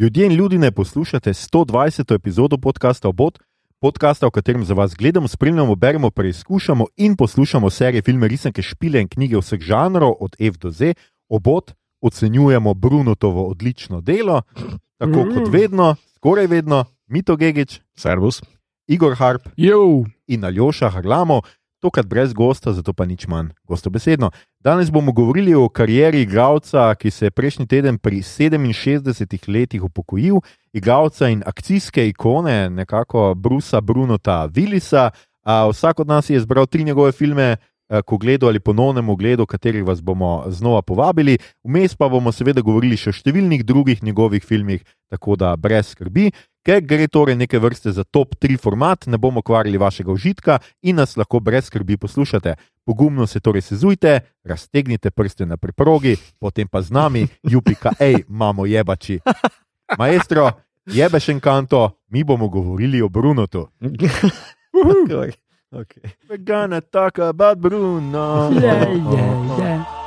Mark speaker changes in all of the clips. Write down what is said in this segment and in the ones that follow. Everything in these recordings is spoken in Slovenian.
Speaker 1: Ljudje in ljudi ne poslušate 120. epizodo podcasta Obot, podcasta, v katerem za vas gledamo, spremljamo, beremo, preizkušamo in poslušamo serije, filme, risanke, špile in knjige vseh žanrov, od F do Z. Obot ocenjujemo Brunotovo odlično delo, tako kot vedno, skoraj vedno, Mito Gigič,
Speaker 2: Servus.
Speaker 1: Igor Harp
Speaker 3: Jo,
Speaker 1: in Aljoša Harlamo, tokrat brez gosta, zato pa nič manj gostobesedno. Danes bomo govorili o karieri igralca, ki se je prejšnji teden pri 67 letih upokojil, igralca in akcijske ikone, nekako Brusa Brunota Willisa. Vsak od nas je izbral tri njegove filme. eh, Ko gledo ali ponovnem ogledu, katerih vas bomo znova povabili, vmes pa bomo seveda govorili še o številnih drugih njegovih filmih, tako da brez skrbi, ker gre torej neke vrste za top 3 format, ne bomo kvarili vašega užitka in nas lahko brez skrbi poslušate. Pogumno se torej sezujte, raztegnite prste na preprogi, potem pa z nami, jupika, hej, imamo jebači. Maestro, jebeš en kanto, mi bomo govorili o Brunotu.
Speaker 2: okay. Okay.
Speaker 1: We're gonna talk about Bruno.
Speaker 3: je, je, je.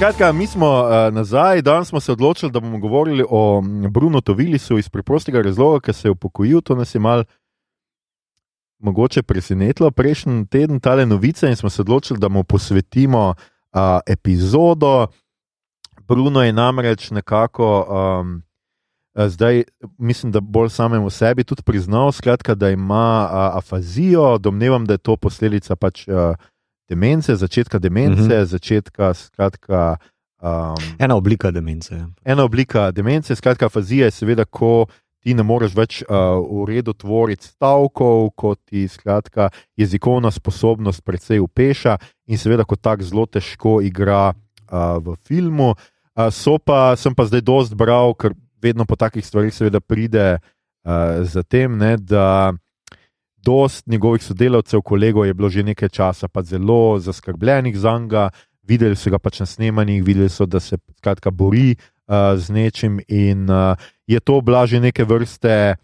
Speaker 1: Skratka, mi smo uh, nazaj, danes smo se odločili, da bomo govorili o Bruno Tovilisu iz preprostega razloga, ker se je upokojil. To nas je mal mogoče presenetilo prejšnji teden, tale novice, in smo se odločili, da mu posvetimo uh, epizodo. Bruno je namreč nekako. Um, Zdaj, mislim, da bolj samemu sebi tudi priznal, skratka, da ima a, afazijo, domnevam, da je to posledica pač a, demence, začetka demence, uh
Speaker 2: Mhm.
Speaker 1: -huh. začetka. Skratka, um,
Speaker 2: Ena oblika demence.
Speaker 1: ena oblika demence, skratka, afazija je seveda, ko ti ne moreš več uh, v redu tvoriti stavkov, ko ti skratka, jezikovna sposobnost precej upeša in seveda, ko tako zelo težko igra uh, v filmu. Uh, so pa, sem pa zdaj dost bral, ker vedno po takih stvarih seveda pride uh, za tem, ne, da. Dost njegovih sodelavcev, kolegov je bilo že nekaj časa pa zelo zaskrbljenih za njega, videli so ga pač na snemanjih, videli so, da se skratka bori uh, z nečim. In uh, je to bila že neke vrste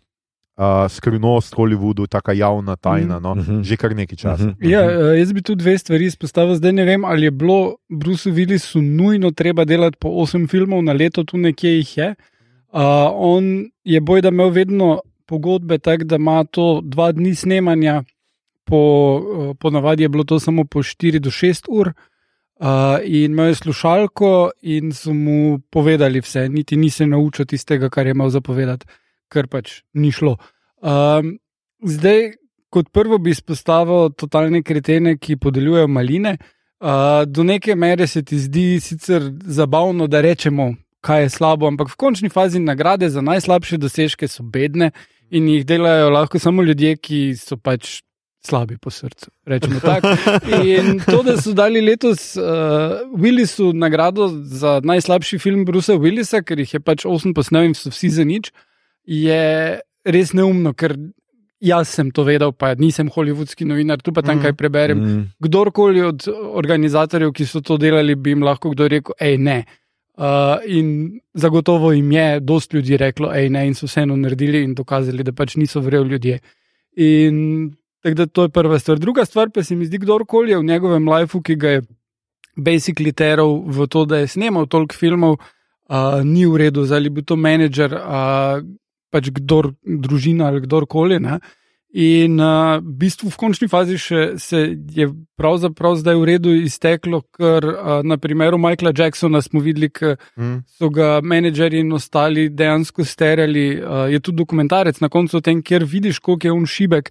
Speaker 1: uh, skrivnost Hollywoodu, tako javna tajna, no,
Speaker 2: Mhm.
Speaker 1: že kar nekaj časa.
Speaker 2: Mhm.
Speaker 3: Ja, eh, jaz bi tu dve stvari izpostavil. Zdaj ne vem, ali je bilo Brusu Willisu nujno treba delati po osem filmov na leto, tu nekje jih je. Uh, on je boj, da imel vedno pogodbe tako, da ima to dva dni snemanja, po, uh, ponavadi je bilo to samo po 4 do 6 ur. Uh, in imel je slušalko, in so mu povedali vse, niti ni se naučil tistega, kar je imel zapovedati, ker pač ni šlo. Um, zdaj, kot prvo bi izpostavil totalne kretene, ki podeljujejo maline. Uh, do neke mere se ti zdi sicer zabavno, da rečemo, kaj je slabo, ampak v končni fazi nagrade za najslabše dosežke so bedne in jih delajo lahko samo ljudje, ki so pač slabi po srcu. Rečemo tako. In to, da so dali letos uh, Willisu nagrado za najslabši film Brusa Willisa, ker jih je pač osem posnel in so vsi za nič, je res neumno, ker jaz sem to vedel, pa nisem hollywoodski novinar, tu pa tam
Speaker 1: Mhm.
Speaker 3: kaj preberem.
Speaker 2: Mm.
Speaker 3: Kdorkoli od organizatorjev, ki so to delali, bi jim lahko kdo rekel, hej, ne. Uh, in zagotovo jim je dost ljudi reklo, hej, ne, in so vseeno naredili in dokazali, da pač niso vreli ljudje. In tako da to je prva stvar. Druga stvar pa se mi zdi, kdorkoli je v njegovem lifeu, ki ga je basically teral v to, da je snemal toliko filmov, uh, ni v redu, zdaj ali bi to menedžer, uh, pač kdor, družina ali kdorkoli. Ne? In uh, v bistvu v končni fazi še se je pravzaprav zdaj v redu izteklo, ker uh, na primeru Michaela Jacksona smo videli, da
Speaker 1: Mm.
Speaker 3: so ga menedžerji in ostali dejansko sterjali. Uh, je tudi dokumentarec na koncu o tem, kjer vidiš, koliko je on šibek.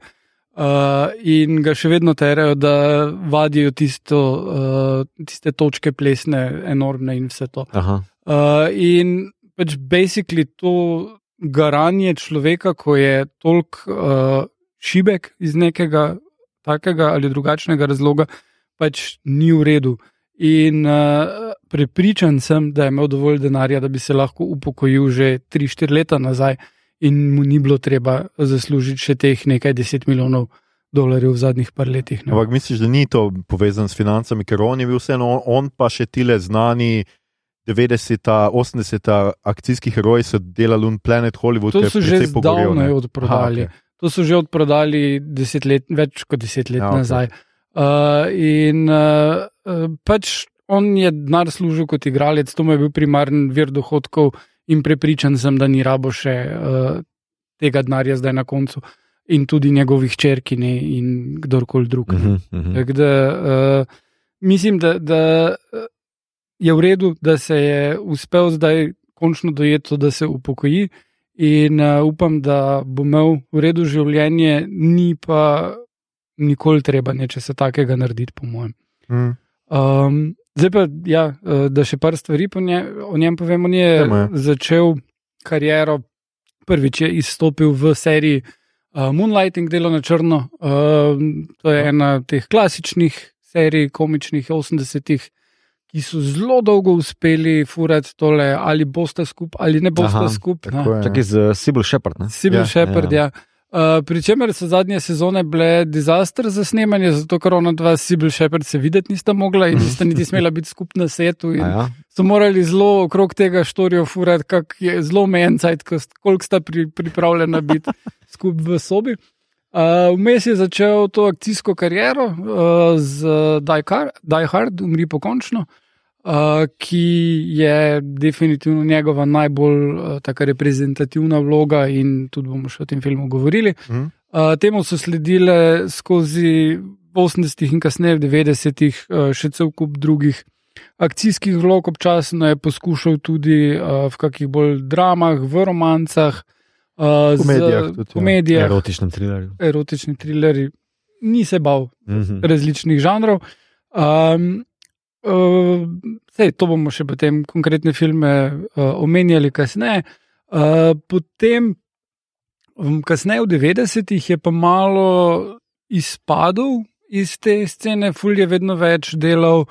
Speaker 3: Uh, in ga še vedno terajo, da vadijo tisto, uh, tiste točke plesne, enormne in vse to.
Speaker 2: Aha.
Speaker 3: Uh, in pač basically to garanje človeka, ko je toliko uh, šibek iz nekega takega ali drugačnega razloga, pač ni v redu. In uh, prepričan sem, da je imel dovolj denarja, da bi se lahko upokojil že 3-4 leta nazaj. in mu ni bilo treba zaslužiti še teh nekaj deset milijonov dolarjev v zadnjih par letih. Ne.
Speaker 1: Ampak misliš, da ni to povezano s financami, ker on je bil vseeno, on, pa še tile znani 90-ta, 80-ta akcijski heroji so delali v Planet Hollywood. Ki
Speaker 3: so že
Speaker 1: precej pogorel,
Speaker 3: zdavnaj
Speaker 1: ne.
Speaker 3: odprodali. To so že odprodali let, več kot deset let
Speaker 1: Ja, okej.
Speaker 3: nazaj. Uh, in uh, uh, pač on je denar služil kot igralec, to mu je bil primaren vir dohodkov, in prepričan sem, da ni rabo še uh, tega denarja zdaj na koncu, in tudi njegovih črki ne, in kdorkoli drug.
Speaker 2: Uh. -huh, uh -huh.
Speaker 3: Da uh, mislim, da, da eh, je v redu, da se je uspel zdaj končno dojeti, da se upokoji. In uh, upam, da bo imel v redu življenje, ni pa nikoli treba nečesa takega narediti, po mojem.
Speaker 1: Hm.
Speaker 3: Um, zdaj pa, ja, eh, da še par stvari nje, o njem povem. On je
Speaker 1: Dajmo, ja.
Speaker 3: začel kariero, prvič je izstopil v seriji uh, Moonlighting, delo na črno. Uh, to je ena teh klasičnih serij, komičnih 80-ih. Ki so zelo dolgo uspeli furati tole, ali boste skupaj, ali ne boste skupaj.
Speaker 1: Tako je,
Speaker 2: Čakaj z Sibyl Shepard. Ne?
Speaker 3: Sibyl
Speaker 1: Ja,
Speaker 3: ja, Shepard, ja. ja. Uh, Pričemer so zadnje sezone bile dizaster za snemanje, zato ker ona dva Sibyl Shepard se videti nista mogla in nista niti smela biti skupaj na setu.
Speaker 2: Ja?
Speaker 3: so morali zelo okrog tega štorijo furati, kak je zelo omejen cajt, koliko sta pri, pripravljena biti skupaj v sobi. Uh, Vmes je začel to akcijsko kariero uh, z Die, Car Die Hard, umri pokončno, uh, ki je definitivno njegova najbolj uh, reprezentativna vloga in tudi bomo še o tem filmu govorili.
Speaker 1: Hm.
Speaker 3: Uh, temu so sledile skozi 80-ih in kasneje v 90-ih uh, še cel kup drugih akcijskih vlog, občasno je poskušal tudi uh, v kakih bolj dramah, v romancah, uh,
Speaker 1: Komedijah
Speaker 3: z,
Speaker 1: tudi, ja.
Speaker 3: komedijah
Speaker 2: Erotičnem trilerju.
Speaker 3: erotični trilerji, ni se bal
Speaker 2: Mhm.
Speaker 3: različnih žanrov. Um, uh, sej, to bomo še potem konkretne filme uh, omenjali kasneje. Uh, potem, um, kasneje v 90-ih je pa malo izpadel iz te scene, Ful je vedno več delal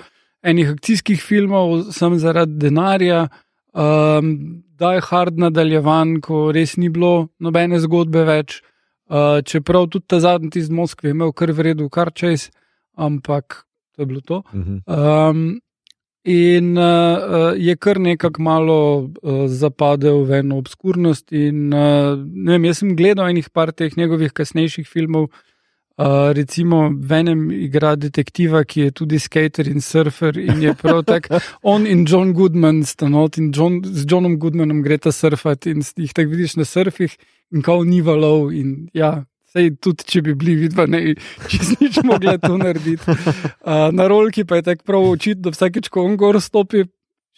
Speaker 3: enih akcijskih filmov, sem zaradi denarja. Um, Die Hard nadaljevan, ko res ni bilo nobene zgodbe več. Uh, čeprav tudi ta zadnji iz Moskve je imel kar v redu, kar čez, ampak to je bilo to. Um, in uh, je kar nekako malo uh, zapadel v eno obskurnost. In, uh, vem, jaz sem gledal enih par teh njegovih kasnejših filmov. Uh, recimo, v enem igra detektiva, ki je tudi skater in surfer, in je prav tako. On in John Goodman sta not, in John, z Johnom Goodmanom gre ta surfati in jih tako vidiš na surfih, in kao ni valov. In ja, sej tudi, če bi bili vidva, ne, čez nič mogla to narediti. Uh, na rolki pa je tako prav očitno, da vsakeč, ko on gor stopi,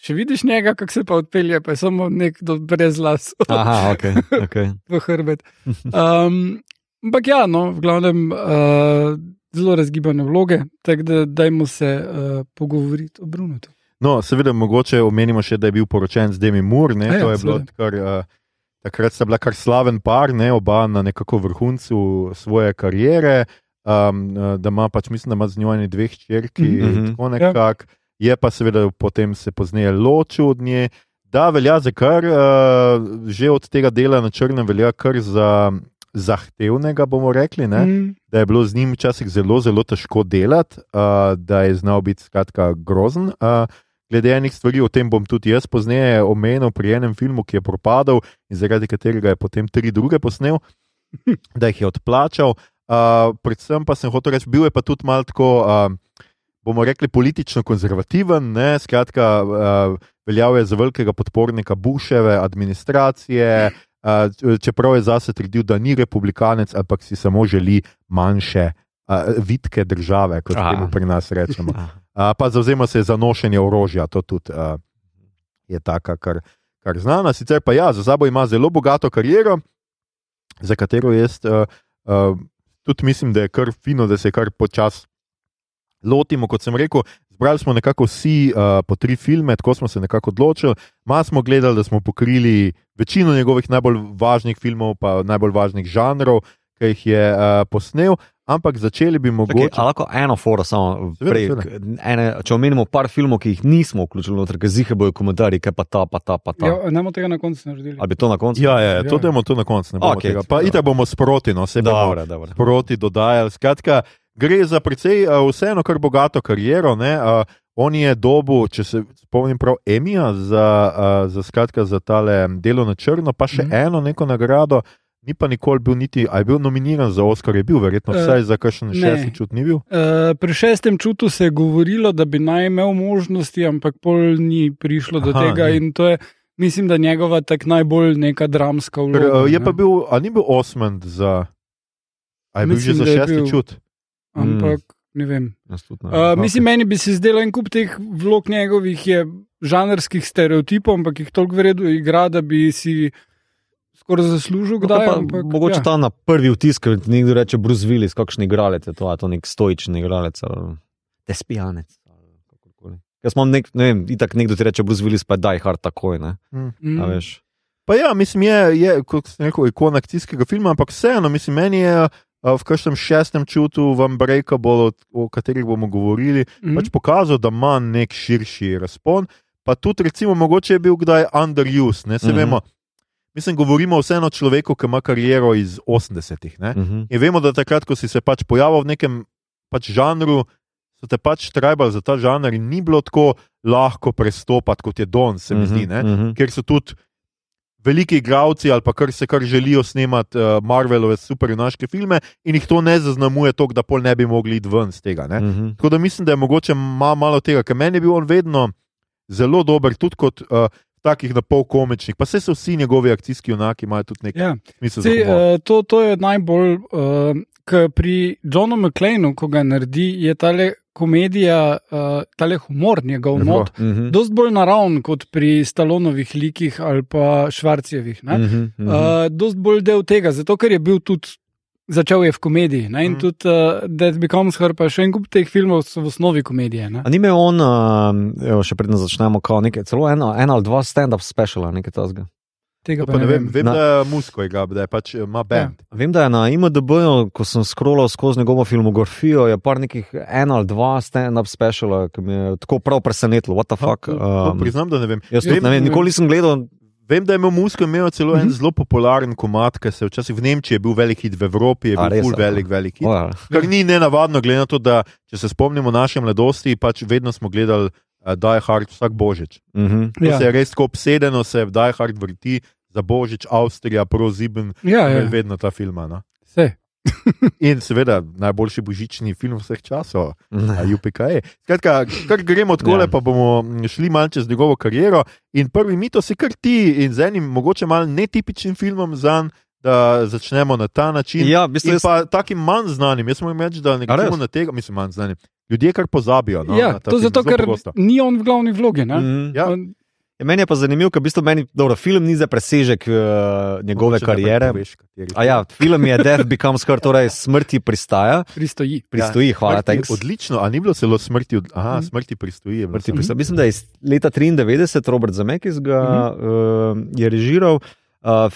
Speaker 3: še vidiš njega, kako se pa odpelje, pa je samo nek do brez las
Speaker 2: Aha, ok. okay.
Speaker 3: v hrbet. Um, ampak ja, no, v glavnem uh, zelo razgibane vloge, tako da dajmo se uh, pogovoriti o Brunutu.
Speaker 1: No, seveda, mogoče omenimo še, da je bil poročen z Demi Moore. Ne,
Speaker 3: A ja,
Speaker 1: to je bilo
Speaker 3: seveda.
Speaker 1: kar, uh, takrat sta bila kar slaven par, ne, oba na nekako vrhuncu svoje kariere. Um, da ima pač, mislim, da ima z njo ene dve hčerki, mm. -hmm. tako nekako. Je pa seveda potem se pozneje ločil od nje. Da, velja za kar, uh, že od tega dela na črnem, velja kar za zahtevnega, bomo rekli. Ne?
Speaker 3: Mm,
Speaker 1: da je bilo z njim včasih zelo, zelo težko delati, uh, da je znal biti skratka grozen. Uh, glede enih stvari, o tem bom tudi jaz pozneje omenil pri enem filmu, ki je propadal in zaradi katerega je potem tri druge posnel, da jih je odplačal. Uh, predvsem pa sem hotel reči, bil je pa tudi malo tako. Uh, Bomo rekli politično konzervativen, ne? skratka, uh, veljal je za velikega podpornika Busheve administracije, uh, čeprav je zase trdil, da ni republikanec, ampak si samo želi manjše, uh, vitke države, kot
Speaker 2: Aha.
Speaker 1: temu pri nas rečemo. Pa zauzema se za nošenje orožja, to tudi uh, je taka, kar, kar znana. Sicer pa ja, za sabo ima zelo bogato kariero, za katero jaz uh, uh, tudi mislim, da je kar fino, da se kar počasi lotimo. Kot sem rekel, zbrali smo nekako vsi uh, po tri filme, tako smo se nekako odločili. Malo smo gledali, da smo pokrili večino njegovih najbolj važnih filmov, pa najbolj važnih žanrov, ki jih je uh, posnel. Ampak začeli bi
Speaker 2: Okay,
Speaker 1: mogoče.
Speaker 2: a lahko eno foro samo prej. Ene, če omenimo par filmov, ki jih nismo vključili noter, ker zihe bojo komentarji, kaj pa ta, pa ta, pa ta.
Speaker 3: Ja, ne bomo tega na koncu naredili.
Speaker 2: Ali bi to na koncu?
Speaker 1: Ja, ja, ja, to
Speaker 3: Ja.
Speaker 1: dajmo to na koncu. ne bomo
Speaker 2: Okej,
Speaker 1: tega. Pa itak bomo sproti, no, se bomo
Speaker 2: dobro, dobro.
Speaker 1: sproti dodajali. Skratka, gre za precej uh, vseeno kar bogato kariero. Ne, uh, on je dobu, če se spomnim prav, Emija za, uh, za, skratka, za tale delo na črno, pa še mm. eno neko nagrado. Ni pa nikoli bil niti, a je bil nominiran za Oscar, je bil verjetno
Speaker 3: Eh,
Speaker 1: vsaj za kakšen
Speaker 3: ne.
Speaker 1: šesti čut, ni bil.
Speaker 3: Uh, pri šestem čutu se je govorilo, da bi naj imel možnosti, ampak pol ni prišlo do
Speaker 1: Aha,
Speaker 3: tega.
Speaker 1: ni.
Speaker 3: In to je, mislim, da njegova tak najbolj neka dramska vloga.
Speaker 1: je
Speaker 3: ne.
Speaker 1: pa bil, a ni bil Osmond za. A je bil
Speaker 3: Mislim,
Speaker 1: že za šesti
Speaker 3: bil.
Speaker 1: čut?
Speaker 3: Ampak ne vem.
Speaker 2: Ne.
Speaker 3: Uh, okay. Mislim, meni bi se zdelo en kup teh vlog njegovih je žanrskih stereotipov, ampak jih toliko vredno igra, da bi si skoraj zaslužil,
Speaker 2: No,
Speaker 3: kdaj.
Speaker 2: pa,
Speaker 3: ampak,
Speaker 2: mogoče
Speaker 3: ja.
Speaker 2: ta na prvi vtis, ker ti nekdo reče Bruce Willis, kakšen igralec je to, a je to nek stoičen igralec kakorkoli. Jaz imam nek, ne vem, itak nekdo ti reče Bruce Willis, pa je die hard takoj, ne,
Speaker 3: Mm.
Speaker 2: a veš.
Speaker 1: Pa ja, mislim, je, je kot sem rekel, ikona akcijskega filma, ampak vseeno, mislim, meni je v kažem šestem čutu, v Unbreakable, o katerih bomo govorili, mm. pač pokazal, da ima nek širši razpon. Pa tudi, recimo, mogoče je bil kdaj underused, ne se mm. -hmm. vemo. Mislim, govorimo vseeno o človeku, ki ima kariero iz 80-ih. ne.
Speaker 2: Mhm.
Speaker 1: In vemo, da takrat, ko si se pač pojavil v nekem pač žanru, so te pač trebali za ta žanr in ni bilo tako lahko prestopati, kot je Don, se mi zdi. Ne?
Speaker 2: Mhm.
Speaker 1: ker so tudi veliki igravci ali pa kar se kar želijo snemati uh, Marvelove superjunaške filme in jih to ne zaznamuje tako, da pol ne bi mogli iti ven iz tega. Ne?
Speaker 2: Mhm.
Speaker 1: Tako da mislim, da je mogoče ma, malo tega, ker meni je bil on vedno zelo dober, tudi kot uh, takih na pol komičnih, pa se vsi njegovi akcijski junaki, imajo tudi nek
Speaker 3: Ja. uh, to, to je najbolj, uh, ker pri Johnu McLeanu, ko ga naredi, je tale komedija, uh, tale humor njegov
Speaker 1: Lepo.
Speaker 3: not.
Speaker 2: Mhm.
Speaker 3: Dost bolj naravn kot pri Stalonovih likih ali pa Švarcijevih. Mm
Speaker 2: Mhm. Mhm.
Speaker 3: Uh, dost bolj del tega, zato ker je bil tudi. Začel je v komediji ne? in mm. tudi uh, Dead Becomes Her, pa še en kup teh filmov so v osnovi komedije. Ne?
Speaker 2: A ni imel on, uh, evo, še predno začnemo, kao nekaj, celo eno, eno ali dva stand-up speciala, nekaj tasga.
Speaker 3: Tega
Speaker 1: To pa ne vem, vem
Speaker 2: Na-
Speaker 1: da je musko igra, da je pač ima band.
Speaker 2: Vem, da je na IMDB, ko sem scrollal skozi njegovo filmografijo, je par nekih eno ali dva stand-up speciala, ki me je tako prav presenetilo. What the fuck?
Speaker 1: To, to
Speaker 2: Um,
Speaker 1: priznam, da ne vem.
Speaker 2: jaz
Speaker 3: Vem,
Speaker 2: tudi ne vem. nikoli nisem gledal.
Speaker 1: Vem, da je imel Musko imel celo en
Speaker 3: Mhm.
Speaker 1: zelo popularen komat, ki se je včasih v Nemčiji je bil velik hit, v Evropi je bil
Speaker 2: res,
Speaker 1: velik, velik hit.
Speaker 2: Oh,
Speaker 1: Kar ni nenavadno, glede na to, da če se spomnimo naše mladosti, pač vedno smo gledali uh, Die Hard vsak božič.
Speaker 2: uh -huh.
Speaker 1: To
Speaker 3: Ja.
Speaker 1: se je res tako obsedeno, se Die Hard vrti za božič, Avstrija, Proziben,
Speaker 3: Ja, ja.
Speaker 1: vedno ta filma. No?
Speaker 3: Vse.
Speaker 1: In seveda najboljši božični film vseh časov. UPK. Skratka, kar gremo tako,
Speaker 2: Ja.
Speaker 1: pa bomo šli malce čez njegovo kariero. In prvi mito si kar ti in z enim mogoče malo netipičnim filmom za njim. Da začnemo na ta način.
Speaker 2: Ja, v bistvu
Speaker 1: in
Speaker 2: jaz-
Speaker 1: pa takim manj znanim, jaz moram reči, da
Speaker 2: res?
Speaker 1: na tega, mislim, manj znanim. Ljudje kar pozabijo. No,
Speaker 3: ja, to zato, ker ni on v glavni vlogi. ne.
Speaker 2: Mhm.
Speaker 1: Ja.
Speaker 3: On-
Speaker 2: Ja, meni je pa zanimivo, ker v bistvu meni, dobro, film ni za presežek uh, njegove
Speaker 1: ne
Speaker 2: kariere.
Speaker 1: poveš,
Speaker 2: A ja, film je Death Becomes Her, torej smrti pristaja,
Speaker 3: pristoji.
Speaker 2: pristoji, hvala.
Speaker 1: Smrti, odlično, a ni bilo celo smrti, od, aha,
Speaker 3: Mhm.
Speaker 1: smrti pristoji.
Speaker 2: Smrti
Speaker 1: samo.
Speaker 2: pristaja. Mislim, da je iz leta 93 Robert Zemeckis ga
Speaker 3: Mhm.
Speaker 2: uh, je režiral. Uh,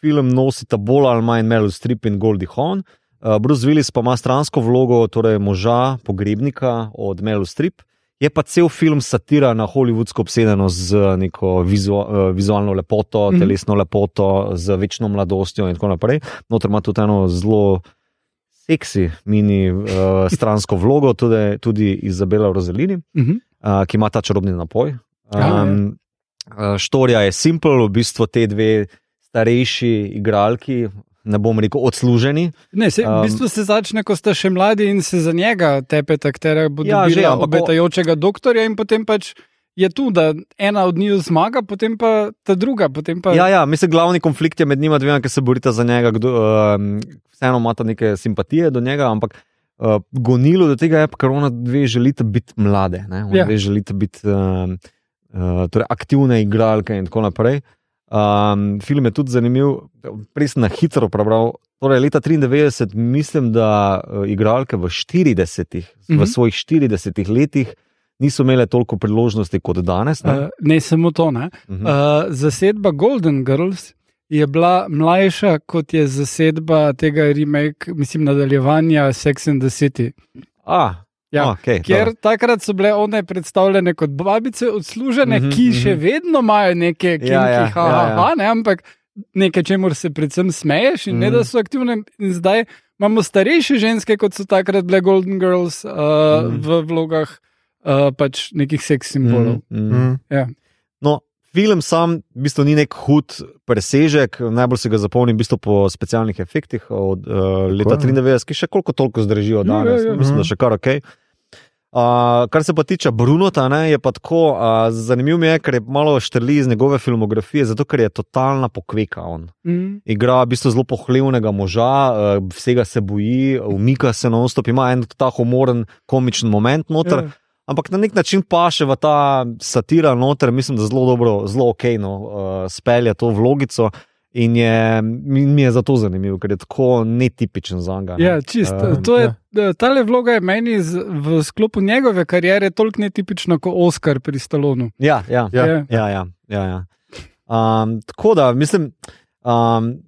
Speaker 2: film nosita bolj ali manj Meryl Streep in Goldie Hawn. Uh, Bruce Willis pa ima stransko vlogo, torej moža, pogrebnika od Meryl Streep. Je pa cel film satira na hollywoodsko obsedenost z neko vizu, uh, vizualno lepoto,
Speaker 3: Mhm.
Speaker 2: telesno lepoto, z večno mladostjo in tako naprej. Notor ima tudi eno zelo seksi mini uh, stransko vlogo, tudi, tudi Izabela Rosalini
Speaker 3: Mhm.
Speaker 2: uh, ki ima ta čarobni napoj.
Speaker 3: Ja,
Speaker 2: Um, uh, štorija je simpel, v bistvu te dve starejši igralki, ne bom rekel odsluženi.
Speaker 3: Ne, se, v bistvu se začne, ko ste še mladi in se za njega tepete, katera bo
Speaker 2: Ja, že,
Speaker 3: obetajočega doktorja, in potem pač je tu, da ena od njiju zmaga, potem pa ta druga. Pa,
Speaker 2: Ja, ja, mislim, glavni konflikt je med njima dvema, ki se borita za njega. Kdo, um, vseeno imata neke simpatije do njega, ampak uh, gonilo do tega je, ker ona dve želite biti mlade, ne? ona
Speaker 3: Ja.
Speaker 2: dve želite biti um, uh, torej aktivne igralke in tako naprej. Um, film je tudi zanimiv, prej sem na hitro prebral. Torej, leta 93, mislim, da uh, igralke v 40, v
Speaker 3: Mhm.
Speaker 2: svojih 40 letih niso imele toliko priložnosti kot danes. Ne?
Speaker 3: uh, ne samo to. Ne.
Speaker 2: Mhm.
Speaker 3: Uh, zasedba Golden Girls je bila mlajša kot je zasedba tega remake, mislim, nadaljevanja Sex and the City.
Speaker 2: A,
Speaker 3: Ja,
Speaker 2: okay,
Speaker 3: Ker takrat so bile one predstavljene kot babice odslužene, mm
Speaker 2: Mhm,
Speaker 3: -hmm, ki še
Speaker 2: mhm.
Speaker 3: vedno imajo neke kinki,
Speaker 2: Ja, ja,
Speaker 3: ha,
Speaker 2: ja, ja.
Speaker 3: ha, ne, ampak nekaj, čemu se predvsem smeješ in mm -hmm. ne
Speaker 2: Mhm.
Speaker 3: da so aktivne. In zdaj imamo starejše ženske, kot so takrat bile Golden Girls uh, mm
Speaker 2: Mhm.
Speaker 3: -hmm. v vlogah uh, pač nekih seks simbolov.
Speaker 2: Mm, mm.
Speaker 1: Mm.
Speaker 3: Ja.
Speaker 2: No, film sam v bistvu ni nek hud presežek, najbolj se ga zapomnim v bistvu po specialnih efektih od uh, leta
Speaker 1: Tako je.
Speaker 2: 93, ki še koliko toliko zdržijo
Speaker 3: Ja,
Speaker 2: danes.
Speaker 3: ja, ja.
Speaker 2: Mislim, da še kar ok. Uh, kar se pa tiče Brunota, ne, je pa tako, uh, zanimivo mi je, ker je malo štrli iz njegove filmografije, zato ker je totalna pokveka on.
Speaker 3: Mm.
Speaker 2: Igra v bistvu zelo pohlevnega moža, uh, vsega se boji, umika se na ostop, ima en ta humoren, komičen moment noter.
Speaker 3: Ja.
Speaker 2: Ampak na nek način pa še v ta satira noter, mislim, da zelo dobro, zelo ok, no, uh, spelje to vlogico. In je, mi, je zato zanimivo, ker je tako netipičen za njega.
Speaker 3: Ja, čist.
Speaker 2: Um,
Speaker 3: To je, tale vloga je meni z, v sklopu njegove kariere toliko netipična kot Oscar pri Stalonu.
Speaker 2: Ja, ja,
Speaker 1: Ja.
Speaker 3: Ja.
Speaker 2: ja, ja, ja, ja. Um, tako da, mislim, um,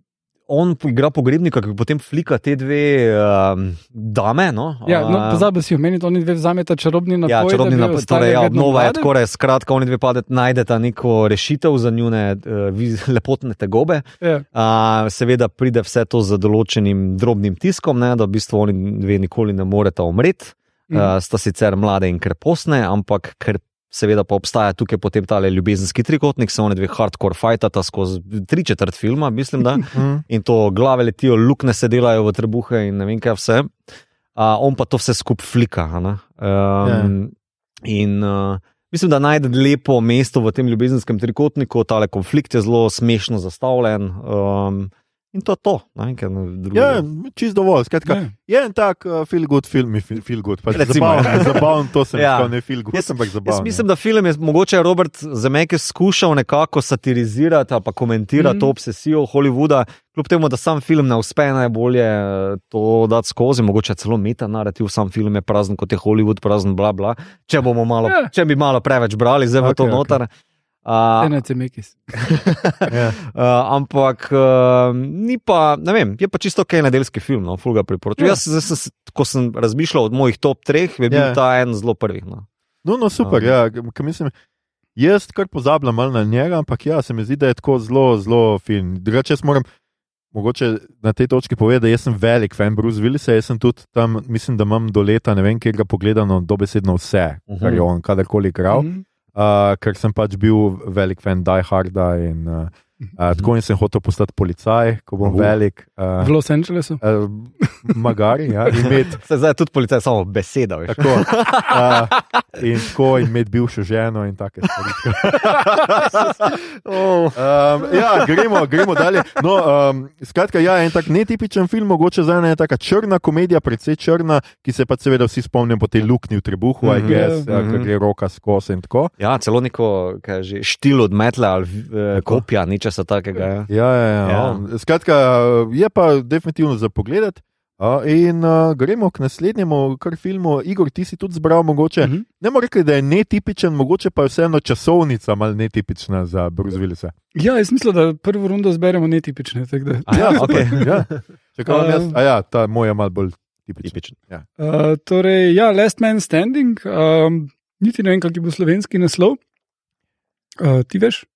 Speaker 2: on igra pogrebnika, ki potem flika te dve um, dame. No,
Speaker 3: Ja, no,
Speaker 2: A,
Speaker 3: pozabil si omeniti, oni dve vzameta čarobni napoj.
Speaker 2: Ja, čarobni
Speaker 3: ostali
Speaker 2: torej, ja, obnova je tako, skratka, oni dve padet, najdeta neko rešitev za njune uh, lepotne tegobe.
Speaker 3: Ja.
Speaker 2: Uh, seveda pride vse to z določenim drobnim tiskom, ne, da v bistvu oni dve nikoli ne moreta umreti.
Speaker 3: Mhm.
Speaker 2: Uh, sta sicer mlade in krepostne, ampak ker seveda pa obstaja tukaj potem tale ljubezenski trikotnik, se oni dve hardcore fajtata skozi tri četrt filma, mislim, da.
Speaker 1: Mm.
Speaker 2: In to glave letijo, lukne se delajo v trebuhe in ne vem kaj vse. Uh, on pa to vse skupaj flika. a ne. Um, In uh, mislim, da najde lepo mesto v tem ljubezenskem trikotniku, tale konflikt je zelo smešno zastavljen. Um, in to je to. Ne.
Speaker 1: Ja, čist dovolj. Skratka,
Speaker 3: Ja.
Speaker 1: je en tak uh, feel good film, feel, feel good. Pač
Speaker 2: Recimo,
Speaker 1: zabaven, zabaven, to sem
Speaker 2: Ja.
Speaker 1: rekel, ne feel good,
Speaker 2: Jaz-
Speaker 1: ampak
Speaker 2: Jaz
Speaker 1: zabaven.
Speaker 2: mislim, da film je mogoče Robert Zemeckis skušal nekako satirizirati ali pa komentirati mm. to obsesijo Hollywooda, kljub temu, da sam film ne uspe najbolje eh, to dati skozi, mogoče celo meta narativ, sam film je prazen kot je Hollywood, prazen bla bla. Če, bomo malo,
Speaker 3: Ja.
Speaker 2: če bi malo preveč brali, zdaj v
Speaker 1: Okej,
Speaker 2: to
Speaker 1: okej.
Speaker 2: noter. Uh,
Speaker 3: Enajce Mekis.
Speaker 1: Ja.
Speaker 2: Uh, ampak uh, ni pa, ne vem, je pa čisto ok nedeljski film, no, fulga priporočam.
Speaker 3: Ja.
Speaker 2: Ja. Jaz, sem, ko sem razmišljal od mojih top treh, je bil
Speaker 1: Ja.
Speaker 2: ja. ta en zelo prvih. No.
Speaker 1: No, no, super.
Speaker 2: Um.
Speaker 1: Ja, ker mislim, jaz kar pozabljam malo na njega, ampak ja, se mi zdi, da je tako zelo, zelo film. Drugače, jaz moram mogoče na tej točki povedati, da jaz sem velik fan Bruce Willisa. Jaz sem tudi tam, mislim, da imam do leta, ne vem, kje ga pogledano, dobesedno vse, uh -huh. kar je on kadarkoli igral. Uh -huh. Uh, ker sem pač bil velik fan Die Harda in uh, uh, tako in sem hotel postati policaj, ko bom
Speaker 2: Uh.
Speaker 1: velik. Uh,
Speaker 3: V Los Angelesu.
Speaker 1: uh, magari, ja, imeti.
Speaker 2: Se zdaj je tudi policaj samo beseda. Veš.
Speaker 1: Tako, uh, in tako, in imeti bivšo ženo, in take stvari.
Speaker 2: oh.
Speaker 1: Um, ja, gremo, gremo dalje. No, um, skratka, ja, en tak netipičen film, mogoče za ena taka črna komedija, precej črna, ki se pa seveda vsi spomnimo po tej luknji v trebuhu, mm. -hmm. guess, ja,
Speaker 2: Mhm.
Speaker 1: ker gre roka skozi in tako.
Speaker 2: Ja, celo neko že, štil od metla ali eh, kopija, nič se takega. Ja.
Speaker 1: Ja, ja, ja.
Speaker 2: Ja.
Speaker 1: ja. Skratka, je pa definitivno za pogled. Uh, in uh, gremo k naslednjemu kar filmu. Igor, ti si tudi zbral, mogoče.
Speaker 3: Mhm.
Speaker 1: Ne morem reči, da je netipičen, mogoče pa je vseeno časovnica malo netipična za Bruce Willisa.
Speaker 3: Ja, jaz mislim, da prvo rundo zberemo netipične. tako da.
Speaker 2: A ja, okay.
Speaker 1: ja. Čakaj, um, jaz, a ja, ta moja je malo bolj tipična.
Speaker 2: Tipičen.
Speaker 3: Uh, torej, ja, Last Man Standing, um, niti ne vem, kak je bil slovenski naslov. Uh, ti veš?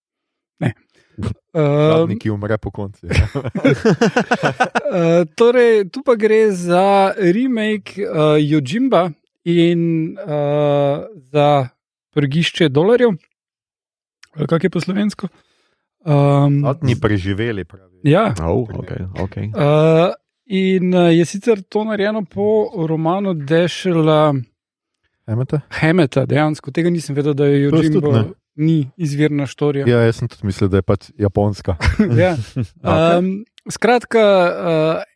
Speaker 1: Zadnji, ki umre po koncu.
Speaker 3: Uh, torej, tu pa gre za remake uh, Jojimba in uh, za prgišče dolarjev. Ali Kak je po slovensko? Um,
Speaker 1: Zadnji preživeli, pravi.
Speaker 3: ja,
Speaker 2: Oh, okay, okay.
Speaker 3: uh, in uh, je sicer to narejeno po romanu Dešela.
Speaker 1: Emete?
Speaker 3: Hemeta, dejansko tega nisem vedel, da je Jojimbo
Speaker 1: ne.
Speaker 3: Ni izvirna štorija.
Speaker 1: Ja, jaz sem tudi mislil, da je pač japonska.
Speaker 3: ja. Um, skratka,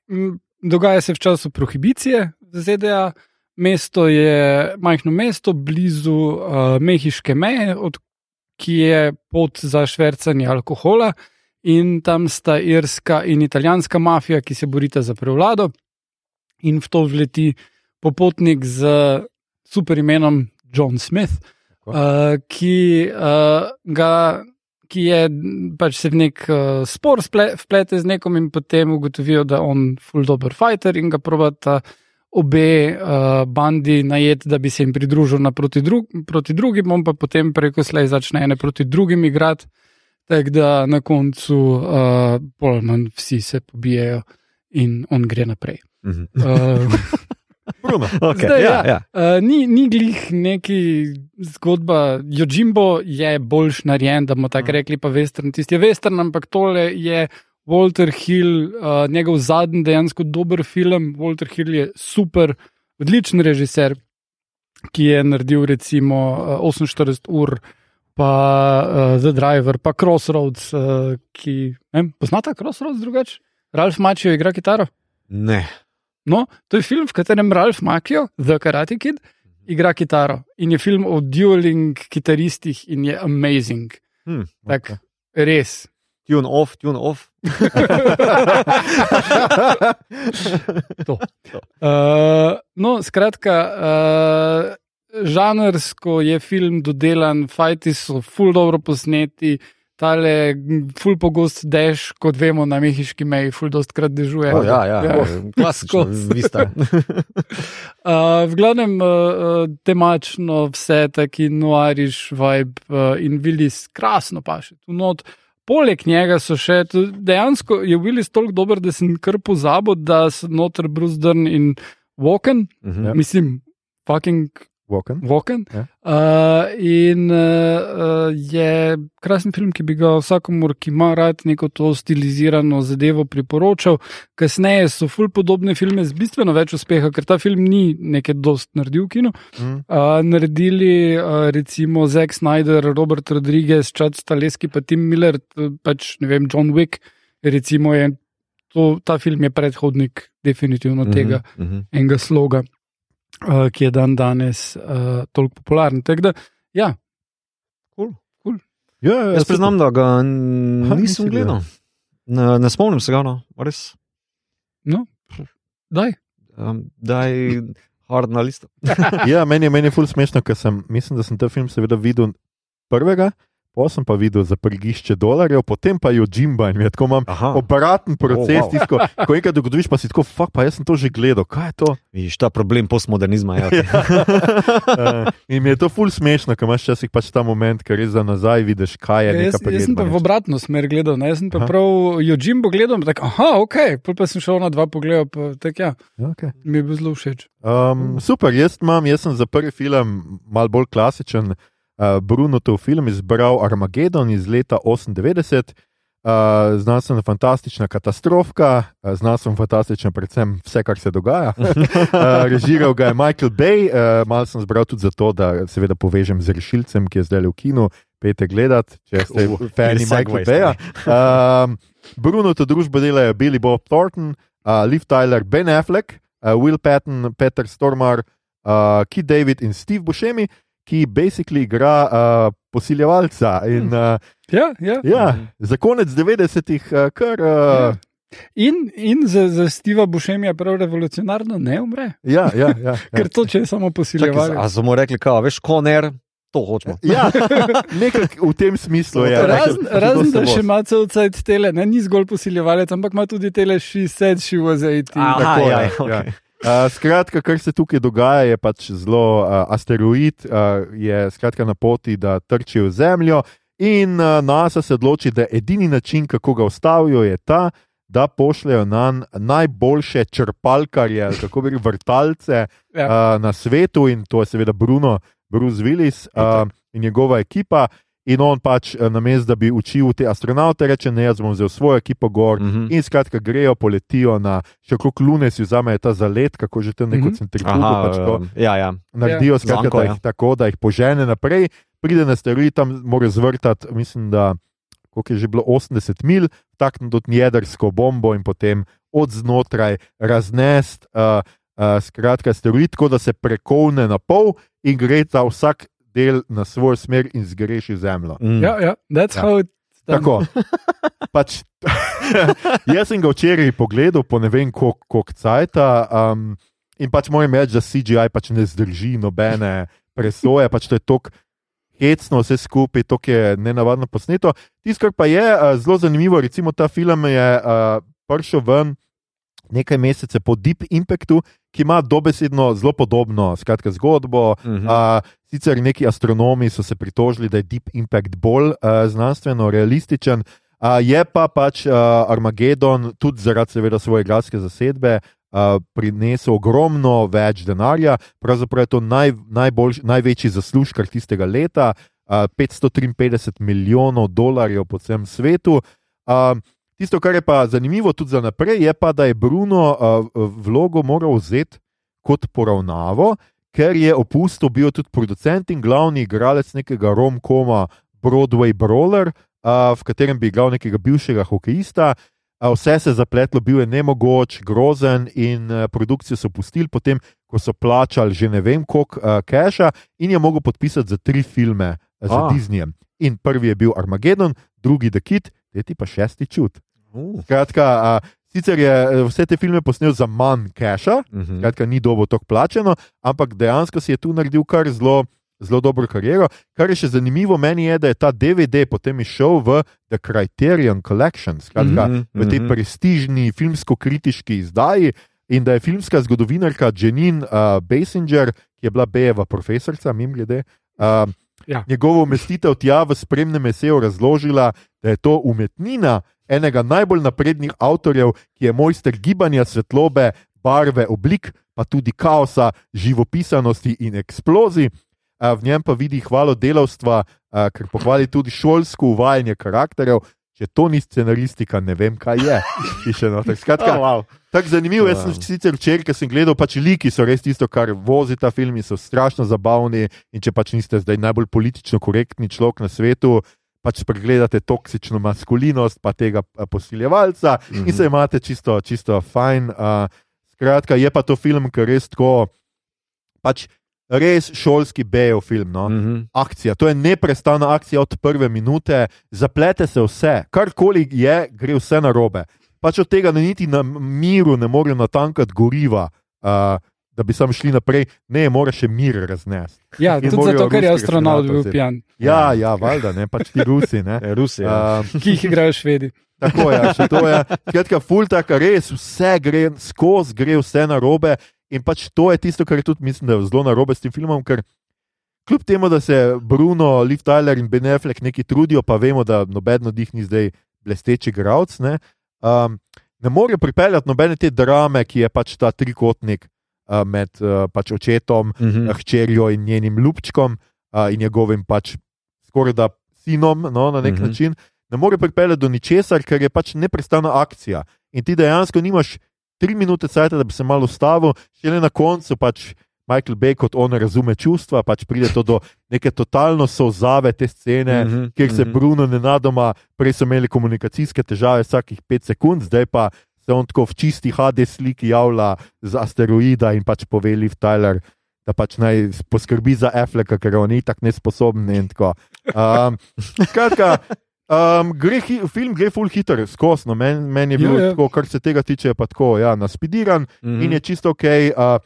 Speaker 3: uh, dogaja se v času prohibicije v ZDA. Mesto je majhno mesto blizu uh, mehiške meje, od, ki je pot za švrcanje alkohola, in tam sta irska in italijanska mafija, ki se borita za prevlado, in v to vleti popotnik z super imenom John Smith,
Speaker 1: Tako.
Speaker 3: Uh, ki uh, ga ki je pač se v nek uh, spor sple, vplete z nekom in potem ugotovijo, da je on full dober fighter in ga probata obe uh, bandi najeti, da bi se jim pridružil naproti drug, proti drugim, on pa potem preko slej začne ene proti drugim igrati. Tako da na koncu uh, bolj ali manj vsi se pobijajo in on gre naprej.
Speaker 2: Mhm.
Speaker 3: Uh,
Speaker 1: Bruno.
Speaker 2: Okay,
Speaker 3: Zdaj,
Speaker 2: ja,
Speaker 3: ja.
Speaker 2: ja.
Speaker 3: Uh, ni, ni glih neki zgodba. Jojimbo je boljš narejen, da bomo tako
Speaker 1: Mm.
Speaker 3: rekli, pa western. Tisti je western, ampak tole je Walter Hill, uh, njegov zadnji dejansko dober film. Walter Hill je super, odličen režiser, ki je naredil recimo uh, 48 ur. Pa uh, The Driver, pa Crossroads, uh, ki ne, poznata Crossroads drugače? Ralph Mačijo igra kitaro.
Speaker 2: Ne.
Speaker 3: No, to je film, v katerem Ralph Macchio, The Karate Kid, igra kitaro. In je film o dueling kitaristih in je amazing.
Speaker 2: Hm.
Speaker 3: Tak, res.
Speaker 2: Tune off, tune off.
Speaker 3: Uh, no, skratka, uh, žanrsko je film dodelan, fajti so ful dobro posneti. Tale ful pogost dež, kot vemo, na mehiški meji, ful dost krat dežuje.
Speaker 2: Oh, ja, ja,
Speaker 3: Ja.
Speaker 2: klasično,
Speaker 3: Skozi.
Speaker 2: vista.
Speaker 3: Uh, v glavnem uh, temačno vse taki noariš vibe uh, in Willis krasno paše. Tu not. Poleg njega so še, dejansko je Willis toliko dober, da sem kar pozabil, da so noter Bruce Dern in Walken,
Speaker 2: Mhm.
Speaker 1: Ja.
Speaker 3: mislim, fucking
Speaker 1: Walken.
Speaker 3: Walken.
Speaker 1: Ja.
Speaker 3: Uh, in uh, uh, je krasen film, ki bi ga vsakomur, ki ima rad neko to stilizirano zadevo, priporočal. Kasneje so ful podobne filme z bistveno več uspeha, ker ta film ni nekaj dost naredil v kinu.
Speaker 1: Mm.
Speaker 3: Uh, naredili uh, recimo Zack Snyder, Robert Rodriguez, Chad Staleski, pa Tim Miller, pač ne vem, John Wick. Recimo je to, ta film je predhodnik definitivno tega
Speaker 2: Mhm, mhm.
Speaker 3: enega sloga, uh, ki je dan danes uh, toliko popularen. Tako da, ja,
Speaker 1: Ja, ja,
Speaker 2: Jaz
Speaker 1: super.
Speaker 2: priznam, da ga
Speaker 1: Ha,
Speaker 2: nisem
Speaker 1: gledal.
Speaker 2: Ne, ne spomnim se ga, no, res.
Speaker 3: daj.
Speaker 2: Um, daj hard na listo.
Speaker 1: Ja, meni meni je ful smešno, ker sem, mislim, da sem ta film seveda videl prvega, pa sem pa videl za prgišče dolarjev, potem pa jo Jimba in tako imam
Speaker 2: Aha,
Speaker 1: obraten proces,
Speaker 2: Oh, wow.
Speaker 1: tisko, ko enkrat ugotoviš, pa si tako, fuck, pa jaz sem to že gledal, kaj je to?
Speaker 2: vidiš ta problem postmodernizma. Ja.
Speaker 1: Uh, in mi je to ful smešno, ker imaš včasih pač ta moment, ker res za nazaj vidiš, kaj je
Speaker 3: Ja, jaz,
Speaker 1: neka
Speaker 3: jaz sem pa v obratno smer gledal, ne? jaz sem pa
Speaker 1: Aha.
Speaker 3: prav jo Jimbo gledal, tako, aha, ok, pol pa sem šel na dva pogleda, pa tako ja,
Speaker 1: Ja, okay.
Speaker 3: mi je bil zelo všeč.
Speaker 1: Um, super, jaz imam, jaz sem za prvi film mal bolj klasičen. Uh, Bruno to film izbral Armageddon iz leta 98. Uh, znanstvena fantastična katastrofka, uh, znanstveno fantastična, predvsem vse, kar se dogaja. uh, režiral ga je Michael Bay, uh, malo sem zbral tudi zato, da seveda povežem z rešilcem, ki je zdaj v kinu. Pejte gledat, če ste
Speaker 2: Uh,
Speaker 1: fani
Speaker 2: segway
Speaker 1: Baya. Um, Bruno to družbo delajo Billy Bob Thornton, uh, Liv Tyler, Ben Affleck, uh, Will Patton, Peter Stormar, uh, Kid David in Steve Buscemi, ki basically igra uh, posiljevalca. In, uh,
Speaker 3: Ja, ja.
Speaker 1: ja, za konec 90-ih, uh, kar. Uh,
Speaker 3: In, in za, za Steva Bušemija prav revolucionarno ne umre,
Speaker 1: ja, ja, ja, ja.
Speaker 3: ker to če je samo
Speaker 2: Čakaj,
Speaker 3: posiljevali.
Speaker 2: a smo rekli, kao, veš, koner, to hočemo.
Speaker 1: Ja, nekako v tem smislu je.
Speaker 3: Razen,
Speaker 1: Rekel,
Speaker 3: razen da še ima cel cajt tele, ne, ni zgolj posiljevalec, ampak ima tudi tele she said she was 18.
Speaker 2: Aha,
Speaker 1: Tako,
Speaker 2: ja,
Speaker 1: ja,
Speaker 2: ja,
Speaker 1: ja. Uh, skratka, kar se tukaj dogaja, je pač zelo uh, asteroid, uh, je skratka na poti, da trči v Zemljo, in uh, NASA se odloči, da edini način, kako ga ustavijo, je ta, da pošljajo na najboljše črpalkarje, kako bi rekli, vrtalce
Speaker 3: Ja.
Speaker 1: uh, na svetu, in to je seveda Bruno, Bruce Willis uh, in njegova ekipa. In on pač, uh, namesto da bi učil te astronaute, reče: Ne, jaz bom vzel svojo ekipo gor.
Speaker 2: Mhm.
Speaker 1: In skratka, grejo, poletijo na še okrog Lune, si vzamejo ta zalet, kako že tam neko
Speaker 3: Mhm.
Speaker 1: centrifugo
Speaker 2: Aha,
Speaker 1: pač to
Speaker 2: um, ja, ja.
Speaker 1: naredijo, skratka,
Speaker 2: Zanko,
Speaker 1: da
Speaker 2: ja.
Speaker 1: jih tako, da jih požene naprej. Pride na asteroid, tam mora zvrtati, mislim, da koliko je že bilo 80 mil, takniti tudi jedrsko bombo in potem od znotraj raznest. Uh, uh, skratka, asteroid, tako da se prekovne na pol in gre ta vsak del na svoj smer in zgreši zemljo.
Speaker 2: Mm.
Speaker 3: Ja, ja, that's
Speaker 1: Ja.
Speaker 3: how it
Speaker 1: Tako. pač, jaz sem ga včeraj pogledal, po ne vem koliko cajta. Um, in pač moram reči, da CGI pač ne zdrži nobene presoje. Pač to je tok, hecno vse skupaj, to je nenavadno posneto. Tisto, kar pa je uh, zelo zanimivo, recimo ta film je uh, prišel ven nekaj mesecev po Deep Impactu, ki ima dobesedno zelo podobno skratka, zgodbo. Uh -huh. uh, sicer neki astronomi so se pritožili, da je Deep Impact bolj uh, znanstveno realističen. Uh, je pa pač uh, Armagedon, tudi zaradi seveda svoje gradske zasedbe, uh, prinesel ogromno več denarja, pravzaprav je to naj, najbolj, največji zaslužek tistega leta, uh, 553 milijonov dolarjev po celem svetu. Uh, Tisto, kar je pa zanimivo tudi za naprej, je pa, da je Bruno uh, vlogo moral vzeti kot poravnavo, ker je opustil bil tudi producent in glavni igralec nekega rom-koma Broadway Brawler, uh, v katerem bi igral nekega bivšega hokejista. Uh, vse se je zapletlo, bil je nemogoč, grozen in uh, produkcijo so pustili, potem ko so plačali že ne vem koliko uh, keša in je mogel podpisati za tri filme uh, z Disneyjem. In prvi je bil Armageddon, drugi The Kid, tretji pa šesti čut. Skratka, a, sicer je e, vse te filme posnel za manj keša, uh -huh. skratka, ni dobo tako plačeno, ampak dejansko si je tu naredil kar zelo. Zelo dobro kariero. Kar je še zanimivo meni, je, da je ta DVD potem išel v The Criterion Collection, skratka, mm -hmm, v tej prestižni filmsko-kritiški izdaji, in da je filmska zgodovinarka Janine uh, Basinger, ki je bila Bejeva profesorica, mim glede, uh, ja. njegovo umestitev tja v spremnem eseju razložila, da je to umetnina, enega najbolj naprednih avtorjev, ki je mojster gibanja svetlobe, barve, oblik, pa tudi kaosa, živopisanosti in eksplozij. V njem pa vidi hvalo delavstva, ker pohvali tudi šolsko uvajanje karakterjev. Če to ni scenaristika, ne vem, kaj je. Skratka, oh, wow. Tako zanimivo je, wow. sem sicer včeraj, ker sem gledal, pač liki so res tisto, kar vozi ta film in so strašno zabavni. In če pač niste zdaj najbolj politično korektni človek na svetu, pač pregledate toksično maskulinost, pa tega posiljevalca mm -hmm. in se imate čisto, čisto fajn. Uh, skratka, je pa to film, ki res tako, pač res šolski bejo film. No? Mm -hmm. Akcija, to je neprestana akcija od prve minute, zaplete se vse, karkoli je, gre vse na robe. Pač od tega, da niti na miru ne morejo natankati goriva. Uh, da bi sam šli naprej, ne, mora še mir raznesti.
Speaker 3: Ja, tudi zato, ker je astronaut bil pijan.
Speaker 1: Ja, ja, valjda, ne pač ti Rusi. Ne.
Speaker 2: E, Rusi ja. uh,
Speaker 3: ki jih igrajo švedi.
Speaker 1: Tako je, še to je. Skratka, fultak, res vse gre skozi, gre vse na robe. In pač to je tisto, kar je tudi, mislim, da je zelo na robe s tem filmom. Ker kljub temu, da se Bruno, Liv Tyler in Beneflek neki trudijo, pa vemo, da noben od njih ni zdaj blesteči gradc, ne, um, ne morejo pripeljati nobene te drame, ki je pač ta trikotnik med pač očetom, uh mhm. -huh. hčerjo in njenim ljubčkom in njegovim pač skoraj da sinom no, na nek uh mhm. -huh. način. Ne more pripeljati do ničesar, ker je pač neprestana akcija. In ti dejansko nimaš tri minute cajta, da bi se malo ustavil, še le na koncu pač. Michael Bay, kot on razume čustva, pač pride do neke totalno sozave te scene, mm -hmm, kjer se mm -hmm. Bruno nenadoma, prej so imeli komunikacijske težave vsakih pet sekund, zdaj pa se on tako v čisti HD sliki javlja z asteroida in pač poveli v Tyler, da pač naj poskrbi za Affleka, ker on ni tako nesposoben. Um, skratka, um, gre hi, film gre full hitter, skos, no, meni men je bilo yeah, ja, ja. tako, kar se tega tiče, pa tako, ja, naspidiran mm -hmm. in je čisto ok. Uh,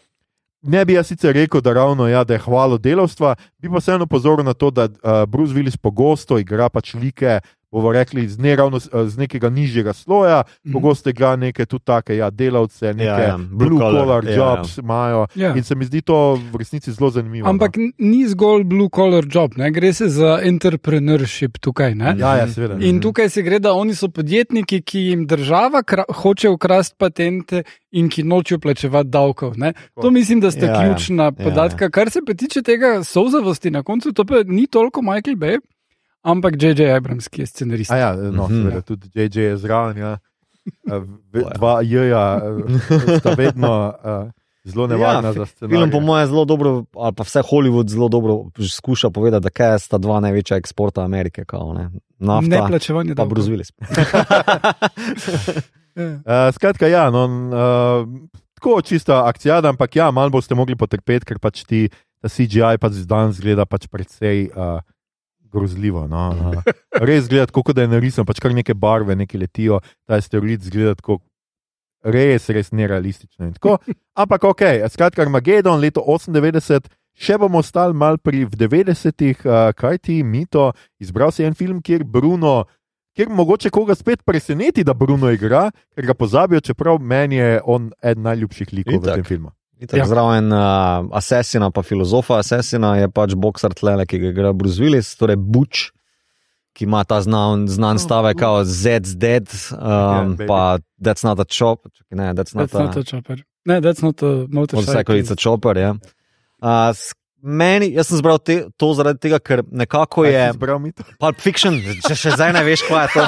Speaker 1: Ne bi jaz sicer rekel, da, ravno, ja, da je hvalo delovstva, bi pa vseeno pozoril na to, da uh, Bruce Willis pogosto igra pač like bomo rekli, z, ne ravno, z nekega nižjega sloja, mm -hmm. pogosto igra neke tudi take ja, delavce, neke ja, ja. blue collar ja, ja. jobs imajo. Ja. In se mi zdi to v resnici zelo zanimivo.
Speaker 3: Ampak no. ni zgolj blue collar job, ne? gre se za entrepreneurship tukaj. Ne?
Speaker 1: Ja, ja, seveda.
Speaker 3: In mhm. tukaj se gre, da oni so podjetniki, ki jim država hoče ukrasti patente. In ki nočijo plačevati davkov. Ne? To mislim, da sta ja, ja. ključna ja, podatka. Ja. Kar se pa tiče tega sozavosti na koncu, to pa ni toliko Michael Bay, Ampak J.J. Abrams, ki je scenarist.
Speaker 1: Ja, no, mm -hmm. tudi J.J. je zraven. Ja. Dva J.J. sta vedno uh, zelo nevarna ja, za scenarij.
Speaker 2: Film, po mojem, zelo dobro, ali pa vse Hollywood zelo dobro skuša povedati, da kaj sta dva največja eksporta Amerike. Kao, ne? Nafta,
Speaker 3: ne plačevanje.
Speaker 2: Pa Bruce Willis.
Speaker 1: uh, skratka, ja, no, uh, tako čista akcija, ampak ja, malo boste mogli potrpeti, ker pač ti. Ta CGI pač danes gleda pač precej uh, grozljivo. No. Res gleda, kot da je narisano, pač kar neke barve, neki letijo, ta asteroid zgleda tako. Res, res nerealistično. Ampak, ok, skratka, Armagedon, leto 98, še bomo ostali mal pri v 90-ih, uh, kaj ti mito. Izbral si en film, kjer Bruno. Ker mogoče koga spet preseneti, da Bruno igra, ker ga pozabijo, čeprav meni je on eden najljubših likov v
Speaker 2: Itak.
Speaker 1: tem filmu.
Speaker 2: Ja. Zraven uh, Assassina, pa filozofa Assassina je pač boxer tlele, ki ga igra Bruce Willis, torej Buč, ki ima ta znan, znan
Speaker 3: Oh,
Speaker 2: stavek, kot Zed's dead, um,
Speaker 1: baby.
Speaker 2: pa That's not a chop, čakaj, ne, that's not
Speaker 3: That's not
Speaker 2: a
Speaker 3: a chopper. Ne, that's not a motorcycle.
Speaker 2: motorcycle, it's a chopper. Ja. Uh, s- meni, jaz sem zbral te, to zaradi tega, ker nekako je
Speaker 1: si Izbral mito.
Speaker 2: Pulp Fiction, če še zdaj ne veš, kaj je to.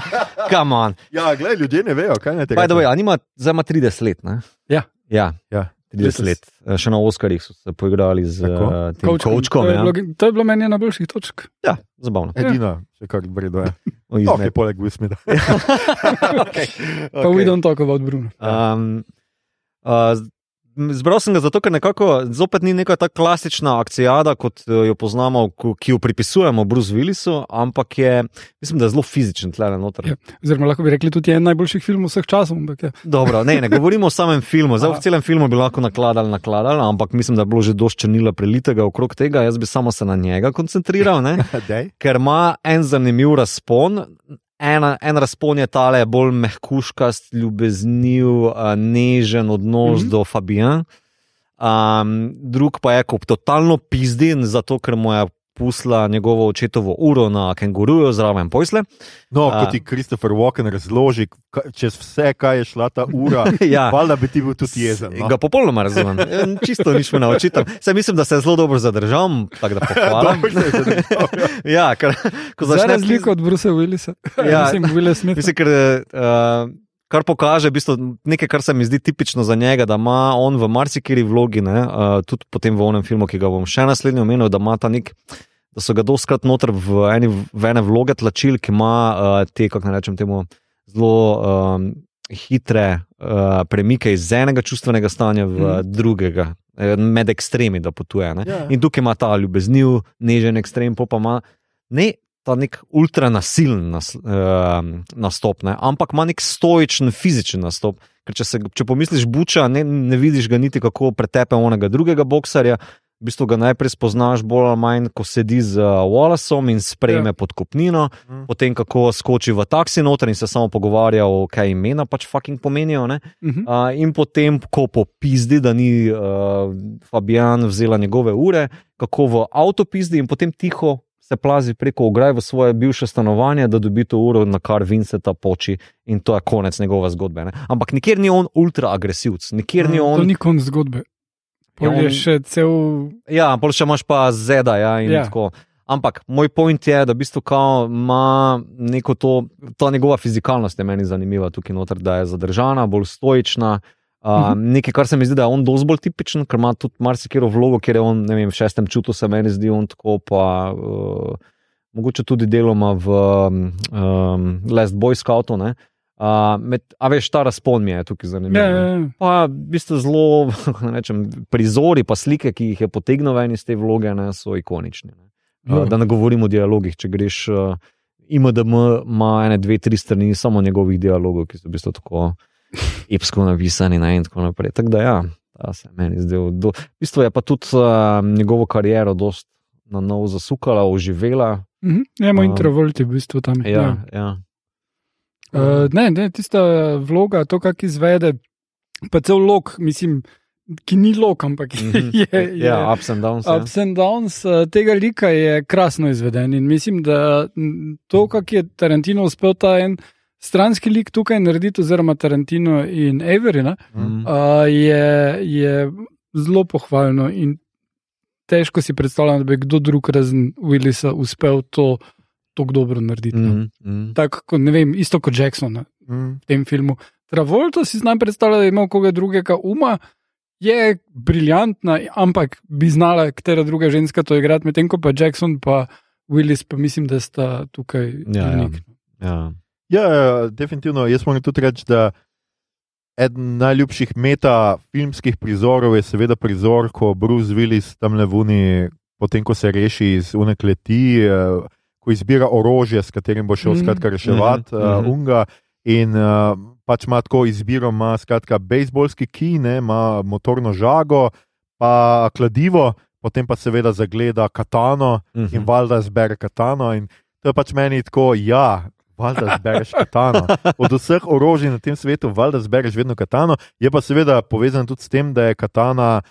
Speaker 2: Come on.
Speaker 1: Ja, gledaj, ljudje ne vejo, kaj naj te
Speaker 2: By the way, a nima, zdaj ima 30 let. Ne?
Speaker 3: Ja.
Speaker 2: ja.
Speaker 1: Ja.
Speaker 2: 30
Speaker 3: Letos.
Speaker 2: let. Eh, Še na Oscarjih so se poigrali z uh, tem
Speaker 3: Coachkom.
Speaker 2: kočkom.
Speaker 3: To je
Speaker 2: Ja.
Speaker 3: bilo- To je bilo meni ena boljših točk.
Speaker 2: ja, zabavno.
Speaker 1: Edina, še kar vredno je.
Speaker 2: Izmed-
Speaker 1: je poleg Wismida.
Speaker 2: okay.
Speaker 3: Pa we don't talk about Bruno.
Speaker 2: Um, uh, Zbral sem ga zato, ker nekako zopet ni neka ta klasična akcijada, kot eh, jo poznamo, ki jo pripisujemo Bruce Willisu, ampak je, mislim, da je zelo fizičen tle noter.
Speaker 3: Ja. Oziroma, lahko bi rekli tudi en najboljših filmov vseh časov. Ja.
Speaker 2: Dobro, ne, ne govorimo o samem filmu. Zdaj, v celem filmu bi lahko nakladali, nakladali, ampak mislim, da je bilo že dosti črnila prelitega okrog tega. Jaz bi samo se na njega koncentriral, ne? Ker ima en zanimiv razpon. Ena, en razpon je tale bolj mehkuškast, ljubezniv, a, nežen odnos mm. -hmm. do Fabijan. Um, drug pa je kot totalno pizdin, zato ker mu je pusla njegovo očetovo uro na kenguruju zraven pojsle.
Speaker 1: No,
Speaker 2: A.
Speaker 1: ko ti Christopher Walken razloži čez vse, kaj je šla ta ura,
Speaker 2: Ja.
Speaker 1: valjda bi ti bil tudi jezen. No?
Speaker 2: Ga popolnoma razumem, Eh, čisto nič me ne očitam. Saj mislim, da se zelo dobro zadržal, tako da pohvalim.
Speaker 1: Se
Speaker 2: ja, ker ko
Speaker 3: Za
Speaker 2: začne
Speaker 3: razliko od Brusa Willisa.
Speaker 2: Ja.
Speaker 3: Mislim, Willa Smitha.
Speaker 2: Mislim, ker, uh, kar pokaže v bistvu, nekaj, kar se mi zdi tipično za njega, da ima on v marsikeri vlogi, ne, uh, tudi potem v onem filmu, ki ga bom še naslednji omenil, da ima ta nek. Da so ga doskrat noter v, eni, v ene vloge tlačil, ki ima uh, te, kako naj rečem, temu, zelo um, hitre uh, premike iz enega čustvenega stanja v mm. drugega, eh, med ekstremi, da potuje. Ne?
Speaker 1: Ja.
Speaker 2: In tukaj ima ta ljubezniv, nežen ekstrem, pa ima ne ta nek ultranasilen nas, uh, nastop, ne? ampak ima nek stoičen fizičen nastop. Ker če, se, če pomisliš, buča, ne, ne vidiš ga niti kako pretepe onega drugega boksarja. V bistvu ga najprej spoznaš, bolj ali manj, ko sedi z uh, Wallaceom in sprejme ja. podkupnino,
Speaker 1: Mm.
Speaker 2: potem kako skoči v taksi noter in se samo pogovarja o kaj imena pač fucking pomenijo. Ne?
Speaker 3: Mhm.
Speaker 2: Uh, in potem, ko popizdi, da ni uh, Fabijan vzela njegove ure, kako v avto pizdi in potem tiho se plazi preko ograj v svoje bivše stanovanje, da dobi to uro, na kar Vinceta poči in to je konec njegove zgodbe. Ne? Ampak nikjer ni on ultra agresivc, nikjer ni
Speaker 3: To
Speaker 2: on.
Speaker 3: ni konc zgodbe.
Speaker 2: Ja,
Speaker 3: Pol je
Speaker 2: on-
Speaker 3: še cel.
Speaker 2: Ja, pol še imaš pa zeda. Ja, in
Speaker 3: Ja.
Speaker 2: tako. Ampak moj point je, da v bistvu ima neko to, ta njegova fizikalnost je meni zanimiva tukaj noter, da je zadržana, bolj stoična. Uh,
Speaker 3: Mhm.
Speaker 2: Nekaj, kar se mi zdi, da je on dosti bolj tipičen, ker ima tudi marsikero vlogo, ker je on, ne vem, v šestem čutu se meni zdi on tako, pa uh, mogoče tudi deloma v um, Last Boy Scoutu. ne. Uh, med, a veš, ta razpon je tukaj zanimiv. Ne.
Speaker 3: ja, ja.
Speaker 2: Pa v bistvu zelo, rečem, prizori, pa slike, ki jih je potegnil ven iz te vloge, ne, so ikonični. Ne. Uh, da ne govorim o dialogih. Če greš, uh, IMDM ima ene, dve, tri strani samo njegovih dialogov, ki so v bistvu tako epsko napisani ne, in tako naprej. Tako da ja, ta se meni zdel. Do, v bistvu je pa tudi uh, njegovo kariero dost na novo zasukala, oživela.
Speaker 3: Mhm. Ja, moj
Speaker 2: Um,
Speaker 3: introvolt je v bistvu tam.
Speaker 2: Ja, ja. ja.
Speaker 3: Uh, ne, ne, tista vloga, to, kak izvede, pa cel lok, mislim, ki ni lok, ampak
Speaker 2: Mhm.
Speaker 3: je. je
Speaker 2: ja, ups and downs. Ja.
Speaker 3: Ups and downs uh, tega lika je krasno izveden in mislim, da to, kak je Tarantino uspel ta en stranski lik tukaj narediti, oziroma Tarantino in Avery, ne,
Speaker 2: Mhm.
Speaker 3: uh, je, je zelo pohvalno in težko si predstavljam, da bi kdo drug razen Willisa uspel to tako dobro narediti. no.
Speaker 2: Mhm, mhm.
Speaker 3: Tako kot ne vem, isto kot Jackson
Speaker 1: Mm.
Speaker 3: v tem filmu. Travolto si znam predstavljati, da imel koga drugega uma. Je briljantna, ampak bi znala, katera druga ženska to igrati, medtem ko pa Jackson in Willis, pa mislim, da sta tukaj
Speaker 2: Ja, ja.
Speaker 3: unik.
Speaker 2: Ja.
Speaker 1: Ja, ja, definitivno. Jaz moram tudi reči, da eden najljubših metafilmskih prizorov je seveda prizor, ko Bruce Willis tam le vuni, potem ko se reši iz une kleti, eh, ko izbira orožje, s katerim bo šel
Speaker 3: Mhm.
Speaker 1: skratka reševati
Speaker 2: Mhm,
Speaker 1: uh,
Speaker 2: mhm.
Speaker 1: Unga. In uh, pač ima tako izbiro, ima skratka bejzbolski ki, ima motorno žago, pa kladivo, potem pa seveda zagleda katano
Speaker 2: Mhm.
Speaker 1: in valjda zbere katano. In to je pač meni tako, ja. Valjda zbereš katano. Od vseh orožij na tem svetu, valjda zbereš vedno katano. Je pa seveda povezan tudi s tem, da je katana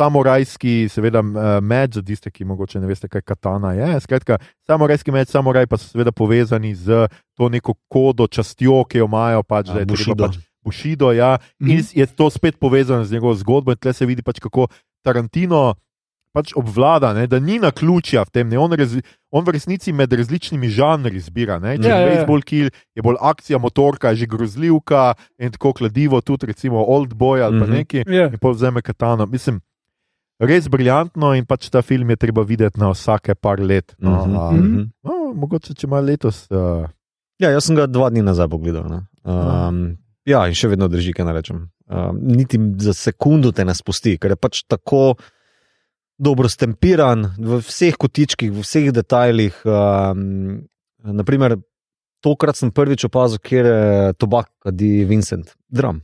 Speaker 1: samurajski, seveda eh, meč za tiste, ki mogoče ne veste, kaj katana je. Skratka, samurajski meč, samuraj pa so seveda povezani z to neko kodo, častjo, ki jo imajo. Pač, da je treba
Speaker 2: Bushido.
Speaker 1: pač Bushido, ja,
Speaker 3: Mhm.
Speaker 1: in je to spet povezano z njegovo zgodbo, in tle se vidi, pač, kako Tarantino pač obvlada, ne, da ni na ključja v tem. Ne, on, res, on v resnici med različnimi žanri zbira. Ne, če
Speaker 3: Ja,
Speaker 1: je
Speaker 3: ja, ja.
Speaker 1: baseball kill, je bolj akcija, motorka, že grozljivka in tako kladivo, tudi recimo Old Boy ali pa
Speaker 2: Mhm.
Speaker 1: neki,
Speaker 3: Ja.
Speaker 1: in pol vzame katano. Mislim, res briljantno in pač ta film je treba videti na vsake par let. No,
Speaker 2: Mhm,
Speaker 1: a,
Speaker 2: mhm.
Speaker 1: no, mogoče če ima letos. Uh,
Speaker 2: Ja, jaz sem ga dva dni nazaj pogledal. ne. Um, ja, in še vedno drži, kaj rečem. Um, niti za sekundo te ne spusti, ker je pač tako dobro stempiran v vseh kotičkih, v vseh detajlih. Um, naprimer, tokrat sem prvič opazil, kjer je tobak, kadi Vincent, dram.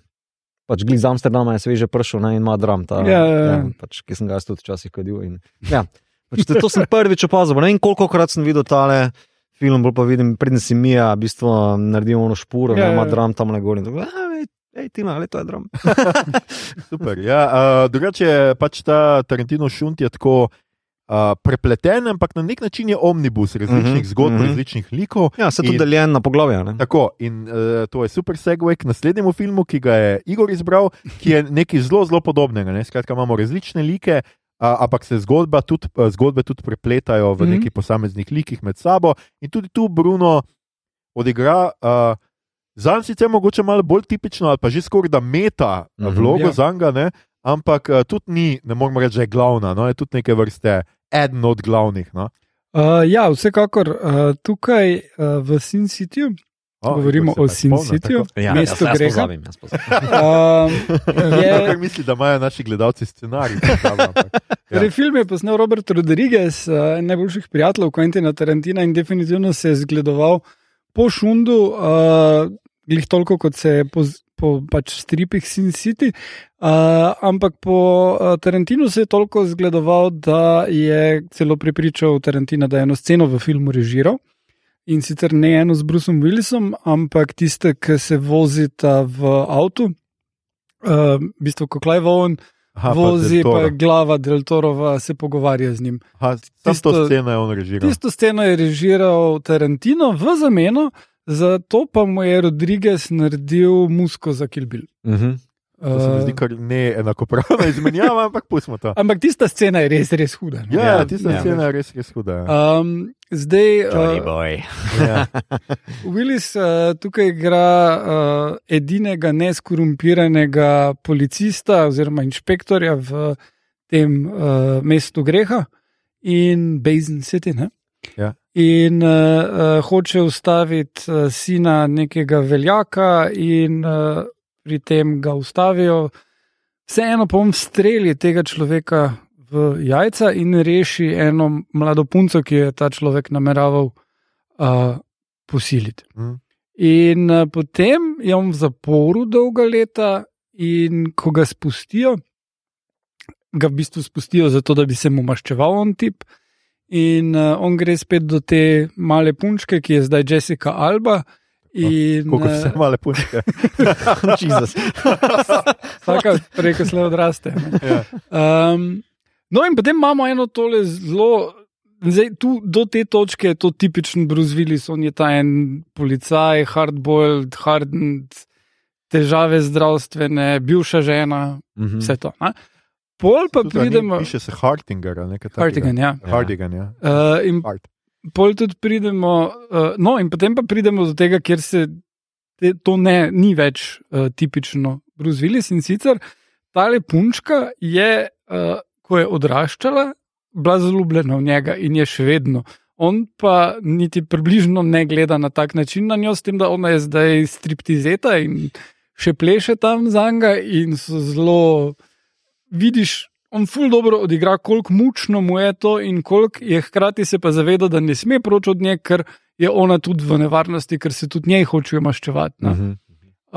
Speaker 2: Pač glih z Amsterdama je sveže pršel ne, in ima dram. Ta,
Speaker 3: Ja, ja, ja.
Speaker 2: pač, ki sem ga jaz tudi včasih kadil. In, ja, pač, to, to sem prvič opazil. pa Ne vem, koliko krat sem videl tale film, bolj pa vidim, prednji si Mija, v bistvu naredil ono špuro,
Speaker 3: Ja,
Speaker 2: ja, ima
Speaker 3: ja.
Speaker 2: dram tam na gori. "A, ej, Ej, Tina, ali to je dram.
Speaker 1: Super. Ja, uh, drugače pač ta Tarantino šunt je tako uh, prepleten, ampak na nek način je omnibus različnih
Speaker 2: Mhm,
Speaker 1: mm -hmm, zgodb, mm
Speaker 2: mhm.
Speaker 1: -hmm. različnih likov.
Speaker 2: Ja, se tudi deljen na poglavja. Ne?
Speaker 1: Tako, in uh, to je super segue k naslednjemu filmu, ki ga je Igor izbral, ki je nekaj zelo, zelo podobnega. Ne? Skratka, imamo različne like, uh, ampak se zgodba tudi, uh, zgodbe tudi prepletajo v
Speaker 3: Mhm.
Speaker 1: nekih posameznih likih med sabo. In tudi tu Bruno odigra. Uh, Zanj sicer mogoče malo bolj tipično, ali pa že skoraj da meta
Speaker 2: Mhm.
Speaker 1: vlogo
Speaker 3: Ja.
Speaker 1: za njega, ampak uh, tudi ni, ne moremo reči, da je glavna, no? je tudi neke vrste eden od glavnih. No?
Speaker 3: Uh, ja, vsekakor uh, tukaj uh, v Sin Cityju,
Speaker 1: O,
Speaker 3: Govorimo o
Speaker 1: se pa
Speaker 3: Sin Cityju.
Speaker 2: Ja,
Speaker 3: Mesto
Speaker 2: jaz, jaz
Speaker 3: greha.
Speaker 2: pozabim, jaz pozabim.
Speaker 3: um, je,
Speaker 1: Ker misli, da imajo naši gledalci scenarij. pripravljen, ampak, ja.
Speaker 3: Torej, film je posnel Robert Rodriguez, uh, najboljših prijateljev Quentina Tarantina in definitivno se je zgledoval po šundu, uh, glih toliko kot se je po, z- po pač stripih Sin City. Uh, ampak po uh, Tarantinu se je toliko zgledoval, da je celo pripričal Tarantina, da je eno sceno v filmu režiral. In sicer ne eno z Bruceom Willisom, ampak tiste, ki se vozita v avtu. Uh, v bistvu, ko Clive Owen
Speaker 1: Aha,
Speaker 3: vozi, pa
Speaker 1: Toro.
Speaker 3: glava Del Torova se pogovarja z njim.
Speaker 1: Aha, Sam
Speaker 3: tisto-
Speaker 1: to sceno je on režiral.
Speaker 3: Tisto sceno je režiral Tarantino v zameno, za to pa mu je Rodriguez naredil musko za Kilbil.
Speaker 2: Mhm.
Speaker 1: To se mi zdi kar ne enakopravna izmenjava, ampak pustimo to.
Speaker 3: Ampak tista scena je res, res huda. no.
Speaker 1: Ja,
Speaker 2: Ja,
Speaker 1: tista
Speaker 2: ja.
Speaker 1: scena je res, res huda. ja.
Speaker 3: Um, zdaj, uh,
Speaker 2: boy.
Speaker 1: Ja.
Speaker 3: Willis uh, tukaj igra uh, edinega neskorumpiranega policista oziroma inšpektorja v tem uh, mestu greha in Basin City. Ne?
Speaker 1: Ja.
Speaker 3: In uh, uh, hoče ustaviti uh, sina nekega veljaka, in uh, pri tem ga ustavijo. Vseeno pa on streli tega človeka v jajca in reši eno mlado punco, ki jo je ta človek nameraval uh, posiliti.
Speaker 1: Mhm.
Speaker 3: In uh, potem je on v zaporu dolga leta, in ko ga spustijo, ga v bistvu spustijo zato, da bi se mu maščeval on tip. In uh, on gre spet do te male punčke, ki je zdaj Jessica Alba. In,
Speaker 1: Koliko se
Speaker 3: eh,
Speaker 1: male punčke.
Speaker 2: Jezus.
Speaker 3: Vsaka preko slej odraste. ne.
Speaker 1: Ja.
Speaker 3: Um, no, in potem imamo eno tole zelo. Zdaj, tu, do te točke je to tipičen Bruce Willis, on je ta en policaj, hardboiled, hardened, težave zdravstvene, bivša žena,
Speaker 2: Mhm.
Speaker 3: vse to. Ne? Pol pa
Speaker 1: Tudi, a ni-
Speaker 3: pridemo.
Speaker 1: Piše se Hartinger ali nekaj takega.
Speaker 3: Hartigan, ja.
Speaker 1: Hardigan, ja.
Speaker 3: Uh, in
Speaker 1: Hart.
Speaker 3: pol tudi pridemo, uh, no, in potem pa pridemo do tega, kjer se te, to ne, ni več uh, tipično Bruce Willis in sicer tale punčka je, uh, ko je odraščala, bila zaljubljena v njega in je še vedno. On pa niti približno ne gleda na tak način na njo, s tem, da ona je zdaj striptizeta in še pleše tam za njega in so zelo, vidiš, on ful dobro odigra, koliko mučno mu je to in koliko je hkrati se pa zaveda, da ne sme proč od nje, ker je ona tudi v nevarnosti, ker se tudi njej hočejo maščevati. ne.
Speaker 2: Mhm.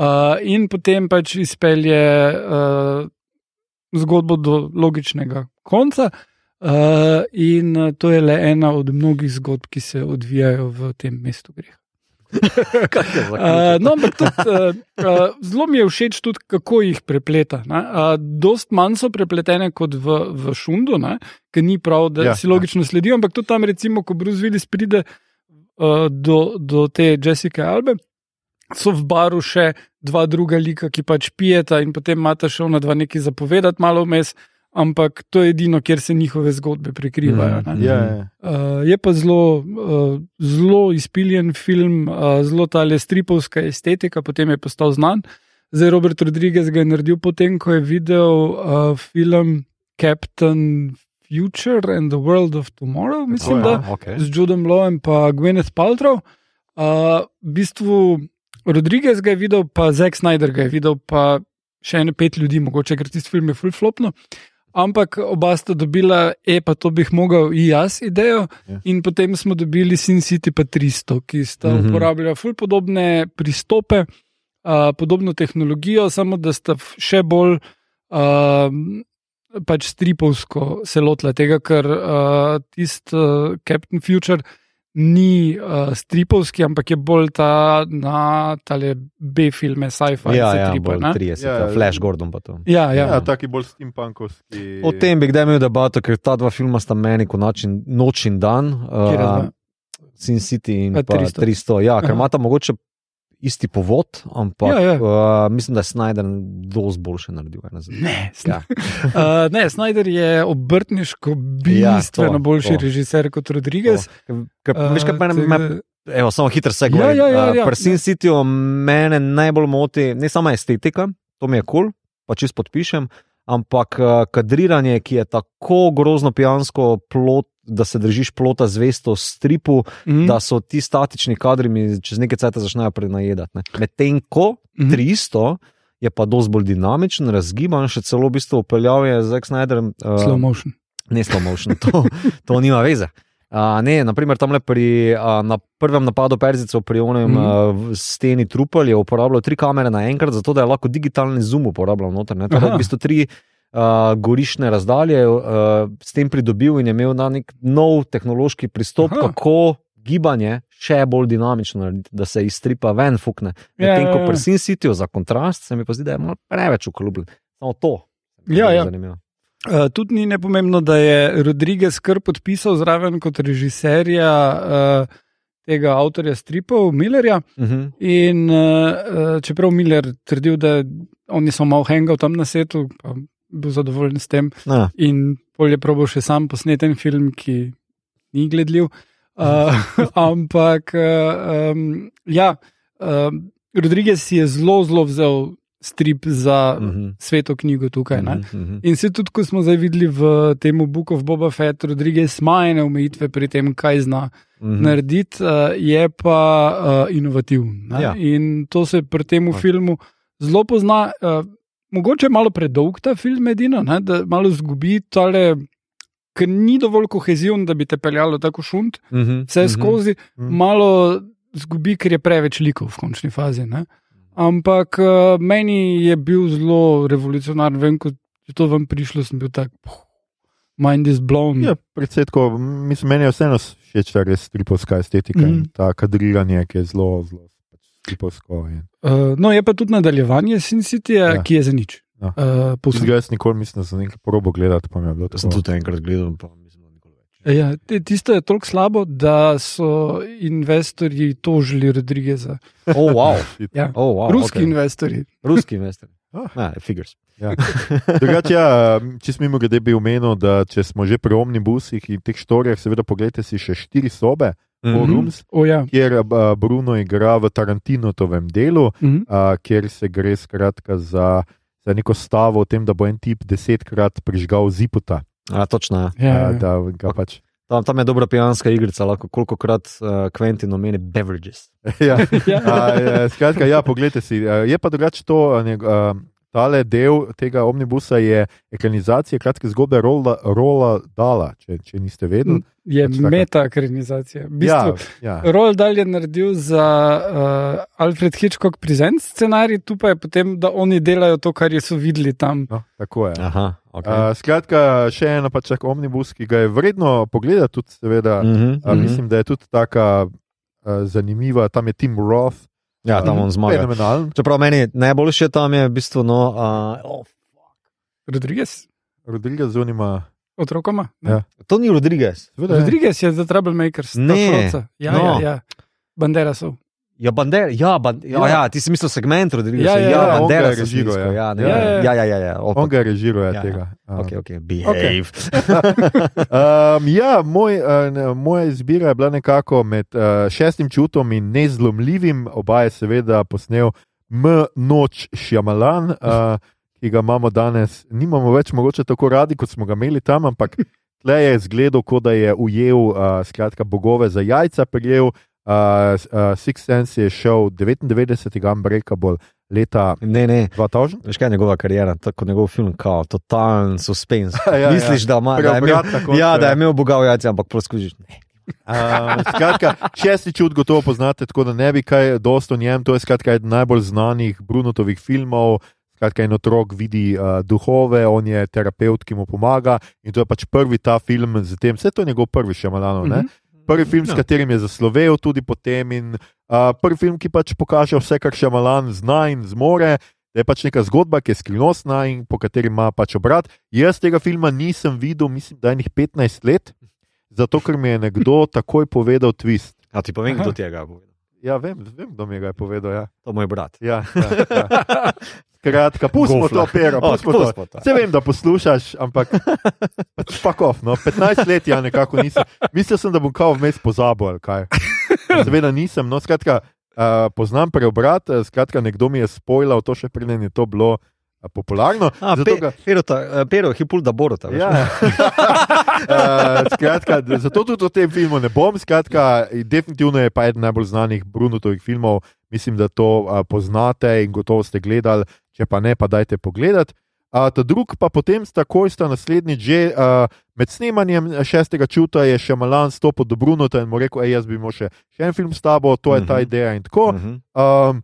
Speaker 3: Uh, in potem pač izpelje uh, zgodbo do logičnega konca. Uh, in uh, to je le ena od mnogih zgodb, ki se odvijajo v tem mestu greha. Uh, no, ampak tudi, uh, uh, zelo mi je všeč tudi, kako jih prepleta. Uh, dost manj so prepletene kot v, v Šundu, ki ni prav, da ja, si logično ja. sledijo, ampak tudi tam, recimo, ko Bruce Willis pride uh, do, do te Jessica Albe, so v baru še dva druga lika, ki pač pijeta in potem imata še ona dva nekaj zapovedati malo vmes ampak to je edino, kjer se njihove zgodbe prekrivajo.
Speaker 1: Mm, ja, ja.
Speaker 3: Uh, je pa zelo, uh, zelo izpiljen film, uh, zelo ta le stripovska estetika, potem je postal znan. Zdaj Robert Rodriguez ga je naredil potem, ko je videl uh, film Captain Future and the World of Tomorrow, mislim, oh, ja, da okay. z Judom Lowem in Gwyneth Paltrow. Uh, v bistvu Rodriguez ga je videl, pa Zack Snyder ga je videl, pa še ene pet ljudi, mogoče, ker tisti film je full flopno. Ampak oba sta dobila, e, pa to bi mogel i jaz, idejo. Ja. In potem smo dobili Sin City pa 300, ki sta mm -hmm. uporabljala ful podobne pristope, uh, podobno tehnologijo, samo da sta še bolj uh, pač stripovsko se lotila tega, ker uh, tisti uh, Captain Future ni uh, stripovski, ampak je bolj ta na tale B-filme, sci-fi.
Speaker 2: Ja, ja, tripa, bolj 30, ja, ja, Flash Gordon pa to.
Speaker 3: Ja, ja.
Speaker 1: ja taki bolj steampunkovski.
Speaker 2: O tem bi kdaj imel debato, ker ta dva filma sta meni kot noč in dan. Uh, Sin City in 300. 300. Ja, ker imata mogoče isti povod, ampak ja, ja. Uh, mislim, da je Snyder dosti boljše naredil.
Speaker 3: Ne, ja. uh, ne, Snyder je obrtniško bistveno ja, boljši to. režiser kot Rodriguez.
Speaker 2: Evo, samo hitro se gre.
Speaker 3: Ja, ja, ja, ja,
Speaker 2: Pri Sin Cityju mene najbolj moti ne samo estetika, to mi je kul, cool, pa čisto podpišem, ampak kadriranje, ki je tako grozno pijansko plot da se držiš plota zvesto stripu, mm -hmm. da so ti statični kadri mi čez nekaj časa začnejo prenajedati. Medtem ko mm -hmm. 300 je pa dosti bolj dinamičen, razgiban, še celo v bistvu upeljal je z Exniderjem.
Speaker 3: Uh, slow motion.
Speaker 2: Ne slow motion, to, to nima veze. Uh, ne, naprimer, tam pri uh, na prvem napadu Perzico pri onem mm uh, steni trupel je uporabljal tri kamere naenkrat, zato da je lahko digitalni zoom uporabljal noter. Torej, v bistvu tri uh, gorišne razdalje, uh, s tem pridobil in imel na nek nov tehnološki pristop, Aha. kako gibanje še bolj dinamično narediti, da se iz stripa ven fukne. Ja, Medtem ko ja, ja. pri Sin Cityju za kontrast, se mi pa zdi, da je malo preveč uklubljen. Samo to.
Speaker 3: Ja, ja. Uh, tudi ni nepomembno, da je Rodriguez kar podpisal zraven kot režiserja uh, tega avtorja stripov, Millerja. Uh mhm. -huh. In uh, čeprav Miller trdil, da oni so malo hengal tam na svetu, bil zadovoljen s tem. Ja. In bolje probo še sam posneten film, ki ni gledljiv. Uh, ampak, uh, um, ja, uh, Rodriguez si je zelo, zelo vzel strip za uh mhm. -huh. sveto knjigo tukaj. Uh -huh, uh -huh. In se tudi, ko smo zdaj videli v tem Book of Boba Fett, Rodriguez ima ene omejitve pri tem, kaj zna uh mhm. -huh. narediti, uh, je pa uh, inovativen. Ja. In to se pri tem uh. filmu zelo pozna. Uh, mogoče malo predolg ta film, edino, ne, da malo zgubi tole. Ker ni dovolj koheziven, da bi te peljalo tako šunt, uh mhm, -huh, vse skozi, uh. -huh. malo zgubi, ker je preveč likov v končni fazi. Ne? Ampak uh, meni je bil zelo revolucionaren, vem, ko je to vam prišlo, sem bil tak, mind is blown.
Speaker 1: Ja, predsedko, mislim, meni je vseeno všeč ta res tripovska estetika -huh. in mhm. ta kadriranje, ki je zelo, zelo tripovsko. Je.
Speaker 3: Uh, no, je pa tudi nadaljevanje Sin City, ja. ki je za nič.
Speaker 1: No. Uh, jaz nikoli nisem za nekaj probo gledati, pa mi je bilo to.
Speaker 2: Sem tudi enkrat gledal, pa mislim, da nikoli
Speaker 3: več. Ja, tisto je toliko slabo, da so investorji tožili Rodrigeza.
Speaker 2: Oh, wow.
Speaker 3: ja.
Speaker 2: oh, wow.
Speaker 3: Ruski okay. investorji.
Speaker 2: Ruski investorji. Ah. Ah, figures.
Speaker 1: Ja. Ja, če smo imeli, bi omenil, da če smo že pri omnibusih in teh štorjah, seveda, pogledajte si še štiri sobe. Mm -hmm. Rooms,
Speaker 3: oh, ja.
Speaker 1: Kjer uh, Bruno igra v Tarantinovem delu, mm -hmm. uh, kjer se gre skratka za, za neko stavo o tem, da bo en tip desetkrat prižgal ziputa.
Speaker 2: A, točno.
Speaker 3: Ja,
Speaker 1: uh, da, pač.
Speaker 2: tam, tam je dobra pijanska igrica, lahko koliko krat uh, Quentin omeni beverages.
Speaker 1: ja. ja. uh, skratka, ja, poglejte si. Uh, je pa drugače to. Uh, tale del tega omnibusa je ekranizacija kratke zgodbe Rola, Rola Dala, če, če niste vedeli.
Speaker 3: Je pač meta-ekranizacija. Ja, ja. Roald Dahl je naredil za uh, Alfred Hitchcock Present scenarij, tu pa je potem, da oni delajo to, kar so videli tam.
Speaker 1: No, tako je.
Speaker 2: Aha, Okay.
Speaker 1: Uh, skratka, še ena pač omnibus, ki ga je vredno pogledati, tudi seveda.
Speaker 2: mm -hmm,
Speaker 1: Uh, mislim, da je tudi tako uh, zanimiva, tam je Tim Roth.
Speaker 2: Ja, tam on zmaga.
Speaker 1: Fenomenalen.
Speaker 2: Čeprav meni najboljše tam je v bistvu, no, uh, oh,
Speaker 3: Rodriguez,
Speaker 1: Rodriguez zunima.
Speaker 3: otrokoma. ne?
Speaker 1: Ja.
Speaker 2: to ni Rodriguez.
Speaker 1: Seveda je.
Speaker 3: Rodriguez je za Troublemakers.
Speaker 2: Ne.
Speaker 3: Ja,
Speaker 2: no.
Speaker 3: ja, ja. Banderasov.
Speaker 2: Ja, Bander, ja, ban, ja,
Speaker 1: Ja.
Speaker 2: ja, ti si mislil segment Rodriguez.
Speaker 3: Ja, ja,
Speaker 2: ja,
Speaker 3: ja,
Speaker 1: on ga je
Speaker 2: Bandera
Speaker 1: režiral, ja.
Speaker 2: Ja, ne,
Speaker 3: Ja,
Speaker 2: ja,
Speaker 3: ja.
Speaker 2: ja, ja, ja, ja.
Speaker 1: On ga režira
Speaker 2: Ja, ja.
Speaker 1: tega. Uh,
Speaker 2: Okay, okay. Behave.
Speaker 1: Um, ja, moj, uh, moja izbira je bila nekako med uh, šestim čutom in nezlomljivim. Oba je seveda posnel M. Noč Šjamalan, uh, ki ga imamo danes. Nimamo več mogoče tako radi, kot smo ga imeli tam, ampak tle je zgledal, kot da je ujel uh, skratka, bogove za jajca, prijel. Uh, uh, Six Sense je šel 99. Unbreakable leta
Speaker 2: Ne, ne.
Speaker 1: 2000.
Speaker 2: Veš kaj je njegova karijera, tako njegov film, kao, totalen suspense.
Speaker 1: Ja, ja.
Speaker 2: Misliš, da, ima, da, imel,
Speaker 1: Preobrat na koncu,
Speaker 2: ja, da
Speaker 1: ja.
Speaker 2: je imel bogav jajce, ampak proskužiš.
Speaker 1: Uh, skratka, šesti čut gotovo poznate, tako da ne bi kaj dosto njem. To je skratka eden najbolj znanih Brunotovih filmov. Skratka, en otrok vidi uh, duhove, on je terapeut, ki mu pomaga. In to je pač prvi ta film z tem, vse to je njegov prvi še malano. Mm
Speaker 3: Mhm.
Speaker 1: Prvi film, s
Speaker 2: Ja.
Speaker 1: katerim je zaslovel tudi potem, in uh, prvi film, ki pač pokaže vse, kar še malan zna in zmore. Da je pač neka zgodba, ki je skrivnostna in po kateri ima pač obrat. Jaz tega filma nisem videl, mislim, da je enih 15 let, zato ker mi je nekdo takoj povedal twist.
Speaker 2: A ti povem,
Speaker 3: Aha.
Speaker 2: kdo ti je ga povedal.
Speaker 1: Ja, vem, vem kdo mi ga je povedal. Ja.
Speaker 2: To je moj brat.
Speaker 1: Ja, ja, ja. Skratka, pustimo
Speaker 2: Gofla.
Speaker 1: to, pero, pustimo to.
Speaker 2: pustimo to.
Speaker 1: Vse vem, da poslušaš, ampak spakov. No, 15 let ja nekako nisem. Mislil sem, da bom kao vmes pozabil, ali kaj. Seveda nisem. No, skratka, uh, poznam preobrat, skratka, nekdo mi je spoilal, to še preden je to bilo popularno.
Speaker 2: A,
Speaker 1: Zato
Speaker 2: pe,
Speaker 1: ga-
Speaker 2: pero, ta, eh, pero, hipul da borota.
Speaker 1: Ja. uh, skratka, zato tudi o tem filmu ne bom. Skratka, in definitivno je pa eden najbolj znanih Brunotovih filmov. Mislim, da to uh, poznate in gotovo ste gledali. Če pa ne, pa dajte pogledati. Uh, ta drug pa potem takoj sta naslednji že uh, med snemanjem šestega čuta je še Malan stopil do Brunota in mu rekel: Ej, jaz bi imel še, še en film s tabo, to je ta
Speaker 2: Mhm.
Speaker 1: ideja in tako.
Speaker 2: Mhm.
Speaker 1: Um,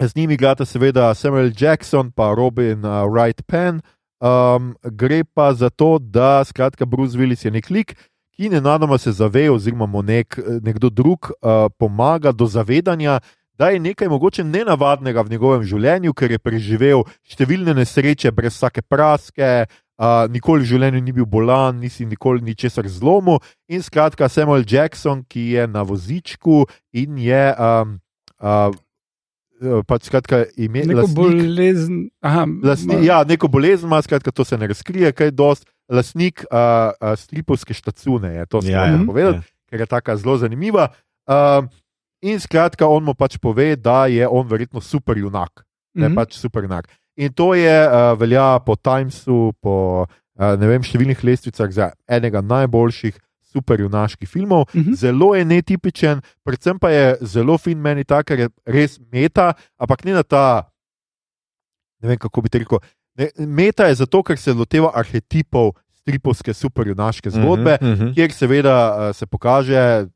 Speaker 1: z njimi igrata seveda Samuel Jackson in Robin uh, Wright Penn. Um, gre pa za to, da skratka Bruce Willis je nek lik, ki nenadoma se zave, oziroma mu nek, nekdo drug uh, pomaga do zavedanja, da je nekaj mogoče nenavadnega v njegovem življenju, ker je preživel številne nesreče brez vsake praske. Uh, nikoli v življenju ni bil bolan, nisi nikoli ničesar zlomil. In skratka, Samuel Jackson, ki je na vozičku in je um, uh, pač skratka ime.
Speaker 3: Neko
Speaker 1: lastnik-
Speaker 3: bolezen. Aha,
Speaker 1: Lasni,
Speaker 3: ma-
Speaker 1: ja, neko bolezen ima, skratka, to se ne razkrije, kaj dost. Lastnik uh, uh, stripovske štacune je to,
Speaker 2: Ja,
Speaker 1: ja,
Speaker 2: ja,
Speaker 1: povedati,
Speaker 2: ja.
Speaker 1: ker je tako zelo zanimiva. Um, in skratka, on mu pač pove, da je on verjetno super junak. Ne,
Speaker 3: Mhm.
Speaker 1: pač super junak. In to je, uh, velja po Timesu, po uh, ne vem, številnih lestvicah za enega najboljših superjunaških filmov.
Speaker 3: Mhm.
Speaker 1: Zelo je netipičen, predvsem pa je zelo fin meni ta, ker je res meta, ampak ne na ta, ne vem kako bi ti rekel. Ne, meta je zato, ker se loteva arhetipov stripovske superjunaške zgodbe,
Speaker 2: Mhm, mhm.
Speaker 1: kjer seveda uh, se pokaže.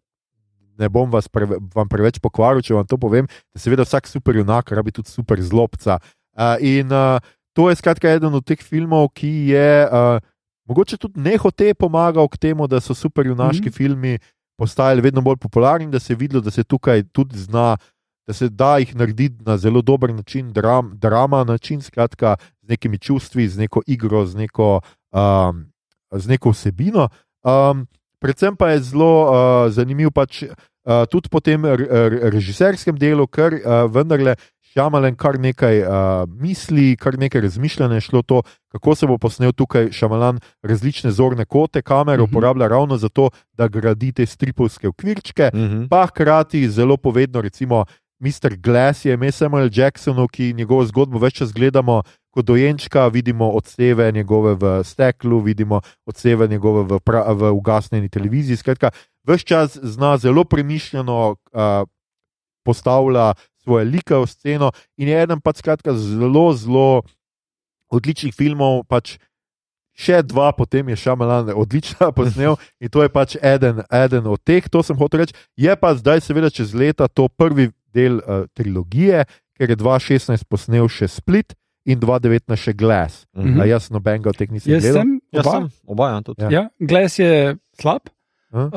Speaker 1: Ne bom vas preve, vam preveč pokvaril, če vam to povem, da seveda vsak superjunak rabi tudi super zlobca. Uh, in uh, to je skratka eden od teh filmov, ki je uh, mogoče tudi nehote pomagal k temu, da so superjunaški mm
Speaker 3: Mhm.
Speaker 1: -hmm. filmi postajali vedno bolj popularni, da se je videlo, da se tukaj tudi zna, da se da jih narediti na zelo dober način, dram, drama način, skratka, z nekimi čustvi, z neko igro, z neko, um, z neko vsebino. Um, predvsem pa je zelo uh, zanimiv pač, uh, tudi po tem re- re- režiserskem delu, ker uh, vendarle Šamalen kar nekaj uh, misli, kar nekaj razmišljanja je šlo to, kako se bo posnel tukaj Šamalan različne zorne kote, kamero
Speaker 3: Mhm.
Speaker 1: uporablja ravno zato, da gradi te stripovske okvirčke
Speaker 2: Mhm.
Speaker 1: pa hkrati zelo povedno, recimo, Mr. Glass je ime Samuel Jacksonu, ki njegovo zgodbo več čas gledamo kot dojenčka, vidimo odseve njegove v steklu, vidimo odseve njegove v, pra, v ugasnjeni televiziji. Skratka, več čas zna zelo premišljeno uh, postavlja svoje like v sceno in je eden pač skratka zelo, zelo odličnih filmov. Pač Še dva, potem je Šamalan odlično posnel in to je pač eden, eden od teh, to sem hotel reči. Je pa zdaj, seveda, čez leta to prvi del uh, trilogije, ker je 2016 posnel še Split in 2019 še Glass.
Speaker 2: Mhm.
Speaker 3: Mhm.
Speaker 1: A jaz nobenega od teh nisem
Speaker 3: Jaz
Speaker 1: gledal.
Speaker 3: sem,
Speaker 2: Jaz
Speaker 3: oba.
Speaker 2: sem, oba, ja, tudi.
Speaker 1: Ja.
Speaker 3: Ja, Glas je slab,
Speaker 1: Hm?
Speaker 3: uh,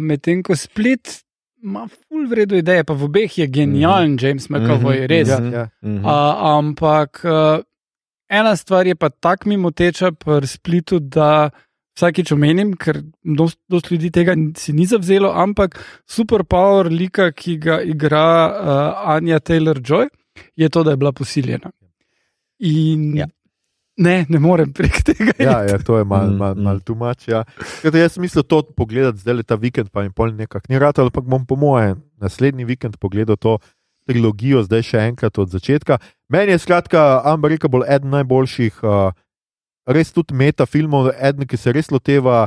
Speaker 3: medtem ko Split ima full vredno ideje, pa v obeh je genijalen James McAvoy,
Speaker 2: Mhm,
Speaker 3: res.
Speaker 1: Ja,
Speaker 2: Mhm.
Speaker 1: ja.
Speaker 2: Mhm.
Speaker 3: Uh, ampak uh, ena stvar je pa tako mimo teča pri Splitu, da vsakič omenim, ker dost, dost ljudi tega si ni zavzelo, ampak superpower lika, ki ga igra uh, Anja Taylor Joy, je to, da je bila posiljena. In
Speaker 2: Ja.
Speaker 3: ne, ne morem prek tega.
Speaker 1: Ja, ja, to je malo mal, mal tumač. Ja. Skratka, Jaz sem mislil to pogledati zdaj le ta vikend, pa mi pol nekako ni rad, ampak bom po moje naslednji vikend pogledal to trilogijo, zdaj še enkrat od začetka. Meni je skratka Unbreakable eden najboljših, uh, res tudi metafilmov, eden, ki se res loteva.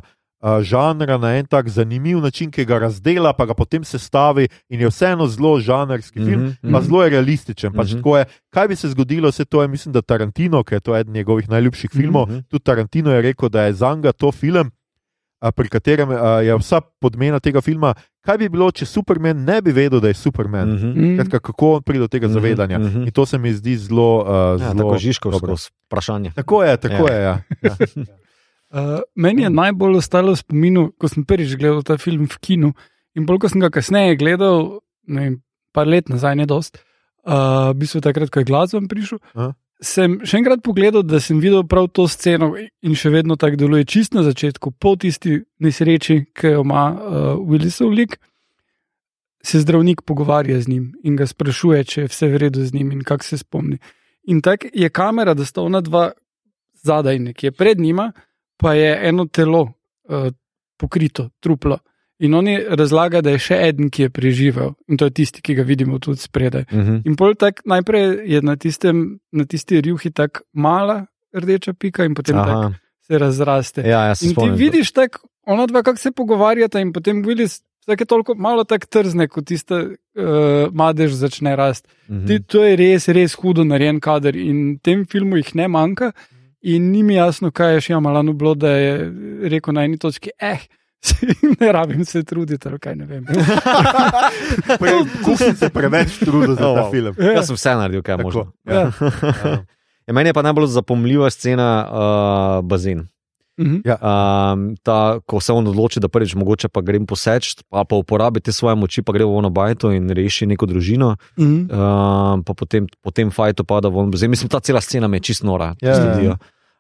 Speaker 1: Žanra na en tak zanimiv način, ki ga razdela, pa ga potem sestavi, in je vseeno zelo žanrski film, mm
Speaker 2: Mhm,
Speaker 1: -hmm. pa
Speaker 2: mhm.
Speaker 1: zelo je realističen. Pač
Speaker 2: Mhm.
Speaker 1: tako je, kaj bi se zgodilo, vse to je, mislim, da Tarantino, ki je to eden njegovih najljubših filmov,
Speaker 2: Mhm.
Speaker 1: tudi Tarantino je rekel, da je za njega to film, pri katerem je vsa podmena tega filma. Kaj bi bilo, če Superman ne bi vedel, da je Superman? Mm.
Speaker 2: Mhm.
Speaker 1: Kratka, kako on pride do tega zavedanja.
Speaker 2: Mhm, mhm.
Speaker 1: In to se mi zdi zelo. Uh,
Speaker 2: Ja,
Speaker 1: zelo
Speaker 2: tako žiškovsko
Speaker 1: dobro.
Speaker 2: vprašanje.
Speaker 1: Tako je, tako
Speaker 2: Ja.
Speaker 1: je. Ja. Ja.
Speaker 3: Uh, meni je najbolj ostalo v spominu, ko sem prvič gledal ta film v kinu in bolj, ko sem ga kasneje gledal, ne vem, par let nazaj, ne dost, uh, v bistvu takrat, ko je glasben prišel.
Speaker 1: Aha.
Speaker 3: Sem še enkrat pogledal, da sem videl prav to sceno in še vedno tako deluje, čist na začetku, po tisti nesreči, ki jo ima uh, Willisov lik. Se zdravnik pogovarja z njim in ga sprašuje, če je vse v redu z njim in kako se spomni. In tako je kamera, da sta ona dva zadaj, nekje pred njima, pa je eno telo uh, pokrito, truplo. In oni razlaga, da je še en, ki je preživel, in to je tisti, ki ga vidimo tudi spredaj.
Speaker 2: Mhm.
Speaker 3: In pol tak najprej je na, tistem, na tisti rjuhi tako mala rdeča pika, in potem tak se razraste.
Speaker 2: Ja, jaz se
Speaker 3: in ti
Speaker 2: spomnim.
Speaker 3: vidiš tako, ona dva, kako se pogovarjata, in potem vidiš. Vsake toliko malo tako trzne, kot tista uh, madež začne rasti.
Speaker 2: Mhm.
Speaker 3: Ti- To je res, res hudo narejen kader in v tem filmu jih ne manjka. In ni mi jasno, kaj je še Amalano bilo, da je rekel na eni točki, eh, ne rabim se truditi, ali kaj ne vem.
Speaker 1: Kuhni se preveč trudil za
Speaker 2: Oh,
Speaker 1: ta
Speaker 2: wow.
Speaker 1: film.
Speaker 2: Jaz sem vse naredil, kaj je možno.
Speaker 1: Tako, ja. Ja.
Speaker 2: Ja, meni je pa najbolj zapomljiva scena uh, bazen.
Speaker 3: Mhm.
Speaker 2: Um, ta, ko se on odloči, da prvič mogoče pa grem poseč, pa, pa uporabi te svoje moči, pa gre v ono bajto in reši neko družino,
Speaker 3: Mhm.
Speaker 2: um, pa potem, potem fajto pada v ono bazen. Mislim, ta cela scena me je čist nora.
Speaker 1: Ja,
Speaker 2: če
Speaker 1: ja, ja.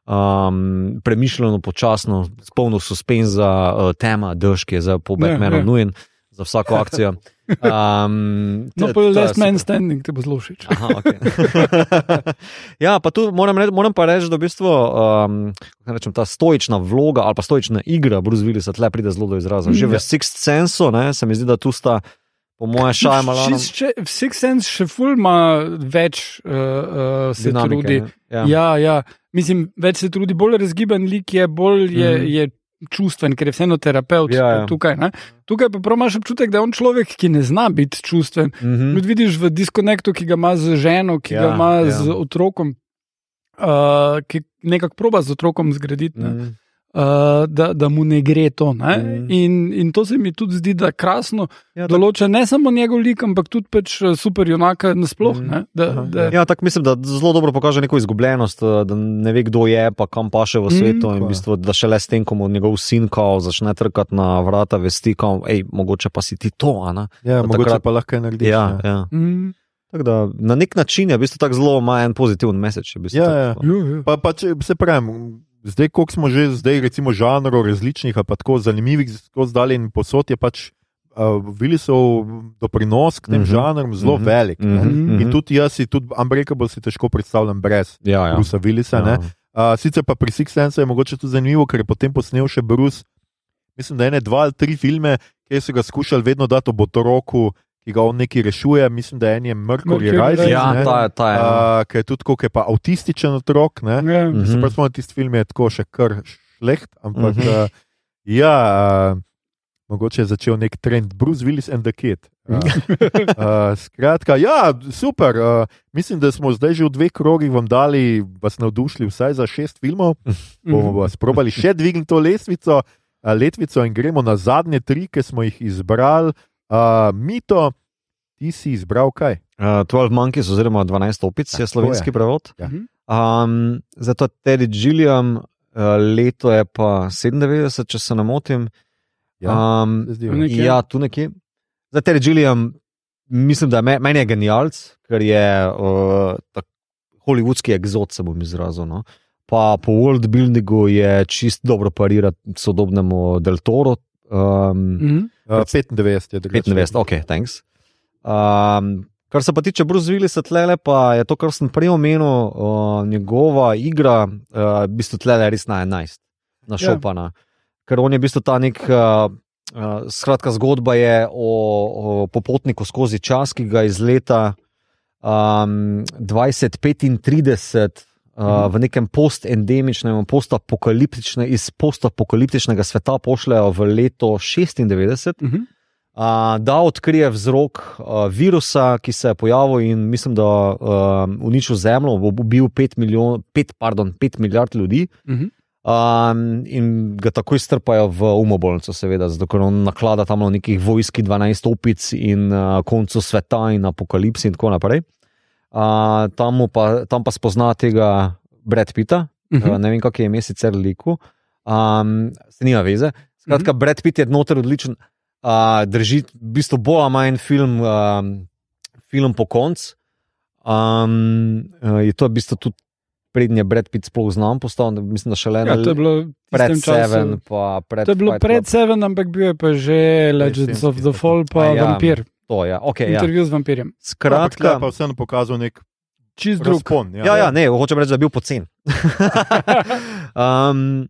Speaker 2: Um, premišljeno, počasno, s polno suspenza, uh, tema, dež, ki je za po
Speaker 3: Ja,
Speaker 2: Batmanu
Speaker 3: ja.
Speaker 2: nujen za vsako akcijo. Um,
Speaker 3: No, pa
Speaker 2: ta
Speaker 3: Last Man. Standing te bo zelo všeč.
Speaker 2: Aha, okay. ja, pa tu moram, re, moram pa reči, da v bistvu um, rečem, ta stoična vloga ali pa stoična igra Bruce Willisa tle pride zelo do izraza. Že v
Speaker 3: Ja.
Speaker 2: Sixth Sensu ne, se mi zdi, da tu sta, po mojem, šaj malo
Speaker 3: Šis- še- V Six Sense še ful ima več uh, uh, se trudi.
Speaker 2: Ja.
Speaker 3: Ja, ja. Mislim, več se trudi, bolj razgiban lik je, bolj je,
Speaker 2: Mhm.
Speaker 3: je čustven, ker je vseeno terapeut
Speaker 2: Ja, ja.
Speaker 3: tukaj. Ne? Tukaj pa prav imaš občutek, da je on človek, ki ne zna biti čustven.
Speaker 2: Mhm.
Speaker 3: Tudi vidiš v diskonektu, ki ga ima z ženo, ki
Speaker 2: Ja,
Speaker 3: ga ima
Speaker 2: ja.
Speaker 3: z otrokom, uh, ki nekako proba z otrokom zgraditi. Ne?
Speaker 2: Mhm.
Speaker 3: Uh, da, da mu ne gre to. Ne?
Speaker 2: Mhm.
Speaker 3: In, in to se mi tudi zdi, da krasno
Speaker 2: Ja,
Speaker 3: določa ne samo njegov lik, ampak tudi pač eh, super junaka nasploh.
Speaker 2: Mhm.
Speaker 3: ne. Da,
Speaker 1: Aha,
Speaker 3: da,
Speaker 2: Ja, tako mislim, da zelo dobro pokaže neko izgubljenost, eh, da ne ve, kdo je, pa kam paše v
Speaker 3: Mm,
Speaker 2: svetu. in
Speaker 1: tako
Speaker 2: v bistvu, da šele s tem, ko mu njegov sin kao začne trkati na vrata, vesti, kao, ej, mogoče pa si ti to, a ne?
Speaker 1: Ja,
Speaker 2: Pa
Speaker 1: mogoče
Speaker 2: takrat-
Speaker 1: pa lahko narediš.
Speaker 2: Ja, ja.
Speaker 3: Mm,
Speaker 2: Tako da na nek način je v bistvu tako zelo ima en pozitiven message. v Bistvu,
Speaker 1: Ja,
Speaker 2: tako.
Speaker 1: ja.
Speaker 3: jo.
Speaker 1: Pa, pa če se pravim, zdaj, koliko smo že zdaj, recimo, žanrov različnih, ali pa tako zanimivih, skozi dalje in posod je pač uh, Willisov doprinos k tem
Speaker 2: Mhm.
Speaker 1: mm -hmm. žanrom zelo mm
Speaker 2: Mhm.
Speaker 1: -hmm. velik. -hmm.
Speaker 2: Mhm,
Speaker 1: In
Speaker 2: mhm.
Speaker 1: tudi jaz si, tudi Unbreakable si težko predstavljam brez
Speaker 2: ja,
Speaker 1: ja. Brusa Willisa. Ja. Uh, sicer pa pri Six Sense je mogoče tudi zanimivo, ker je potem posnel še Bruce, mislim, da ene dva ali tri filme, ki so ga skušali vedno dati ob otroku, ki ga on neki rešuje. Mislim, da en je Mercury. Rising,
Speaker 2: Ja,
Speaker 1: ne.
Speaker 2: ta je. Ta je.
Speaker 1: Uh, ki je tudi tako, ki je pa avtističen otrok. Ne?
Speaker 3: Ja.
Speaker 2: Mhm.
Speaker 1: Se pravi, smo tisti film je tako še kar šleht, ampak
Speaker 2: Mhm.
Speaker 1: uh, ja, uh, mogoče je začel nek trend, Bruce Willis and the Kid. Uh, uh, skratka, ja, super. Uh, mislim, da smo zdaj že v dveh krogih vam dali, vas navdušili vsaj za šest filmov. Bomo
Speaker 3: Mhm.
Speaker 1: vas probali še dvigniti to lestvico, uh, letvico in gremo na zadnje tri, ki smo jih izbrali. Uh, Mito, ti si izbral kaj?
Speaker 2: Uh, 12 Monkeys oziroma 12 opic je
Speaker 1: Tako
Speaker 2: slovenski
Speaker 1: je.
Speaker 2: prevod.
Speaker 1: Ja.
Speaker 3: Mhm.
Speaker 2: Um, zato Terry Gilliam, uh, leto je pa 97, če se ne motim.
Speaker 1: Ja,
Speaker 2: um.
Speaker 3: Nekje.
Speaker 2: ja, tu nekje. Za Terry Gilliam, mislim, da je me, meni je genialc, ker je uh, tak, hollywoodski egzot, se bom izrazil. No? Pa po world buildingu je čist dobro parirati sodobnemu Del Toro. Um,
Speaker 3: Mhm.
Speaker 1: Uh, 95 je drugače.
Speaker 2: 95, ok, thanks. Um, kar se pa tiče Bruce Willisa, tlele pa je to, kar sem prej omenil, uh, njegova igra, uh, v bistvu tlele res na 11, na
Speaker 3: Ja.
Speaker 2: šopana. Ker on je v bistvu ta nek, uh, uh, skratka, zgodba je o, o popotniku skozi čas, ki ga iz leta um, 2035. Uh, v nekem post-endemičnem, post-apokaliptičnem, iz post-apokaliptičnega sveta pošljajo v leto 96,
Speaker 3: Mhm.
Speaker 2: uh, da odkrije vzrok uh, virusa, ki se je pojavil in mislim, da uh, uničil Zemljo, ubil 5, milijon, 5, pardon, 5 milijard ljudi.
Speaker 3: Mhm.
Speaker 2: Um, in ga takoj strpajo v umobolnico, seveda, zato ker on naklada tam na nekih vojski 12 opic in uh, koncu sveta in apokalipsi in tako naprej. Uh, tam, pa, tam pa spozna tega Brad Pitta, uh,
Speaker 3: Mhm.
Speaker 2: ne vem, kak je ime sicer liku, um, se nima veze. Skratka,
Speaker 3: Mhm.
Speaker 2: Brad Pitt je noter odličen, uh, drži v bistvu bolj ali manj film, um, film po koncu. Um, uh, je to v bistvu tudi prednje Brad Pitt sploh znam postal, mislim, da še le
Speaker 3: Ja, to je bilo v
Speaker 2: pred. Seven, pa pred
Speaker 3: To je bilo pred. Seven, ampak bil je pa že Legends of the
Speaker 1: Jesenski
Speaker 3: Fall, pa
Speaker 2: ja.
Speaker 3: vampir.
Speaker 2: To, ja. Okay, ja.
Speaker 3: Intervju z vampirjem.
Speaker 2: Skratka,
Speaker 1: pa vseeno pokazal nek
Speaker 3: Čist drug.
Speaker 1: razpon.
Speaker 2: ja, ja, ne, hočem reči, da je bil pocen. um,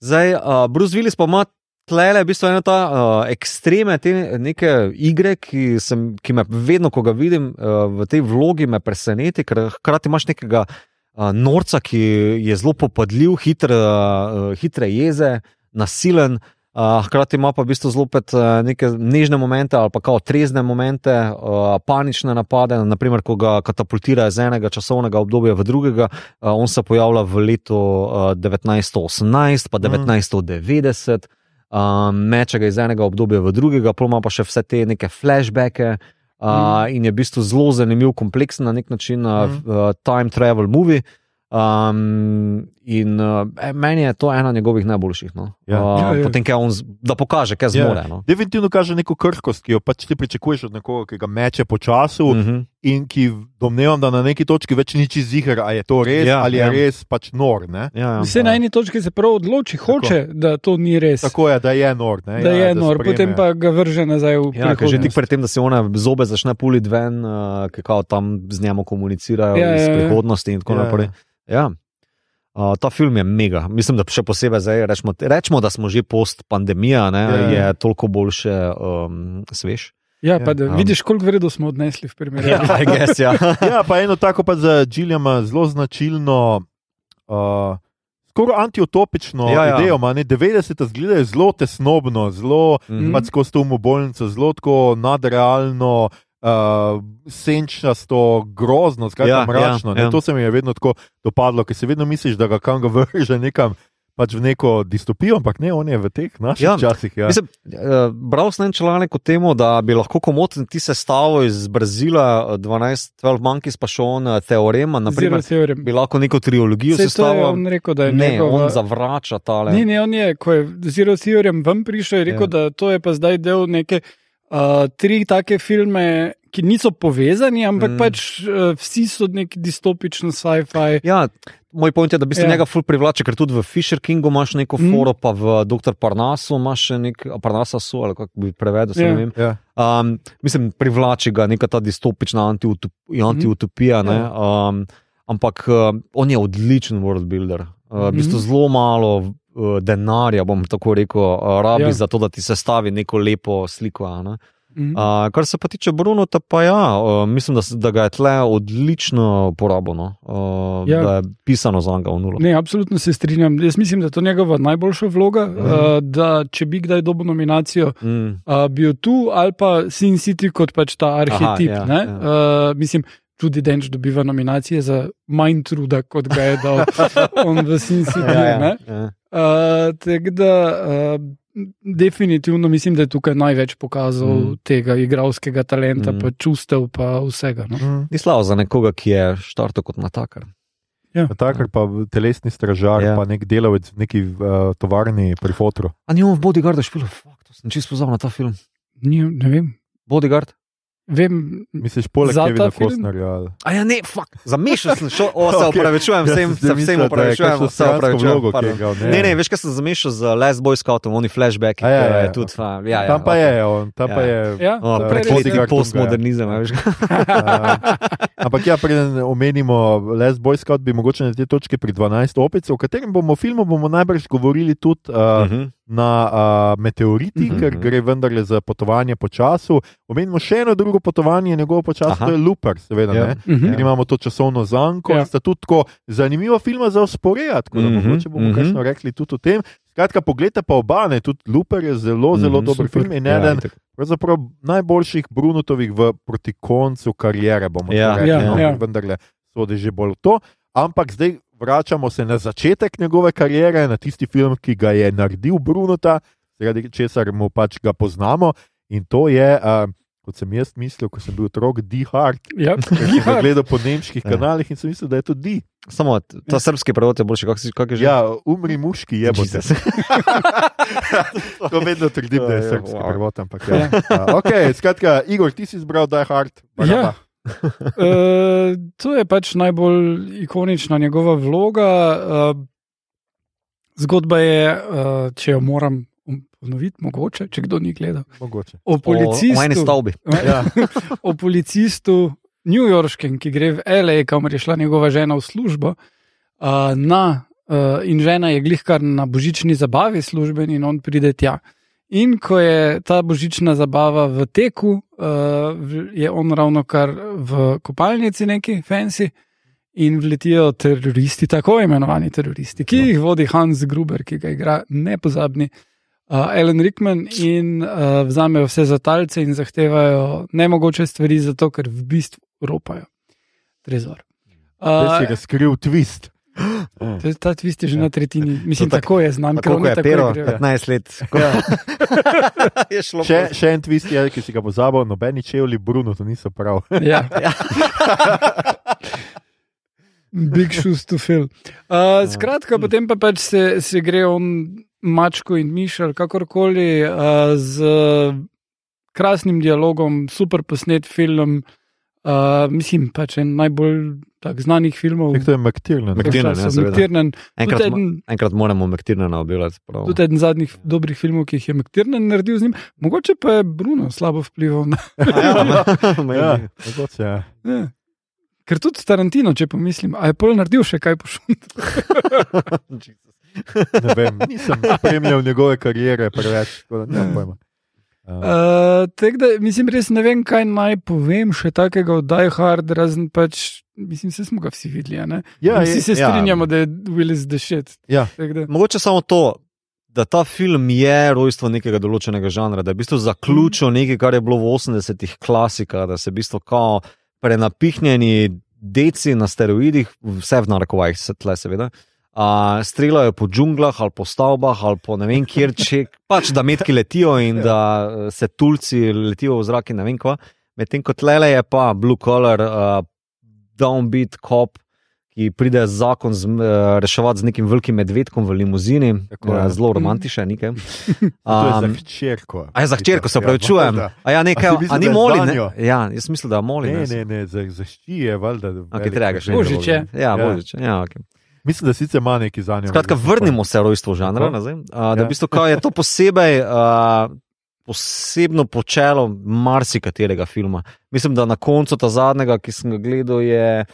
Speaker 2: zdaj, uh, Bruce Willis pa ima tlele, v bistvu ena ta uh, ekstreme, te neke igre, ki, sem, ki me vedno, ko ga vidim uh, v tej vlogi, me preseneti, ker hkrati imaš nekega uh, norca, ki je zelo popadljiv, hitr, uh, hitre jeze, nasilen. Uh, hkrati ima pa v bistvu zelo pet uh, neke nežne momente ali pa kao trezne momente, uh, panične napade. Naprimer, ko ga katapultira iz enega časovnega obdobja v drugega, uh, on se pojavlja v letu uh, 1918, pa 1990, uh, meče ga iz enega obdobja v drugega, pa ima pa še vse te neke flashbacke. Uh, in je v bistvu zelo zanimiv, kompleksen na nek način, uh,
Speaker 1: Mhm.
Speaker 2: uh, time travel movie. Um, in uh, meni je to ena njegovih najboljših. No.
Speaker 1: Ja.
Speaker 2: Uh,
Speaker 3: Ja, ja.
Speaker 2: Potem, on, z- da pokaže, kaj
Speaker 1: Ja.
Speaker 2: zmore. No.
Speaker 1: Definitivno kaže neko krhkost, ki jo pač ti pričakuješ od nekoga, ki ga meče po času
Speaker 2: Uh -huh.
Speaker 1: in ki domnevam, da na neki točki več ni čez ziger, ali je to res
Speaker 2: Ja,
Speaker 1: ali je
Speaker 2: ja.
Speaker 1: res pač nor. Ne?
Speaker 2: ja, ja.
Speaker 3: Vse na eni točki se prav odloči, hoče, da to ni res.
Speaker 1: Tako je, da je nor. Ne?
Speaker 3: da
Speaker 1: ja,
Speaker 3: je nor,
Speaker 1: sprejme.
Speaker 3: potem pa ga vrže nazaj v
Speaker 2: Ja, ker že tik
Speaker 3: prihodnost.
Speaker 2: pred tem, da se ona zobe začne puliti ven, uh, ki kao tam z njemu komunicirajo
Speaker 3: Ja,
Speaker 2: ja, iz
Speaker 3: ja, ja.
Speaker 2: prihodnosti in tako
Speaker 1: Ja, ja.
Speaker 2: naprej. Ja. Uh, ta film je mega. Mislim, da še posebej zdaj rečemo, rečemo da smo že post-pandemija, ne,
Speaker 1: Ja, ja.
Speaker 2: je toliko boljše um, svež.
Speaker 3: Ja, pa
Speaker 1: Ja.
Speaker 3: da
Speaker 2: Um.
Speaker 3: vidiš, koliko vredo smo odnesli v primerjavi.
Speaker 2: I guess, ja.
Speaker 1: Ja, pa eno tako pa za Giljama zelo značilno, uh, skoraj antiutopično
Speaker 2: Ja, ja.
Speaker 1: idejo. ima, Ne? 90-te zgledajo zelo tesnobno, zelo
Speaker 2: Mhm.
Speaker 1: pač skozi to umobolnico, zelo tako nadrealno. Uh, senčasto, grozno, skratka,
Speaker 2: Ja,
Speaker 1: ja, mračno.
Speaker 2: ja,
Speaker 1: Ja,
Speaker 2: ja.
Speaker 1: To se mi je vedno tako dopadlo, ker si vedno misliš, da ga kam ga vrže nekam pač v neko distopijo, ampak ne, on je v teh naših
Speaker 2: Ja.
Speaker 1: časih. Ja.
Speaker 2: Mislim, uh, bral sem en članek o tem, da bi lahko komot ti sestavo iz Brazila, eh, 12, 12 Monkeys, pa še on eh, teorema, naprimer,
Speaker 3: Zero theorem.
Speaker 2: bi lahko neko trilogijo
Speaker 3: je
Speaker 2: sestavil.
Speaker 3: on rekel, da je
Speaker 2: Ne,
Speaker 3: njegova...
Speaker 2: on zavrača tale.
Speaker 3: Ni, ne, on je, ko je Zero Theorem ven prišel, je rekel,
Speaker 2: ja.
Speaker 3: da to je pa zdaj del neke uh, tri take filme, ki niso povezani, ampak
Speaker 2: Mm.
Speaker 3: mm. pač uh, vsi so neki distopični sci-fi.
Speaker 2: Ja, moj point je, da bi se
Speaker 3: Ja.
Speaker 2: ja. njega ful privlačil, ker tudi v Fisher Kingu imaš neko
Speaker 3: Mm.
Speaker 2: foro, pa v Dr. Parnasu imaš še nek, a Parnasa so, ali kako bi prevedel, se
Speaker 3: Ja.
Speaker 2: ne vem.
Speaker 1: Ja.
Speaker 2: Um, mislim, privlači ga neka ta distopična antiutop, antiutopija.
Speaker 3: Mhm.
Speaker 2: Ne? Um, ampak uh, on je odličen world builder. Uh, v bistvu
Speaker 3: Mhm.
Speaker 2: zelo malo denarja, bom tako rekel, uh, rabi
Speaker 3: Ja.
Speaker 2: za to, da ti sestavi neko lepo sliko. Ne?
Speaker 3: Mhm.
Speaker 2: Uh, kar se pa tiče Brunota, pa ja, uh, mislim, da, da ga je tle odlično porabljeno, uh,
Speaker 3: Ja.
Speaker 2: da je pisano za njega v nulo.
Speaker 3: Ne, absolutno se strinjam. Jaz mislim, da je to njegova najboljša vloga.
Speaker 2: Mhm.
Speaker 3: Uh, da če bi kdaj dobil nominacijo,
Speaker 2: Mm.
Speaker 3: uh, bil tu ali pa Sin City kot pač ta arhetip.
Speaker 2: ja,
Speaker 3: Aha,
Speaker 2: ja.
Speaker 3: uh, mislim, tudi Denč dobiva nominacije za manj truda, kot ga je dal on v Sin City.
Speaker 2: Ja, ja,
Speaker 3: ne.
Speaker 2: ja.
Speaker 3: Uh, Tako da uh, definitivno mislim, da je tukaj največ pokazal
Speaker 2: Mm.
Speaker 3: tega igralskega talenta,
Speaker 2: Mm.
Speaker 3: pa čustev, pa vsega. No.
Speaker 1: Mm.
Speaker 2: Ni slavo za nekoga, ki je štartal kot natakar.
Speaker 3: Ja.
Speaker 1: Takar pa telesni stražar,
Speaker 2: Ja.
Speaker 1: ja. pa nek delavec v neki uh, tovarni pri fotru.
Speaker 2: A ni on v Bodyguardu špil? Fuck, to sem čisto pozabil na ta film.
Speaker 3: Ni, ne vem.
Speaker 2: Bodyguard?
Speaker 3: Vem
Speaker 1: Misliš, poleg Kevina
Speaker 3: film?
Speaker 1: Costnerja? ali-
Speaker 2: A ja, ne, fuck, zamešal sem šel, o, se
Speaker 1: Okej.
Speaker 2: opravičujem, vsem, se vsem opravičujem, se opravičujem.
Speaker 1: vlogo, igral, ne.
Speaker 2: Ne, ne, veš, kaj sem zamešal z Last Boy Scoutom, oni flashbacki,
Speaker 1: ja, ja,
Speaker 2: je
Speaker 1: ja.
Speaker 2: tudi, a, ja, ja,
Speaker 1: Tam pa
Speaker 2: okej.
Speaker 1: je, on, tam pa
Speaker 2: Ja.
Speaker 1: je.
Speaker 3: Ja,
Speaker 2: O, Prekleti
Speaker 1: Bodyguard
Speaker 2: postmodernizem, a veš.
Speaker 1: Uh, ampak ja, preden omenimo Les Boy Scout, bi mogoče na tej točki pri 12 opice, o katerem bomo filmu bomo najbrž govorili tudi uh,
Speaker 2: Mhm.
Speaker 1: Na uh, meteoriti,
Speaker 2: Mhm.
Speaker 1: ker gre vendarle za potovanje po času. Omenimo še eno drugo potovanje, njegovo po času,
Speaker 2: Aha.
Speaker 1: to je Looper, seveda.
Speaker 2: Ja.
Speaker 1: Ja.
Speaker 3: Mhm.
Speaker 1: Ker imamo to časovno zanko,
Speaker 3: Ja.
Speaker 1: ja. sta tudi tako zanimiva filma za usporediti, tako da
Speaker 2: Mhm,
Speaker 1: mogoče bomo
Speaker 2: mhm.
Speaker 1: kakšno rekli tudi o tem. Skratka, poglejte pa oba, ne, tudi Looper je zelo, zelo
Speaker 2: Mhm,
Speaker 1: dober
Speaker 2: super.
Speaker 1: film in
Speaker 2: Ja,
Speaker 1: eden
Speaker 2: itak.
Speaker 1: pravzaprav najboljših Brunotovih v proti koncu kariere, bomo
Speaker 2: Ja,
Speaker 1: ja, rekli,
Speaker 3: ja,
Speaker 1: ja, no,
Speaker 3: ja.
Speaker 1: ja. vendarle sodi že bolj v to. Ampak zdaj vračamo se na začetek njegove kariere, na tisti film, ki ga je naredil Brunota, zaradi česar mu pač ga poznamo. In to je, uh, kot sem jaz mislil, ko sem bil otrok, Die Hard.
Speaker 3: Ja,
Speaker 1: Ker sem gledal po nemških
Speaker 2: Ja.
Speaker 1: kanalih in sem mislil, da je to Di.
Speaker 2: Samo ta srpski prevod je boljši, kak, si- kak je že?
Speaker 1: Ja, umri muški je bo se.
Speaker 2: Jesus.
Speaker 1: To vedno trdim, da je
Speaker 2: Ja,
Speaker 1: srpski
Speaker 2: wow.
Speaker 1: prevod, ampak ja. Uh, okay, skratka, Igor, ti si izbral Die Hard.
Speaker 3: Ja. Uh, to je pač najbolj ikonična njegova vloga. Uh, zgodba je, uh, če jo moram ponoviti, mogoče, če kdo ni gledal.
Speaker 1: Mogoče.
Speaker 3: O
Speaker 2: O, o
Speaker 3: policistu,
Speaker 2: stavbi.
Speaker 1: Ja.
Speaker 3: o policistu Newyorškem, ki gre v L.A., kamor je šla njegova žena v službo. Uh, na, uh, in žena je glihkar na božični zabavi služben, in on pride tja. In ko je ta božična zabava v teku, uh, v- je on ravno kar v kopalnici neki fancy. In vletijo teroristi, tako imenovani teroristi, ki jih vodi Hans Gruber, ki ga igra nepozabni uh, Alan Rickman, in uh, vzamejo vse za talce in zahtevajo nemogoče stvari, zato ker v bistvu ropajo trezor.
Speaker 1: Zdaj si
Speaker 3: Uh,
Speaker 1: razkril twist.
Speaker 3: Ta, ta twist je že na tretjini, mislim,
Speaker 2: To tak-
Speaker 3: tako je
Speaker 2: Tako
Speaker 3: oni
Speaker 2: je
Speaker 3: igrajo.
Speaker 2: 15 let.
Speaker 1: Ja.
Speaker 2: je šlo
Speaker 1: Še, še en twist je, ki si ga pozabil, nobeni čevlji Bruno, to niso prav.
Speaker 3: Ja. Big shoes to fill. Uh, skratka, potem pa pač se, se gre on mačko in mišel, kakorkoli, uh, z krasnim dialogom, super posnet film. Uh, mislim, pač en najbolj tak, znanih filmov.
Speaker 1: Nek to je McTiernan,
Speaker 2: ja. Enkrat,
Speaker 3: eden-
Speaker 2: enkrat moramo objavljati. prav.
Speaker 3: Tudi eden zadnjih dobrih filmov, ki jih je McTiernan naredil z njim, mogoče pa je Bruno slabo vplival na.
Speaker 2: Ja,
Speaker 1: Ja, mogoče, ja.
Speaker 3: Ja. Ker tudi Tarantino, če pomislim, a je pol naredil še kaj pošum.
Speaker 1: Ne vem, nisem spremljal njegove kariere preveč. tako da nimam pojma. Uh,
Speaker 3: Uh, da, mislim, res ne vem, kaj naj povem še takega od Die Hard, razen pač, mislim, se smo ga vsi videli.
Speaker 1: ja,
Speaker 3: vsi se
Speaker 1: ja,
Speaker 3: strinjamo, da je Willis the shit.
Speaker 1: Ja.
Speaker 3: Da,
Speaker 2: Mogoče samo to, da ta film je rojstvo nekega določenega žanra, da je v bistvu zaključil nekaj, kar je bilo v 80-ih klasika, da se v bistvu kao prenapihnjeni deci na steroidih, vse v narekovajih, se tle seveda. Uh, streljajo po džunglah ali po stavbah ali po ne vem kjer, če pač da metki letijo in
Speaker 1: Ja.
Speaker 2: da eh, se tulci letijo v zrak in ne vem kva. Medtem ko tlele je pa blue collar, uh, downbeat cop, ki pride zakon z, uh, reševati z nekim velikim medvedkom v limuzini,
Speaker 1: Tako
Speaker 2: uh, zelo romantičen,
Speaker 1: je za
Speaker 2: Um,
Speaker 1: hčerko.
Speaker 2: A je za hčerko, se
Speaker 1: Ja,
Speaker 2: pravi, čujem.
Speaker 1: valjda.
Speaker 2: A ja, nekaj, a, ni
Speaker 1: da je
Speaker 2: moli.
Speaker 1: zanjo?
Speaker 2: Ne? Ja, jaz mislim, da je moli.
Speaker 1: Ne,
Speaker 2: ne.
Speaker 1: ne, za, šči je valjda.
Speaker 2: Okay, treba ga še
Speaker 3: Božič je.
Speaker 2: Ja,
Speaker 1: Ja.
Speaker 2: božič. Ja, okay.
Speaker 1: Mislim, da sicer ima neki za njo.
Speaker 2: Skratka, vrnimo se rojstvu žanra nazaj. A, da
Speaker 1: Ja.
Speaker 2: v bistvu je to posebej. A, Posebno počelo marsikaterega filma. Mislim, da na koncu ta zadnjega, ki sem ga gledal, je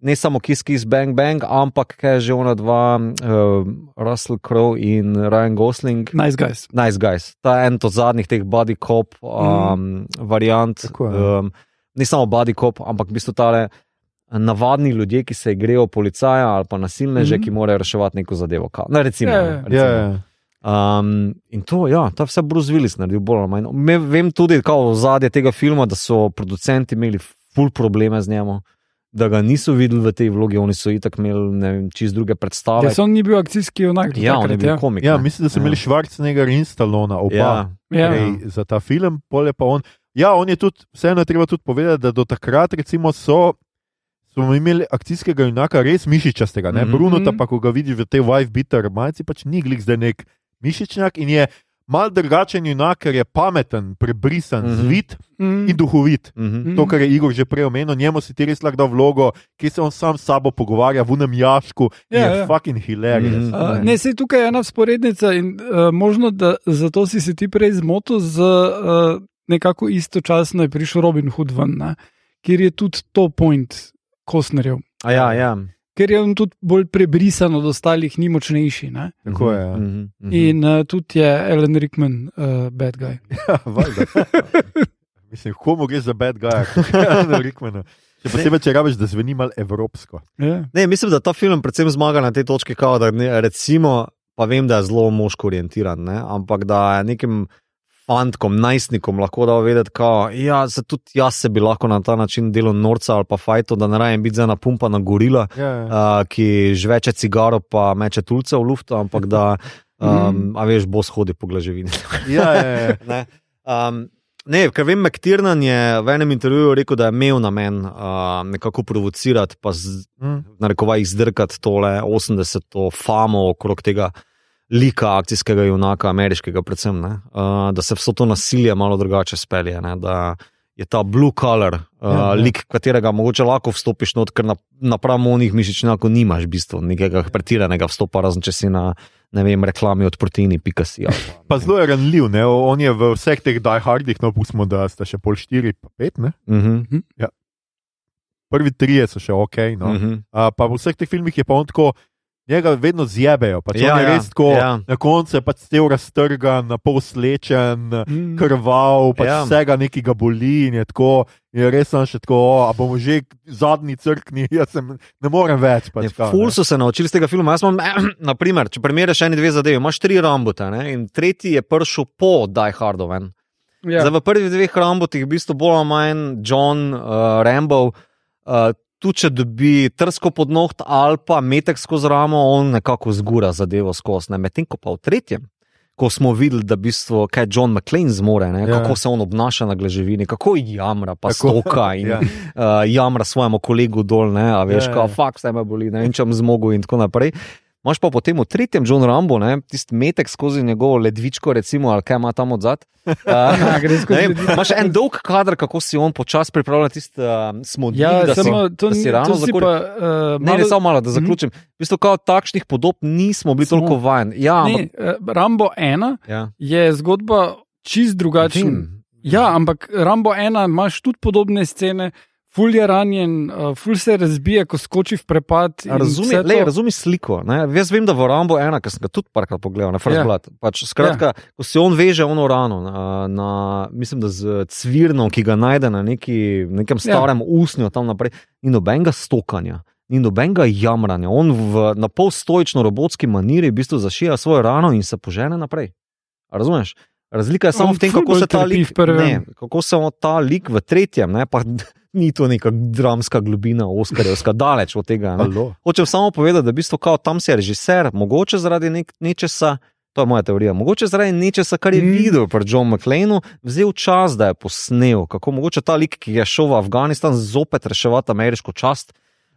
Speaker 2: ne samo Kiss Kiss Bang Bang, ampak kaj že ona dva, uh, Russell Crowe in Ryan Gosling.
Speaker 3: nice guys.
Speaker 2: Nice guys. Ta je en od zadnjih teh body cop um, variant.
Speaker 1: Tako.
Speaker 2: Um, ne samo body cop, ampak v bistvu tale navadni ljudje, ki se grejo policaja ali pa nasilneže, mm. -hmm. ki morajo reševati neko zadevo. Ne, recimo,
Speaker 3: Ja,
Speaker 2: ne,
Speaker 3: ja.
Speaker 2: recimo.
Speaker 1: Ja, ja.
Speaker 2: Um, in to, ja, ta vse Bruce Willis naredil bolj ali manj. Me, vem tudi, kako v zadnje tega filma, da so producenti imeli ful probleme z njim, da ga niso videli v tej vlogi, oni so itak imeli ne vem, čist druge predstave.
Speaker 3: So on ni bil akcijski junak. do
Speaker 2: Ja, on je
Speaker 3: takrat,
Speaker 2: bil
Speaker 3: ja.
Speaker 2: komik.
Speaker 1: ja, mislim, da so
Speaker 2: Ja.
Speaker 1: imeli Schwarzenegger in Stallona, oba.
Speaker 2: Ja,
Speaker 3: Ja.
Speaker 1: Za ta film, pol je pa on. Ja, on je tudi, vseeno je treba tudi povedati, da do takrat recimo so, smo imeli akcijskega junaka res mišičastega. Mm
Speaker 2: Mhm.
Speaker 1: -hmm. Bruno, ta pa, ko ga vidiš v tej wife bitter majici, pač ni glik zdaj nek mišičnjak in je mal drugačen junak, ker je pameten, prebrisan, mm. -hmm. zvit
Speaker 3: Mm.
Speaker 1: in duhovit.
Speaker 2: Mhm.
Speaker 1: To, kar je Igor že prej omenil, njemu si ti res lahko dal vlogo, ki se on sam s sabo pogovarja v unem jašku.
Speaker 3: Ja,
Speaker 1: je
Speaker 3: ja.
Speaker 1: fucking hilarious.
Speaker 2: Mhm.
Speaker 3: Uh, ne, se tukaj je ena sporednica in uh, možno, da zato si se ti prej zmotil, z uh, nekako istočasno je prišel Robin Hood ven, ne? kjer je tudi to point Kosnerjev.
Speaker 2: A Ja, ja.
Speaker 3: Ker je on tudi bolj prebrisan od ostalih, ni močnejši. Ne?
Speaker 1: Tako je. Ja.
Speaker 2: Mhm, mhm.
Speaker 3: In uh, tudi je Alan Rickman, uh, bad guy.
Speaker 1: Ja. Mislim, komu gre za bad guy, ne Rickmanu. Še posebej, če rabiš, da zveni malo evropsko.
Speaker 3: Ja.
Speaker 2: Ne, mislim, da ta film predvsem zmaga na tej točki, kao, da ne, recimo, pa vem, da je zelo moško orientiran, ne, ampak da je nekim fantkom, najstnikom lahko da vedeti, kao, ja, se tudi jaz se bi lahko na ta način delal norca ali pa fajto, da ne rajem biti za napumpana gorila,
Speaker 1: Ja, ja.
Speaker 2: uh, ki žveče cigaro pa meče tulce v luft, ampak da, um, a veš, bo shodi po glaževini.
Speaker 1: ja, ja, ja.
Speaker 2: ne. Um, ne, ker vem, McTiernan je v enem intervjuju rekel, da je imel namen uh, nekako provocirati, pa z,
Speaker 1: Mm.
Speaker 2: narekovaj izdrkati tole 80-to famo okrog tega lika akcijskega junaka, ameriškega, predvsem, ne, uh, da se vso to nasilje malo drugače spelje. Ne, da je ta blue color, uh,
Speaker 1: Ja,
Speaker 2: ja,
Speaker 1: ja.
Speaker 2: ja. lik, katerega mogoče lahko vstopiš not, ker na, napram onih mišičnjakov nimaš v bistvu nekega pretiranega vstopa, razen če si na ne vem, reklami od proteini, pika si. ali pa-
Speaker 1: zelo je ranljiv, ne? on je v vseh teh diehardih, no pustimo, da sta še pol štiri, pa pet, ne?
Speaker 2: Mhm,
Speaker 1: prvi trije so še ok. No?
Speaker 2: mhm.
Speaker 1: Uh, pa v vseh teh filmih je pa on tako, njega vedno zjebejo. Pač
Speaker 2: Ja,
Speaker 1: je
Speaker 2: ja,
Speaker 1: tako,
Speaker 2: ja.
Speaker 1: na koncu je pač cel raztrgan, na pol slečen,
Speaker 3: Mm.
Speaker 1: krval, pač
Speaker 2: Ja.
Speaker 1: vsega nekega boli in je tako. Je res sem še tako, o, a bomo že zadnji crkni, jaz sem, ne morem več. Pač,
Speaker 2: Je,
Speaker 1: kao,
Speaker 2: ful
Speaker 1: ne.
Speaker 2: so se naučili iz tega filma. Jaz imam, naprimer, če primerjaš eni dve zadevi, imaš tri rambote ne, in tretji je prišel po Die Hardu ven.
Speaker 3: Ja.
Speaker 2: Zdaj, v prvih dveh rambotih, v bistvu bolj ali manj John uh, Rambo, uh, tu če dobi trsko pod noht ali pa metek skozi ramo, on nekako zgura zadevo skozi. Medtem ko pa v tretjem. Ko smo videli, da v bistvu, kaj John McClane zmore, ne,
Speaker 1: Ja.
Speaker 2: kako se on obnaša na gleževini, kako jamra, pa
Speaker 1: Tako,
Speaker 2: stoka in
Speaker 1: ja.
Speaker 2: uh, jamra svojemu kolegu dol, ne, a veš,
Speaker 1: Ja,
Speaker 2: ja,
Speaker 1: ja.
Speaker 2: fakt se me boli, ne vem, če bom zmogel in tako naprej. Imáš pa potem v tretjem John Rambo, tisti metek skozi njegovo ledvičko, recimo, ali kaj ima tam odzad.
Speaker 3: Ja,
Speaker 2: Uh,
Speaker 3: ledvičko.
Speaker 2: Imaš en dolg kader, kako si on počasi pripravlja tisti uh, smodnik,
Speaker 3: Ja,
Speaker 2: da,
Speaker 3: samo
Speaker 2: si,
Speaker 3: to,
Speaker 2: da si ravno
Speaker 3: to si
Speaker 2: zakuril.
Speaker 3: pa. Uh,
Speaker 2: Ne, ne, samo malo, da
Speaker 3: Mhm.
Speaker 2: zaključim. V bistvu, kao takšnih podob nismo bili
Speaker 3: Smo.
Speaker 2: toliko vajeni. Ja, ampak,
Speaker 3: Ne, eh, Rambo 1
Speaker 2: ja.
Speaker 3: je zgodba čist drugačna. Ja, ampak Rambo 1 imaš tudi podobne scene. Ful je ranjen, uh, ful se razbije, ko skoči v prepad. in
Speaker 2: Razumi,
Speaker 3: to.
Speaker 2: razumi sliko. Ne? Jaz vem, da v Rambo ena, ki sem ga tudi parkrat pogledal, na First
Speaker 3: Ja.
Speaker 2: yeah. Blood. Pač, skratka, yeah. ko se on veže ono rano, na, na, mislim, da z cvirnom, ki ga najde na neki, nekem starem yeah. usnju, tam naprej, ni nobenega stokanja. Ni nobenega jamranja, on v, na pol stoično robotski maniri v bistvu zašija svojo rano in se požene naprej. A Razumeš? Razlika je samo v tem, kako se ta lik, ne, kako se ta lik v tretjem, ne, pa ni to neka dramska globina, oskarjevska, daleč od tega. Hočem samo povedati, da v bistvu kao, tam se je režiser, mogoče zaradi nek, nečesa, to je moja teorija, mogoče zaradi nečesa, kar je
Speaker 3: Mm.
Speaker 2: mm. videl pri Johnu McLeanu, vzel čas, da je posnel, kako mogoče ta lik, ki je šel v Afganistan, zopet reševati ameriško čast.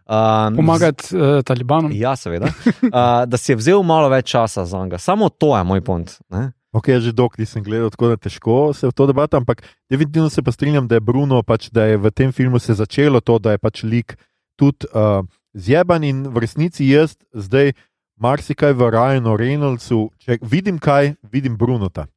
Speaker 2: Um,
Speaker 3: Pomagati uh, talibanom.
Speaker 2: Ja, seveda. Uh, da si je vzel malo več časa za njega. Samo to je moj point. Ne?
Speaker 1: Ok, jaz že dolgo nisem gledal, tako da težko se v to debato, ampak definitivno se strinjam, da je Bruno, pač, da je v tem filmu se začelo to, da je pač lik tudi uh, zjeban in v resnici jaz zdaj marsikaj v Ryanu Reynoldsu, če vidim kaj, vidim Brunota.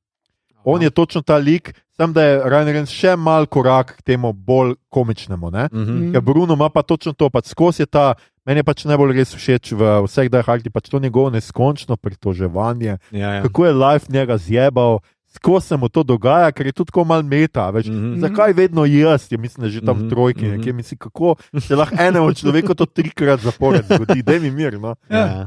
Speaker 1: On je točno ta lik, sam da je Ryan Reynolds še mal korak k temu bolj komičnemu. Ne?
Speaker 2: Mm -hmm.
Speaker 3: Mm.
Speaker 1: Ja, Bruno ima pa točno to, pač skozi je ta, meni je pač najbolj res všeč v vseh dajhaltih, pač to njegovo neskončno pritoževanje,
Speaker 2: ja, ja.
Speaker 1: kako je life njega zjebal, skozi se mu to dogaja, ker je tudi tako mal meta. Več, mm
Speaker 2: Mhm.
Speaker 1: -hmm. Zakaj vedno jaz, je mislim, že tam
Speaker 2: Mhm,
Speaker 1: v trojki,
Speaker 2: mhm.
Speaker 1: nekje misli, kako se lahko enemu človeku to trikrat zapored zgodi, da mi mir. No?
Speaker 2: Ja.
Speaker 3: Ja,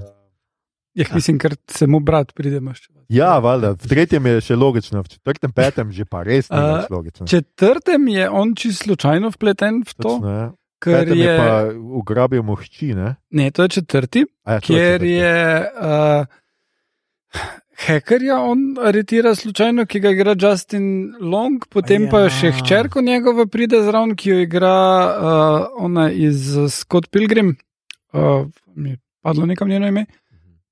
Speaker 3: mislim, ker se mu brat pride maščevati.
Speaker 1: Ja, valjda, v tretjem je še logično, v četrtem, petem že pa res ni
Speaker 3: A,
Speaker 1: več logično.
Speaker 3: Četrtem je on čisto slučajno vpleten v to,
Speaker 1: Točno, ja.
Speaker 3: ker
Speaker 1: je
Speaker 3: je.
Speaker 1: pa ugrabil mu hči, ne?
Speaker 3: Ne, to je četrti,
Speaker 1: A ja, to
Speaker 3: kjer
Speaker 1: četrti.
Speaker 3: je. Uh, Hekerja on aretira slučajno, ki ga igra Justin Long, potem
Speaker 1: Ja.
Speaker 3: pa še hčerko njegova pride zraven, ki jo igra uh, ona iz uh, Scott Pilgrim. Uh, mi je padlo nekam njeno ime.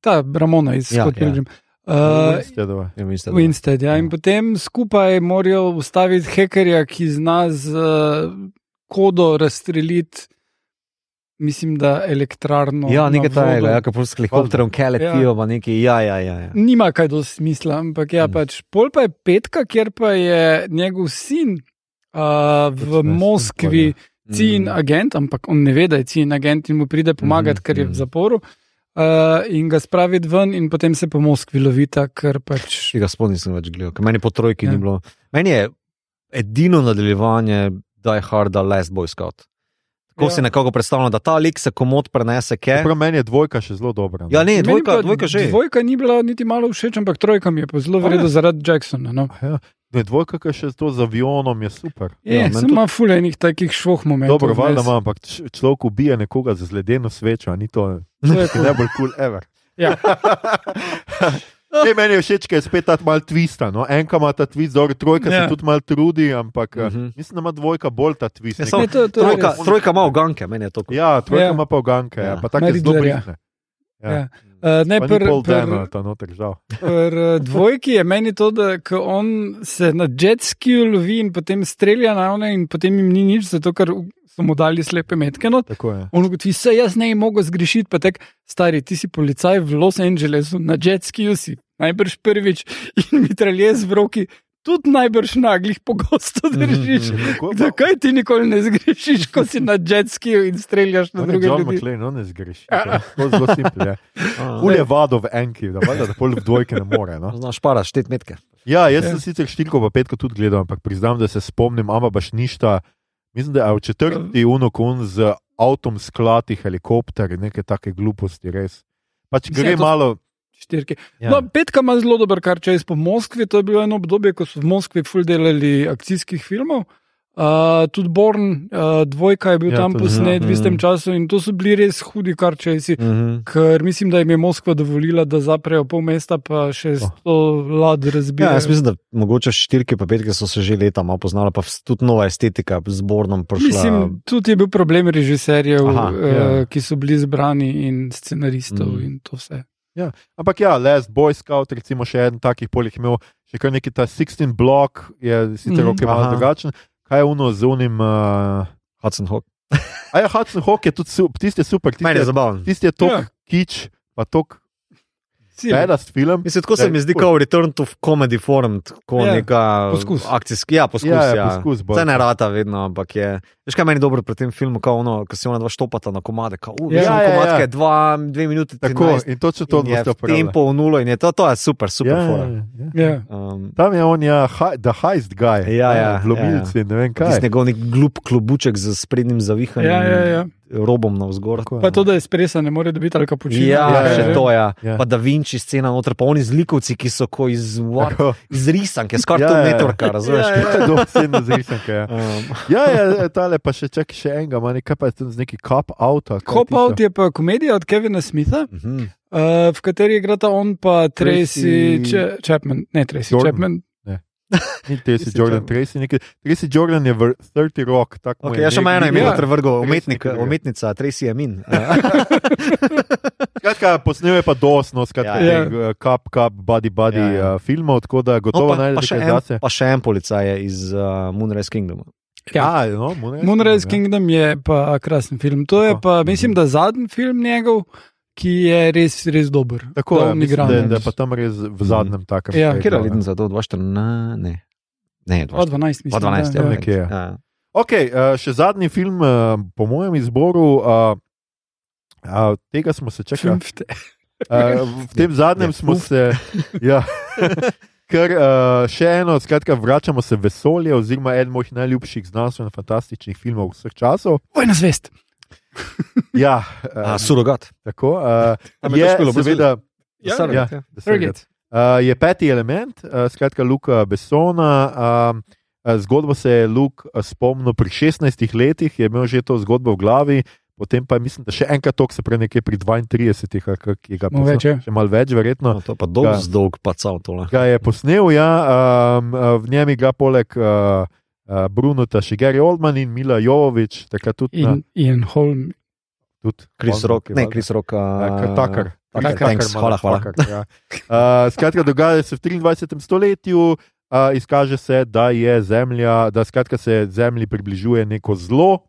Speaker 3: Ta Ramona iz
Speaker 2: Ja,
Speaker 3: Scott
Speaker 2: ja.
Speaker 3: Uh,
Speaker 1: Winsteadova.
Speaker 2: Ja, mislim, da-
Speaker 3: Winstead, ja. In potem skupaj morajo ustaviti hekerja, ki zna z uh, kodo razstreliti, mislim, da elektrarno.
Speaker 2: Ja, nekaj tajega, ja, kako s helikopterom keletijo, pa nekaj, ja, ja, ja. ja.
Speaker 3: Nima kaj do smisla, ampak ja,
Speaker 2: Mm.
Speaker 3: pač. Pol pa je petka, kjer pa je njegov sin uh, v
Speaker 1: Pač
Speaker 3: Moskvi,
Speaker 2: Mm.
Speaker 3: cin agent, ampak on ne ve, da je cin agent in mu pride pomagati,
Speaker 2: Mhm,
Speaker 3: ker je v
Speaker 2: mhm.
Speaker 3: zaporu. Uh, in ga spravi ven, in potem se po Moskvi lovita, ker pač.
Speaker 2: Tega sploh nisem več gledal, ker meni po trojki
Speaker 3: Ja.
Speaker 2: ni bilo. Meni je edino nadaljevanje Die Harda Last Boy Scout. Tako
Speaker 3: Ja.
Speaker 2: si nekako predstavljam, da ta lik se komod prenese.
Speaker 1: Prav meni je dvojka še zelo dobra. no.
Speaker 2: Ja, ne, dvojka,
Speaker 3: pa
Speaker 2: dvojka že.
Speaker 3: Dvojka ni bila niti malo všeč, ampak trojka mi je pa zelo vredna zaradi Jacksona. No.
Speaker 1: Ja. Ne, dvojka, ki še to z avionom je super.
Speaker 3: Je,
Speaker 2: Ja, meni
Speaker 3: sem ima fulejnih takih švoh momentov.
Speaker 1: Dobro, valjda ima, ampak človek ubije nekoga za zledeno svečo, a ni to
Speaker 3: To je cool.
Speaker 1: najbolj kul, cool ever.
Speaker 3: Ja.
Speaker 1: Ne, meni je všeč, ker je spet ta mal twista. No? Enka ima ta twist, dobro, trojka ja. Se tudi mal trudi, ampak uh
Speaker 2: Mhm.
Speaker 1: -huh. mislim, da ima dvojka bolj ta twist.
Speaker 2: Ja,
Speaker 1: Nekaj-
Speaker 2: samo
Speaker 3: to- to je
Speaker 2: Trojka, trojka ima uganke, meni je to kul.
Speaker 1: Ja, trojka
Speaker 3: Ja.
Speaker 1: ima pa uganke, ja.
Speaker 2: Ja.
Speaker 1: pa tako
Speaker 3: Ima
Speaker 1: zelo
Speaker 3: Riddlerja.
Speaker 1: Ja.
Speaker 3: Uh, ne, pr,
Speaker 1: pol
Speaker 3: pr,
Speaker 1: dena, ta noter žal.
Speaker 3: pr eh, dvojki je meni to, da on se na jetskiju lovi in potem strelja na one, in potem jim ni nič, zato ker so mu dali slepe metke.
Speaker 1: Je.
Speaker 3: On ugotovi, vse jaz ne bi mogel zgrešiti, pa tek, stari, ti si policaj v Los Angelesu, na jetskiju si najbrž prvič in mitraljez v roki, tudi najbrž naglih pogosto držiš.
Speaker 2: Mhm.
Speaker 1: Tako je pa-
Speaker 3: Zakaj ti nikoli ne zgrešiš, ko si na jetskiju in streljaš na
Speaker 1: je
Speaker 3: druge
Speaker 1: John
Speaker 3: ljudi?
Speaker 1: McClane, on ne zgreši. To je zelo simpel. je.
Speaker 2: A,
Speaker 1: Ul je vado v enki, da, valjda, da pol v dvojke ne more. No?
Speaker 2: Znaš para, štet metke.
Speaker 1: Ja, jaz
Speaker 3: Ja.
Speaker 1: sem sicer štirko pa petko tudi gledal, ampak priznam, da se spomnim, ama baš ništa. Mislim, da je v četrti unokun z avtom sklati helikopter in neke take gluposti, res. Pač
Speaker 3: Mislim,
Speaker 1: gre
Speaker 3: to-
Speaker 1: malo.
Speaker 3: Štirke.
Speaker 1: Ja.
Speaker 3: No, petka ima zelo dober kar čez po Moskvi. To je bilo eno obdobje, ko so v Moskvi ful delali akcijskih filmov. Uh, tudi Born, uh, dvojka je bil
Speaker 1: Ja,
Speaker 3: tam posnet
Speaker 2: ja.
Speaker 3: v istem
Speaker 2: Mhm.
Speaker 3: času in to so bili res hudi kar čezi.
Speaker 2: Mhm.
Speaker 3: Ker mislim, da jim je Moskva dovolila, da zaprejo pol mesta, pa še
Speaker 1: Oh.
Speaker 3: sto lad razbijajo.
Speaker 2: Ja, jaz mislim, da mogoče štirke pa petke so se že leta malo poznale, pa tudi nova estetika z Bornom prišla.
Speaker 3: Mislim, tudi je bil problem režiserjev,
Speaker 2: Aha,
Speaker 3: Aha,
Speaker 1: ja.
Speaker 3: uh, ki so bili zbrani in scenaristov
Speaker 2: Mm.
Speaker 3: mm. in to vse.
Speaker 1: Ampak ja, Last Boy Scout, recimo še en takih polih imel, še kar neki ta 16 blok, je sicer
Speaker 3: Mhm.
Speaker 1: ok, malo drugačen. Kaj je uno z unim? Uh...
Speaker 2: Hudson Hawk.
Speaker 1: A ja, Hudson Hawk je tudi super, tisti je super, tisti
Speaker 2: je zabaven.
Speaker 1: tisti je tok
Speaker 3: Ja.
Speaker 1: kič, pa tok
Speaker 3: Cilj.
Speaker 1: bedast film.
Speaker 2: Mislim, tako se
Speaker 1: je
Speaker 2: mi zdi, kot Return to Comedy Forum, tako
Speaker 3: Ja,
Speaker 2: ja, neka
Speaker 3: poskus.
Speaker 2: akcijski, ja, poskus.
Speaker 1: Ja,
Speaker 2: Ja,
Speaker 1: ja,
Speaker 2: ja.
Speaker 1: poskus.
Speaker 2: Vse ne rata vedno, ampak je. Veš, kaj meni je dobro pri tem filmu, ko, ono, ko se ona dva štopata na komade, ko uh,
Speaker 3: Ja,
Speaker 2: ja,
Speaker 1: ja,
Speaker 2: komad,
Speaker 1: ja.
Speaker 2: ja. dva, dve minute,
Speaker 1: Tako,
Speaker 2: 13,
Speaker 1: in točno to
Speaker 2: je v tempo v nulo in je to, to je super, super
Speaker 1: Ja,
Speaker 2: fora.
Speaker 1: ja, ja.
Speaker 3: Ja.
Speaker 2: Um,
Speaker 1: Tam je on, ja, hi, the heist guy,
Speaker 2: Ja, ja,
Speaker 1: vlomilci, ja, ja. ne vem kaj.
Speaker 2: Tisti njegov nek glup klobuček z sprednjim zavihanjem,
Speaker 3: Ja, ja, ja.
Speaker 2: robom navzgor.
Speaker 1: Tako je,
Speaker 3: Pa
Speaker 1: no.
Speaker 3: to, da je spresa, ne more dobiti ali kapučina.
Speaker 2: Ja,
Speaker 1: Ja,
Speaker 2: ja,
Speaker 1: ja,
Speaker 2: še
Speaker 1: ja.
Speaker 2: to je. Ja.
Speaker 1: Ja.
Speaker 2: Pa da Vinci scena noter, pa oni zlikovci, ki so ko iz, what, iz risanke, skoraj
Speaker 1: Ja,
Speaker 2: ja, to
Speaker 1: ja.
Speaker 2: networka, razumeš?
Speaker 3: Ja,
Speaker 1: Ja, zrisanka, ja.
Speaker 2: Um,
Speaker 1: Ja, ja, tale pa še čakaj še enega, ima nekaj pa je tam z neki cop out.
Speaker 3: Cop Out je pa komedija od Kevina Smitha,
Speaker 2: mhm.
Speaker 3: uh, v kateri igrata on pa Tracy,
Speaker 1: Tracy-
Speaker 3: Tracy Chapman. Ne, Tracy
Speaker 1: Jordan.
Speaker 3: Chapman.
Speaker 1: Ni Tracy Jordan. Tracy, nekaj, Tracy Jordan je v 30 Rock. tako mu
Speaker 2: Okay,
Speaker 1: je
Speaker 2: ja, še
Speaker 1: nekaj-
Speaker 2: eno ime,
Speaker 3: Ja.
Speaker 2: vrgo, umetnik, umetnica Tracy Amin.
Speaker 1: Skratka, posnel je pa dosno, skratka,
Speaker 2: Ja,
Speaker 3: ja.
Speaker 1: ja. cup, cup, body, body
Speaker 2: Ja,
Speaker 1: ja,
Speaker 2: ja.
Speaker 1: ja. Uh, filmov, tako da
Speaker 2: No,
Speaker 1: gotovo
Speaker 2: pa,
Speaker 1: najdete
Speaker 2: še
Speaker 1: kaj
Speaker 2: en,
Speaker 1: zase.
Speaker 2: pa še en policaj je iz uh, Moonrise Kingdoma.
Speaker 3: Ja.
Speaker 1: A, no, Moonrise,
Speaker 3: Moonrise
Speaker 1: Kingdom,
Speaker 3: Kingdom je pa krasen film. To je
Speaker 1: Tako.
Speaker 3: pa, mislim, da zadnji film njegov, ki je res, res dober.
Speaker 1: Ja. Tako
Speaker 3: Da
Speaker 1: je,
Speaker 3: on
Speaker 1: mislim, da, da je pa tam res v zadnjem takem.
Speaker 3: Ja.
Speaker 2: Kjer je
Speaker 1: ne.
Speaker 2: za to? 214? Ne. Ne,
Speaker 3: O 12, mislim.
Speaker 2: 12,
Speaker 3: da,
Speaker 2: ja,
Speaker 3: ja.
Speaker 1: nekje, ja.
Speaker 2: ja.
Speaker 1: Ok, še zadnji film, po mojem izboru, tega smo se. Uh, v tem zadnjem
Speaker 2: Je,
Speaker 1: smo se. Ja, ker uh, še eno, skratka, vračamo se v vesolje, oziroma eden mojih najljubših znanstveno-fantastičnih filmov vseh časov.
Speaker 3: Vojna zvest.
Speaker 1: Ja,
Speaker 2: A,
Speaker 1: uh,
Speaker 2: surogat.
Speaker 1: tako. Uh,
Speaker 2: je Bruce
Speaker 1: seveda,
Speaker 3: Ja,
Speaker 2: Surrogate,
Speaker 1: ja.
Speaker 2: ja.
Speaker 1: The Surrogate. Uh, je peti element, uh, skratka, Luka Besona. Uh, zgodbo se je Luk uh, spomnil pri 16 letih, je imel že to zgodbo v glavi, potem pa mislim, da še enkrat tok se prej nekje pri 32, ali kaj ki ga
Speaker 3: No, več je.
Speaker 1: Še malo več, verjetno.
Speaker 2: No, to pa dolg,
Speaker 1: Ja.
Speaker 2: dolg pacal tole.
Speaker 1: Ga je posnel, ja, um, v njem igra poleg uh, uh, Brunuta še Gary Oldman in Mila Jovovič, tudi. na-
Speaker 3: In Ian Holm.
Speaker 1: tudi
Speaker 2: Kris Rock, ne, Kris Rock.
Speaker 1: Takar, takar.
Speaker 2: Tucker,
Speaker 1: Tucker,
Speaker 2: thanks, hvala, hvala.
Speaker 1: motherfucker, Ja. Uh, skratka, dogaja se v 23. stoletju, uh, izkaže se, da je Zemlja, da skratka se Zemlji približuje neko zlo.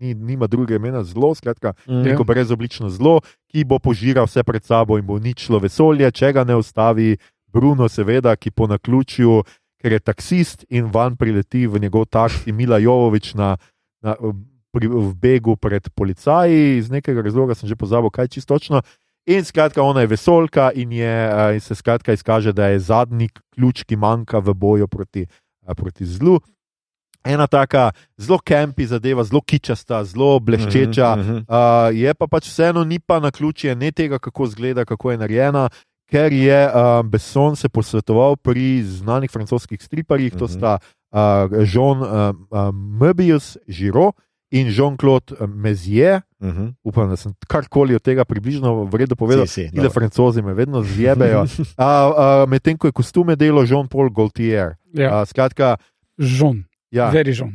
Speaker 1: Ni, nima druge imena, zlo, skratka,
Speaker 2: Mm.
Speaker 1: neko brezoblično zlo, ki bo požiral vse pred sabo in bo uničilo vesolje, če ga ne ustavi Bruno, seveda, ki po naključju, ker je taksist in van prileti v njegov taksi Mila Jovovič na, na, pri, v begu pred policaji, iz nekega razloga sem že pozabil, kaj čisto točno. In skratka, ona je vesolka in, je, eh, in se skratka izkaže, da je zadnji ključ, ki manjka v boju proti, eh, proti zlu. Ena taka zelo kempi zadeva, zelo kičasta, zelo bleščeča.
Speaker 2: Mhm, mhm.
Speaker 1: Uh, je pa pač vseeno ni pa na ključje ne tega, kako izgleda, kako je narejena, ker je uh, Besson se posvetoval pri znanih francoskih striparjih, to
Speaker 2: Mhm.
Speaker 1: sta uh, Jean uh, uh, Möbius, Giro in Jean-Claude Mezier.
Speaker 2: Mhm.
Speaker 1: Upam, da sem karkoli od tega približno v redu povedal.
Speaker 2: Si, si, dobro.
Speaker 1: francozi me vedno zjebejo. Uh, uh, Medtem ko je kostume delo Jean-Paul Gaultier.
Speaker 3: Ja,
Speaker 1: Uh, skratka,
Speaker 3: žon,
Speaker 1: ja,
Speaker 3: veri žon.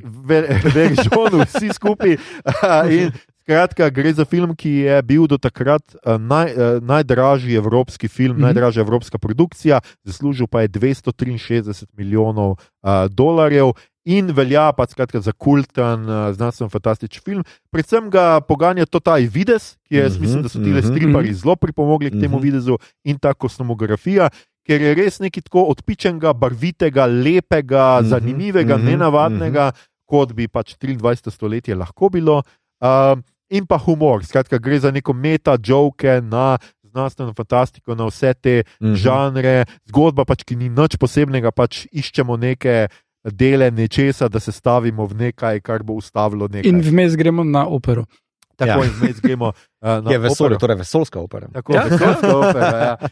Speaker 1: Veržonu, vsi skupaj. In skratka, gre za film, ki je bil do takrat eh, naj, eh, najdražji evropski film, mm. -hmm. najdražja evropska produkcija, zaslužil pa je 263 milijonov uh, dolarjev. In velja pa skratka, za kulten, uh, znanstveno fantastičen film. Predvsem ga poganja to ta videz, ki je, jaz
Speaker 2: Mhm,
Speaker 1: mislim, da so ti
Speaker 2: mhm,
Speaker 1: stripari
Speaker 3: mhm.
Speaker 1: zelo pripomogli k temu
Speaker 2: Mhm.
Speaker 1: videzu in ta kosmografija. Ker je res nekaj tako odpičenega, barvitega, lepega,
Speaker 2: Mhm,
Speaker 1: zanimivega,
Speaker 2: mhm,
Speaker 1: nenavadnega, kot bi pač 23. stoletje lahko bilo. Um, in pa humor, skratka, gre za neko meta-joke na znanstveno fantastiko, na vse te
Speaker 2: Mhm.
Speaker 1: žanre, zgodba, pač, ki ni nič posebnega, pač iščemo neke dele nečesa, da se stavimo v nekaj, kar bo ustavilo nekaj.
Speaker 3: In vmes gremo na opero.
Speaker 1: Tako
Speaker 2: Ja.
Speaker 1: zmed gremo uh, na
Speaker 2: Je vesolje, torej vesolska opera.
Speaker 1: Tako
Speaker 3: Ja.
Speaker 1: je, vesoljska opera. Ja. Uh,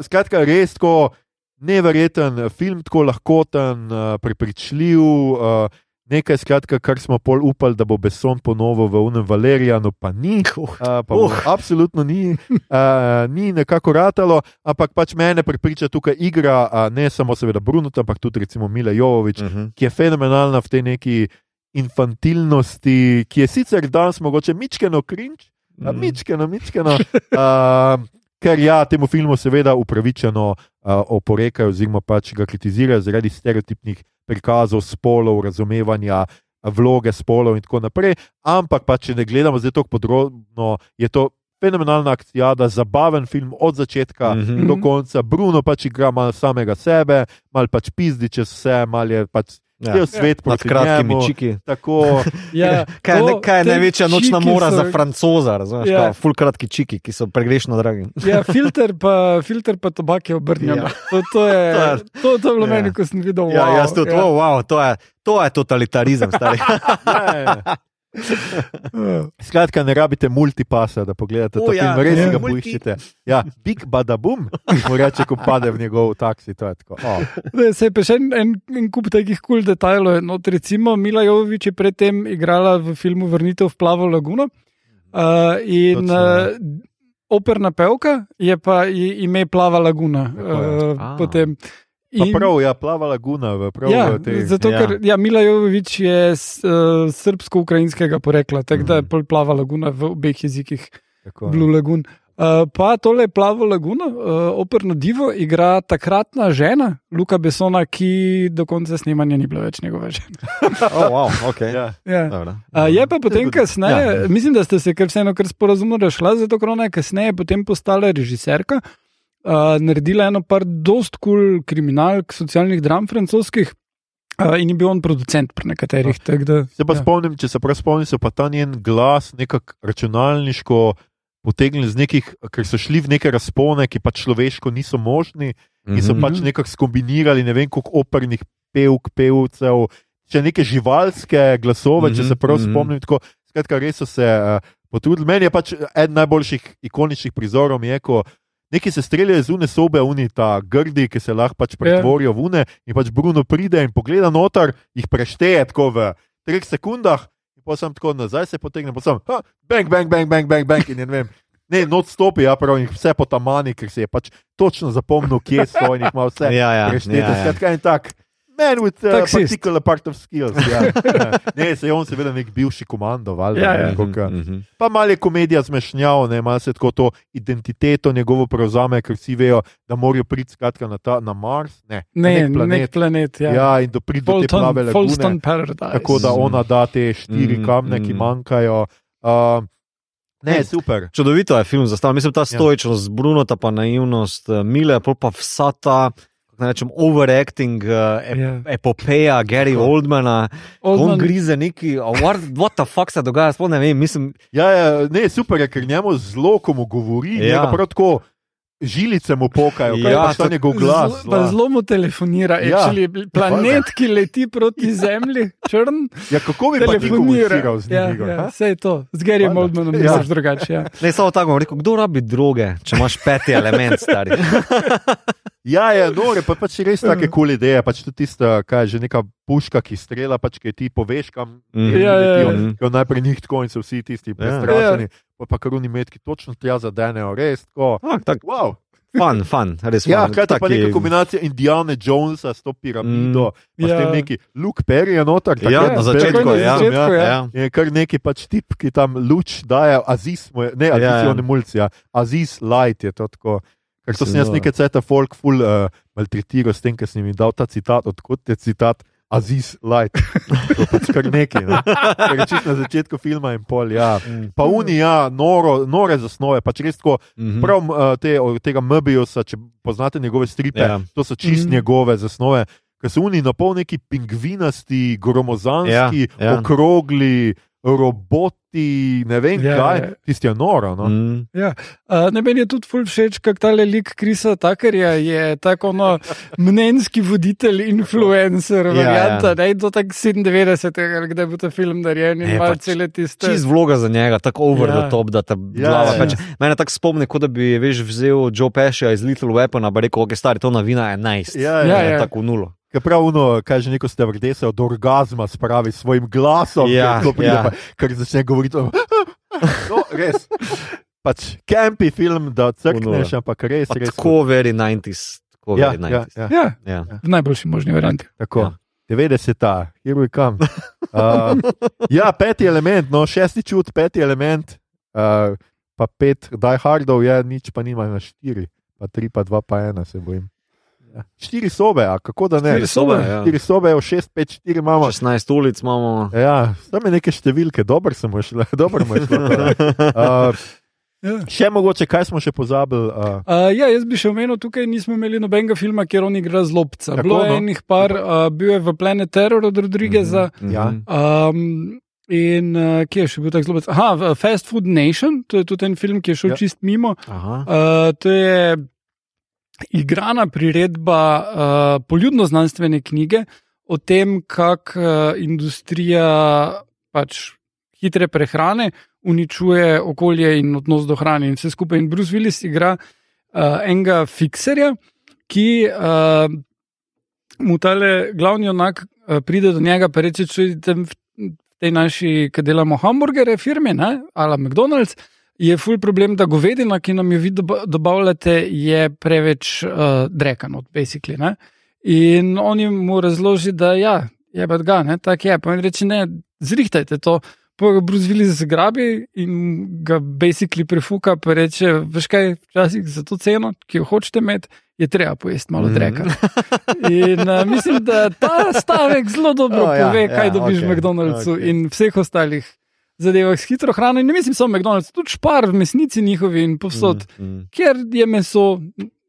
Speaker 1: skratka, res tako neverjeten film, tako lahkoten, uh, prepričljiv. Uh, Nekaj, skratka, kar smo pol upali, da bo Beson ponovil v Unem Valerijanu, pa ni. Uh, pa uh.
Speaker 2: Uh.
Speaker 1: Absolutno ni, uh, ni nekako ratalo, ampak pač mene prepriča tukaj igra, uh, ne samo seveda Brunuta, ampak tudi recimo Mila Jovovič,
Speaker 2: Mhm.
Speaker 1: ki je fenomenalna v tej neki infantilnosti, ki je sicer danes mogoče mičkeno krinč, mm. mičkeno, mičkeno. Uh, ker ja, temu filmu seveda upravičeno uh, oporekajo, oziroma pač ga kritizirajo zaradi stereotipnih prikazov spolov, razumevanja vloge spolov in tako naprej. Ampak pa, če ne gledamo zdaj tako podrobno, je to fenomenalna akcija, da zabaven film od začetka mm. -hmm. do konca. Bruno pač igra malo samega sebe, malo pač pizdi čez vse, malo je pač
Speaker 2: Ja.
Speaker 1: cel svet proti
Speaker 2: kratkimi
Speaker 1: njemu.
Speaker 2: čiki.
Speaker 1: Tako,
Speaker 3: Ja,
Speaker 2: Kaj, je ne,
Speaker 3: to-
Speaker 2: kaj je največja nočna mora
Speaker 3: so-
Speaker 2: za francoza, razumeš?
Speaker 3: Ja.
Speaker 2: Ja. Ful kratki čiki, ki so pregrešno dragi.
Speaker 3: Ja, filter pa, filter pa tobak je obrnjen.
Speaker 2: Ja.
Speaker 3: To, to, je,
Speaker 2: To je-
Speaker 3: to, to je bilo
Speaker 2: Ja.
Speaker 3: meni, ko sem videl.
Speaker 2: Ja,
Speaker 3: wow,
Speaker 2: jaz tudi,
Speaker 3: ja.
Speaker 2: ja. oh, wow, to, je, to je totalitarizem, stari.
Speaker 1: ja, ja. Skratka, ne rabite multipasa, da pogledate to
Speaker 2: ja,
Speaker 1: film, res
Speaker 3: ja.
Speaker 1: si ga poiščite. Ja, big badabum, mu reče, ko pade v njegov taksi. To je tako. Oh.
Speaker 3: Ne, Se je pa še en, en, en kup takih kul cool detajlov. Not, recimo, Mila Jovovič je predtem igrala v filmu Vrnitev v Plavo laguno. Uh, in
Speaker 1: Točno,
Speaker 3: uh, operna pevka je pa ime Plava laguna.
Speaker 1: Tako je.
Speaker 3: Uh, Potem,
Speaker 1: Pa prav, ja, plava laguna, v prav
Speaker 3: Ja,
Speaker 1: tej.
Speaker 3: zato,
Speaker 2: Ja.
Speaker 3: ja. ker ja, Mila Jovovič je s, uh, srbsko-ukrajinskega porekla, tako da je pol plava laguna v obeh jezikih,
Speaker 1: Tako,
Speaker 3: Blue Lagoon. Uh, pa tole plavo laguno, uh, operno divo, igra takratna žena Luka Besona, ki do konca snemanja ni bila več njegova žena.
Speaker 2: Oh, wow, okay.
Speaker 1: Ja.
Speaker 3: Ja.
Speaker 2: Dobro.
Speaker 3: Uh, je pa potem kasneje,
Speaker 2: Ja.
Speaker 3: ja. mislim, da ste se kar vseeno kar sporazumno rešila, zato ker ona je kasneje potem postala režiserka, uh, naredila eno par dost kul cool kriminalk, socialnih dram francoskih. Uh, in je bil on producent pri nekaterih. tak Da,
Speaker 1: Se pa
Speaker 3: ja.
Speaker 1: spomnim, če se prav spomnim, so pa ta njen glas nekako računalniško potegnili z nekih, ker so šli v neke razpone, ki pač človeško niso možni in so
Speaker 2: Mhm.
Speaker 1: pač nekako skombinirali ne vem koliko opernih pevk, pevcev, še neke živalske glasove, če se prav
Speaker 2: Mhm, mhm.
Speaker 1: spomnim. Tako, skratka, res so se uh, potrudili. Meni je pač eden najboljših ikoničnih prizorov, je, ko neki se streljajo z une sobe, oni ta grdi, ki se lahko pač pretvorijo v une, in pač Bruno pride in pogleda noter, jih prešteje tako v treh sekundah. pa sem tako nazaj se potegnem, pa sem ha, bang, bang, bang, bang, bang, bang in ne vem. Ne, not stopi, ja, prav, in vse po tamani, ker si je pač točno zapomnil, kje so in jih ima vse.
Speaker 2: Ja, ja,
Speaker 1: preštete.
Speaker 2: ja, ja.
Speaker 1: Skratka, en tak. Man with a
Speaker 3: Taksist.
Speaker 1: particular part of skills. Ja. Ja. Ne, se je on seveda nek bivši komando, valjda.
Speaker 3: Ja,
Speaker 1: ne,
Speaker 3: ja.
Speaker 1: koliko-
Speaker 2: Mhm, mhm.
Speaker 1: Pa malo je komedija zmešnjav, ne, malo se tako to identiteto njegovo prevzame, ker vsi vejo, da morajo priti skratka na, ta, na Mars. Ne, na
Speaker 3: Ne,
Speaker 1: nek planet.
Speaker 3: nek planet. Ja.
Speaker 1: Ja, in da pride do te plave lagune. Tako da ona da te štiri
Speaker 2: Mm,
Speaker 1: kamne, ki
Speaker 2: mm.
Speaker 1: manjkajo. Uh, ne, super.
Speaker 2: Čudovito je film zastavljen. Mislim, ta stoičnost, ja. Bruno, ta pa naivnost, eh, Mile, pa vsa ta. Rečem, overacting, uh, ep,
Speaker 3: Ja.
Speaker 2: yeah. epopeja Gary. Oldmana, on
Speaker 3: Oldman,
Speaker 2: grize neki, what, what the fuck se dogaja, sploh ne vem, mislim,
Speaker 1: Ja, ja, ne, super je, ker njemu zelo, ko mu govori,
Speaker 2: Ja.
Speaker 1: ja. prav tako žilice mu pokajo,
Speaker 2: Ja,
Speaker 1: ja, pač ta
Speaker 2: to-
Speaker 1: njegov glas.
Speaker 3: Zelo, pa zelo mu telefonira.
Speaker 1: Ja.
Speaker 3: actually, Planet, ki leti proti Zemlji, črn,
Speaker 1: Ja, kako bi pa ti
Speaker 3: telefonira.
Speaker 1: komuniciral z njim?
Speaker 3: Ja,
Speaker 1: Igor,
Speaker 3: ja, vse je to. Z Garyjem. Oldmanom
Speaker 1: Ja.
Speaker 3: ja. je drugače. Ja.
Speaker 2: ne samo tako, bom rekel, kdo rabi droge, če imaš peti element, stari.
Speaker 1: Ja, ja, nore, pa pač res take kul cool ideje. Pač tudi tista, kaj je že neka puška, ki strela, pač ki ti poveš, kam mm.
Speaker 3: Ja, ja, ja.
Speaker 1: Ker najprej njih tako in so vsi tisti prestrašeni, ja. pa karuni metki točno tja zadenejo, res tako.
Speaker 2: Ah, tak,
Speaker 1: Wow.
Speaker 2: fun, fun, res
Speaker 1: Ja, kaj ta pa
Speaker 2: taki-
Speaker 1: neka kombinacija Indiana Jonesa s to piramido, mm. pa
Speaker 3: Ja.
Speaker 1: tem neki Luke Perry je noter.
Speaker 2: Ja,
Speaker 1: takrat
Speaker 2: na začetku,
Speaker 1: Perryjem,
Speaker 2: ja.
Speaker 3: začetku, ja.
Speaker 2: Ja.
Speaker 1: Je kar neki pač tip, ki tam luč daje, Aziz, mu je, ne, Aziz
Speaker 2: Ja,
Speaker 1: ja,
Speaker 2: ja.
Speaker 1: ja. je mulci, ja. Aziz Light je to tako. Ker so se jaz nekaj ceta folk full uh, maltretiral s tem, ker sem jim dal ta citat, odkot je citat Aziz Light. To pač kar nekaj. Ne? Ker je čisto na začetku filma in pol, ja. Pa uni, ja, noro, nore zasnove, pač res tako.
Speaker 2: Mhm.
Speaker 1: Prav uh, te, tega Möbiusa, če poznate njegove stripe,
Speaker 2: Ja.
Speaker 1: to so čist mm. njegove zasnove, ker so oni na pol neki pingvinasti, gromozanski,
Speaker 2: Ja, ja.
Speaker 1: okrogli, roboti, ne vem
Speaker 3: Ja,
Speaker 1: ja, kaj,
Speaker 3: ja.
Speaker 1: tisti je noro. No? Mm.
Speaker 3: Ja. Uh, ne meni je tudi ful všeč, kako ta lik Krisa Takarja je tako no, mnenjski voditelj, influencer,
Speaker 2: Ja,
Speaker 3: varianta.
Speaker 2: ja.
Speaker 3: Ja, ja. To je tako 97, ali kdaj bo ta film narejen in
Speaker 2: Ne,
Speaker 3: ima
Speaker 2: pač
Speaker 3: cele tiste.
Speaker 2: Čist vloga za njega, tako over
Speaker 3: Ja.
Speaker 2: ja. the top, da ta
Speaker 1: Ja,
Speaker 2: glava
Speaker 1: ja.
Speaker 2: peče. Mene tako spomni, kot da bi veš, vzel Joe Pesha iz Little Weapona, pa rekel, ok, stari, to novina je 11.
Speaker 1: Ja,
Speaker 3: Ja,
Speaker 1: ja,
Speaker 3: ja.
Speaker 1: ja.
Speaker 2: Tako v nulo.
Speaker 1: Ker pravno, kaj že neko stevrdese od orgazma spravi s svojim glasom,
Speaker 2: Ja,
Speaker 1: ker, pride,
Speaker 2: ja.
Speaker 1: pa, ker začne govoriti. o- No, res. Pač kampi film, da crkneš, ampak res,
Speaker 2: Pa
Speaker 1: res.
Speaker 2: Tako very 90s. Tako
Speaker 1: Ja,
Speaker 2: very
Speaker 1: ja,
Speaker 2: 90s.
Speaker 1: ja.
Speaker 3: Ja,
Speaker 2: Ja.
Speaker 3: v najboljši možni varianti.
Speaker 1: Tako.
Speaker 2: Ja.
Speaker 1: Ja. 90-ta, here we come. Uh, ja, peti element, no, šesti čut, peti element, uh, pa pet, die hardov je, nič pa nima na štiri, pa tri, pa dva, pa ena, se bojim. Ja. Štiri sobe, a kako da ne?
Speaker 2: Štiri sobe, ja.
Speaker 1: Štiri sobe, v šest, pet, štiri imamo.
Speaker 2: 16 ulic imamo.
Speaker 1: Ja, tam je neke številke, dobro sem šel, dobro je šlo. Uh,
Speaker 3: Ja.
Speaker 1: še mogoče, kaj smo še pozabili? Uh,
Speaker 3: Uh, ja, jaz bi še omenil, tukaj nismo imeli nobenega filma, kjer on igra zlobca.
Speaker 1: Tako,
Speaker 3: Bilo je
Speaker 1: no.
Speaker 3: enih par, uh, bil je v Planet Terror od Rodrigueza.
Speaker 1: Ja.
Speaker 2: Mhm.
Speaker 3: Um, in uh, kje je še bil tak zlobec? Aha, Fast Food Nation, to je tudi en film, ki je šel
Speaker 1: Ja.
Speaker 3: ja. čist mimo.
Speaker 2: Aha.
Speaker 3: Uh, to je igrana priredba uh, poljudno-znanstvene knjige o tem, kako uh, industrija pač, hitre prehrane uničuje okolje in odnos do hrane in vse skupaj. In Bruce Willis igra uh, enega fikserja, ki uh, mu tale glavni onak uh, pride do njega in reče: Čujte, v tej naši, ki delamo hamburgerje, firme, ne, ali McDonald's. Je ful problem, da govedina, ki nam jo vi doba- dobavljate, je preveč uh, drekana, basically. Ne? In on jim mu razloži, da ja, je pa ga, ne, tako je. Pa jim reče, ne, zrihtajte to. Pa ga Bruce Willis zgrabi in ga basically prefuka, pa reče, veš kaj, včasih za to ceno, ki jo hočete imeti, je treba pojesti malo
Speaker 2: Mhm.
Speaker 3: dreka. In uh, mislim, da ta stavek zelo dobro
Speaker 2: Oh, ja,
Speaker 3: pove,
Speaker 2: ja,
Speaker 3: kaj dobiš
Speaker 2: okej,
Speaker 3: v McDonald'su
Speaker 2: okej.
Speaker 3: in vseh ostalih zadevah s hitro hrano. In ne mislim samo McDonald's, tudi špar, mesnici njihovi in povsod, mm.
Speaker 2: Mm,
Speaker 3: ker je meso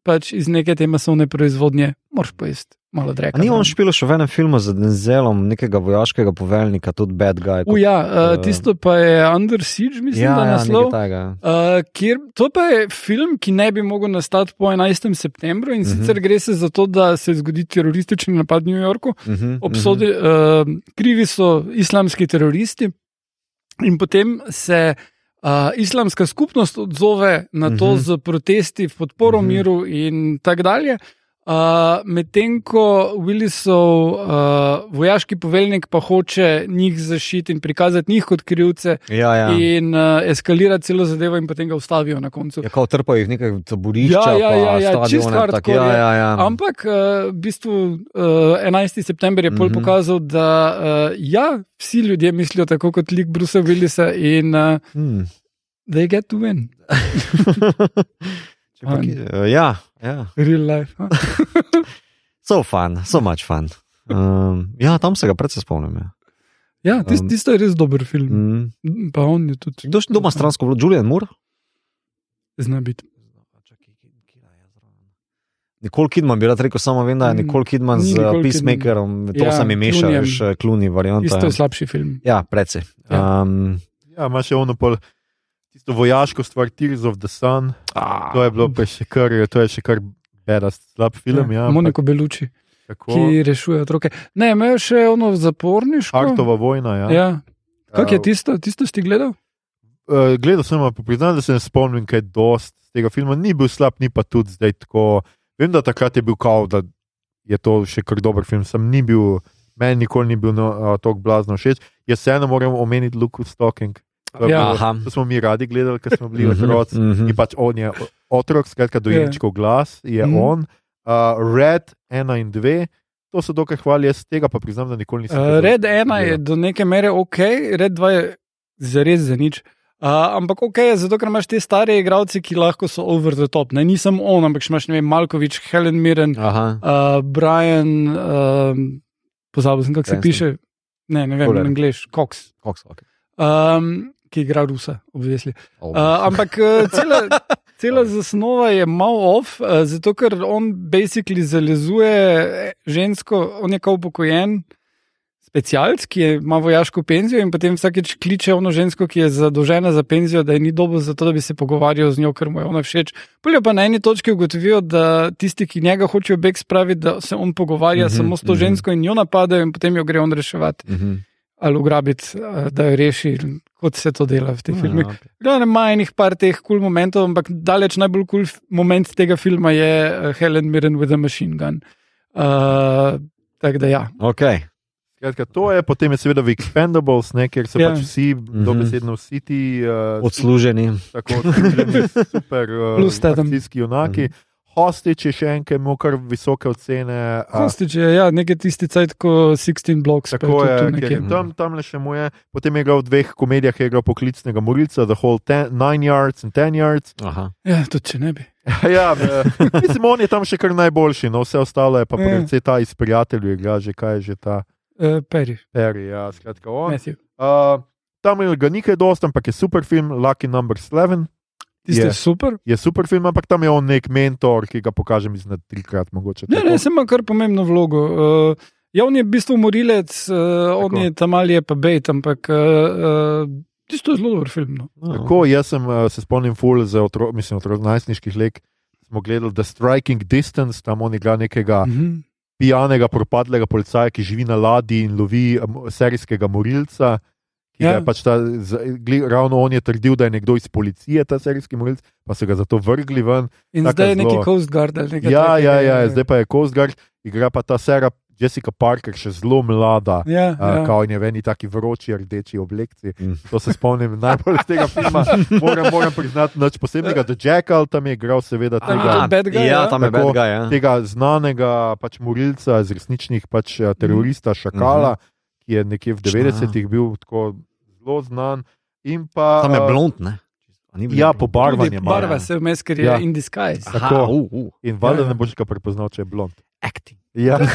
Speaker 3: pač iz neke te masovne proizvodnje, moraš pojesti
Speaker 2: ni on
Speaker 3: no.
Speaker 2: špil še v enem filmu z Denzelom, nekega vojaškega poveljnika, tudi Bad Guy?
Speaker 3: U, ja, uh, tisto pa je Under Siege, mislim,
Speaker 2: ja,
Speaker 3: da
Speaker 2: ja,
Speaker 3: naslov.
Speaker 2: takega.
Speaker 3: Uh, kjer, to pa je film, ki ne bi mogel nastati po 11. septembru in uh -huh.
Speaker 2: Mhm.
Speaker 3: sicer gre se za to, da se zgodi teroristični napad v New Yorku.
Speaker 2: Mhm,
Speaker 3: Obsodi, uh, krivi so islamski teroristi, in potem se uh, islamska skupnost odzove na to
Speaker 2: Mhm.
Speaker 3: z protesti v podporo
Speaker 2: Mhm.
Speaker 3: miru in tako dalje. Uh, Medtem ko Willisov uh, vojaški poveljnik pa hoče njih zaščititi in prikazati njih kot krivce
Speaker 2: Ja, ja.
Speaker 3: in uh, eskalirati celo zadevo, in potem ga ustavijo na koncu.
Speaker 2: Ja, kao trpajo jih nekaj taborišča,
Speaker 3: Ja, ja, ja, ja, čisto hardcore
Speaker 2: ja,
Speaker 3: je.
Speaker 2: ja, ja.
Speaker 3: Ampak uh, v bistvu uh, 11. september je pol
Speaker 2: Mhm.
Speaker 3: pokazal, da uh, ja, vsi ljudje mislijo tako kot lik Brusa Willisa in uh,
Speaker 2: Hmm.
Speaker 3: they get to win.
Speaker 2: Eh, ja, ja.
Speaker 3: Real life. huh?
Speaker 2: So fun, so much fun. Um, ja, tam se ga predvsem spomnim. Ja.
Speaker 3: Ja, tist,
Speaker 2: Um,
Speaker 3: tisto je res dober film.
Speaker 2: Mm.
Speaker 3: Pa on je tudi
Speaker 2: Kdo še doma stransko vlogo? Julian Moore?
Speaker 3: zna biti.
Speaker 2: Nikoli Kidman bi rad rekel, samo vem, da je
Speaker 3: Mm,
Speaker 2: Nikoli Kidman
Speaker 3: ni
Speaker 2: z
Speaker 3: Nicole
Speaker 2: uh,
Speaker 3: Kidman.
Speaker 2: Peacemakerom, to
Speaker 3: Ja,
Speaker 2: se mi meša, veš, Kluni varianta.
Speaker 3: Isto je
Speaker 2: Ja,
Speaker 3: slabši film.
Speaker 2: ja predvsej.
Speaker 3: Ja.
Speaker 2: Um,
Speaker 1: Ja, imaš še ono pol, tisto vojaško stvar, Tears of the Sun. To je bilo pa še kar, to je še kar bedast, slab film. Ja,
Speaker 3: Moniko Beluči,
Speaker 1: ampak tako,
Speaker 3: ki rešuje otroke. Ne, imajo še ono zaporniško.
Speaker 1: Artova vojna. Ja.
Speaker 3: Ja. Kak je tisto? Tisto si gledal?
Speaker 1: Uh, gledal sem, pa priznam, da se ne spomnim, kaj dost tega filma. Ni bil slab, ni pa tudi zdaj tako. Vem, da takrat je bil kao, da je to še kar dober film. Sem ni bil, meni nikoli ni bil no, uh, tako blazno všeč. Jaz vseeno moram omeniti Luke Stalking.
Speaker 3: Ja.
Speaker 1: bilo- to smo mi radi gledali, ker smo bili
Speaker 2: Mhm,
Speaker 1: otroci.
Speaker 2: mhm.
Speaker 1: In pač on je otrok, skratka, dojenčkov glas je
Speaker 3: Mhm.
Speaker 1: on. Uh, Red 1 in 2, to so dokaj hvali, jaz tega pa priznam, da nikoli nisem.
Speaker 3: Uh, red 1 je do neke mere ok, red 2 je zares za nič. Uh, ampak ok je, zato ker imaš te stare igralce, ki lahko so over the top. Ne, nisem on, ampak imaš ne vem, Malkovič, Helen Mirren,
Speaker 2: Aha.
Speaker 3: uh, Brian, uh, pozabil sem, kako se
Speaker 2: Cranston.
Speaker 3: piše. Ne, ne vem, v angliš, Cox.
Speaker 2: Cox, okay.
Speaker 3: Um, ki igra Rusa, obvisli.
Speaker 2: oh.
Speaker 3: Uh, ampak uh, cela, cela zasnova je malo off, uh, zato ker on basically zalezuje žensko, on je kao upokojen. Specialc, ki je, ima vojaško penzijo, in potem vsakeč kliče ono žensko, ki je zadolžena za penzijo, da je ni dobro za to, da bi se pogovarjal z njo, ker mu je ona všeč. Polje pa na eni točki ugotovijo, da tisti, ki njega hočejo beg spraviti, da se on pogovarja
Speaker 2: Mhm,
Speaker 3: mm -hmm, samo s to
Speaker 2: mhm.
Speaker 3: žensko in jo napadajo, in potem jo gre on reševati
Speaker 2: Mhm.
Speaker 3: Ali ugrabiti, uh, da jo reši, kot se to dela v teh
Speaker 2: Ja,
Speaker 3: filmih.
Speaker 2: okay.
Speaker 3: Glavno ima enih par teh kul cool momentov, ampak daleč najbolj kul cool moment tega filma je uh, Helen Mirren with a machine gun. Uh, tako da ja.
Speaker 2: Okay.
Speaker 1: Skratka, to je potem je seveda v Expendables, ne, kjer so
Speaker 3: Ja.
Speaker 1: ja. pač vsi,
Speaker 2: Mhm.
Speaker 1: dobesedno vsi ti uh,
Speaker 2: Odsluženi.
Speaker 1: tako odsluženi, super uh, akcijski junaki. Hostage je še en, ki ima kar visoke ocene. a,
Speaker 3: Kostič je, ja, nekaj tisti cajt, ko 16 blocks. pa
Speaker 1: Tako je,
Speaker 3: tu nekje.
Speaker 1: je tam, tam le še mu je. Potem je igral v dveh komedijah, je igral poklicnega morilca, The Whole ten, Nine Yards in Ten Yards.
Speaker 2: Aha.
Speaker 3: Ja, tudi če ne bi.
Speaker 1: ja, mislim, on je tam še kar najboljši, no vse ostalo je pa
Speaker 3: Ja.
Speaker 1: predvsej ta iz prijateljev, igra že kaj je že ta
Speaker 3: Uh, Perry,
Speaker 1: Perry, ja, skratka on.
Speaker 3: Matthew.
Speaker 1: Uh, tam je ga nekaj dost, ampak je super film, Lucky Number 11.
Speaker 3: Tisti
Speaker 1: Je.
Speaker 3: je super.
Speaker 1: Je super film, ampak tam je on nek mentor, ki ga pokaže, mislim, trikrat mogoče.
Speaker 3: Ne,
Speaker 1: tako.
Speaker 3: ne, sem ima kar pomembno vlogo. Uh, ja, on je v bistvu morilec, uh, on
Speaker 1: Tako.
Speaker 3: je tam ali je pa bejt, ampak uh, uh, tisto je zelo dober film. No.
Speaker 1: Tako, jaz sem uh, se spomnim, ful za otro, mislim, otrok najstniških let. Smo gledali The Striking Distance, tam on igra nekega
Speaker 3: Mhm.
Speaker 1: pijanega, propadlega policaja, ki živi na ladji in lovi serijskega morilca. Ki
Speaker 3: Ja.
Speaker 1: je Pač ta, z, gli, ravno on je trdil, da je nekdo iz policije, ta serijski morilc, pa so ga zato vrgli ven.
Speaker 3: In zdaj je neki
Speaker 1: zelo-
Speaker 3: Coast Guard ali nekaj
Speaker 1: Ja,
Speaker 3: takega,
Speaker 1: ja, ja, zdaj pa je Coast Guard, igra pa ta Sarah Jessica Parker, še zelo mlada.
Speaker 3: Ja,
Speaker 1: Uh,
Speaker 3: ja.
Speaker 1: Kao in je v eni taki vroči rdeči oblekci.
Speaker 2: Mm.
Speaker 1: To se spomnim najbolj iz tega filma. Moram, moram priznati, nič posebnega. The Jackal tam je igral, seveda,
Speaker 3: je
Speaker 1: tega,
Speaker 3: bad guy,
Speaker 2: ja,
Speaker 3: ja?
Speaker 2: tam je
Speaker 1: Tako,
Speaker 2: bad guy. Ja.
Speaker 1: tega znanega pač morilca, iz resničnih pač, eh, terorista Šakala, ki je nekje v
Speaker 2: Točno, ja.
Speaker 1: 90-ih bil tako zelo znan. In Pa,
Speaker 2: Tam je
Speaker 1: eh,
Speaker 2: blond, ne?
Speaker 1: Ja.
Speaker 3: Tudi
Speaker 1: malo.
Speaker 3: Barva se vmes, ker je
Speaker 1: Ja.
Speaker 3: in disguise.
Speaker 2: Aha,
Speaker 1: tako.
Speaker 2: uh, uh,
Speaker 1: In valjda
Speaker 3: Ja, ja.
Speaker 1: ne boš ga prepoznal, če je blond.
Speaker 2: acting.
Speaker 1: Ja. Uh,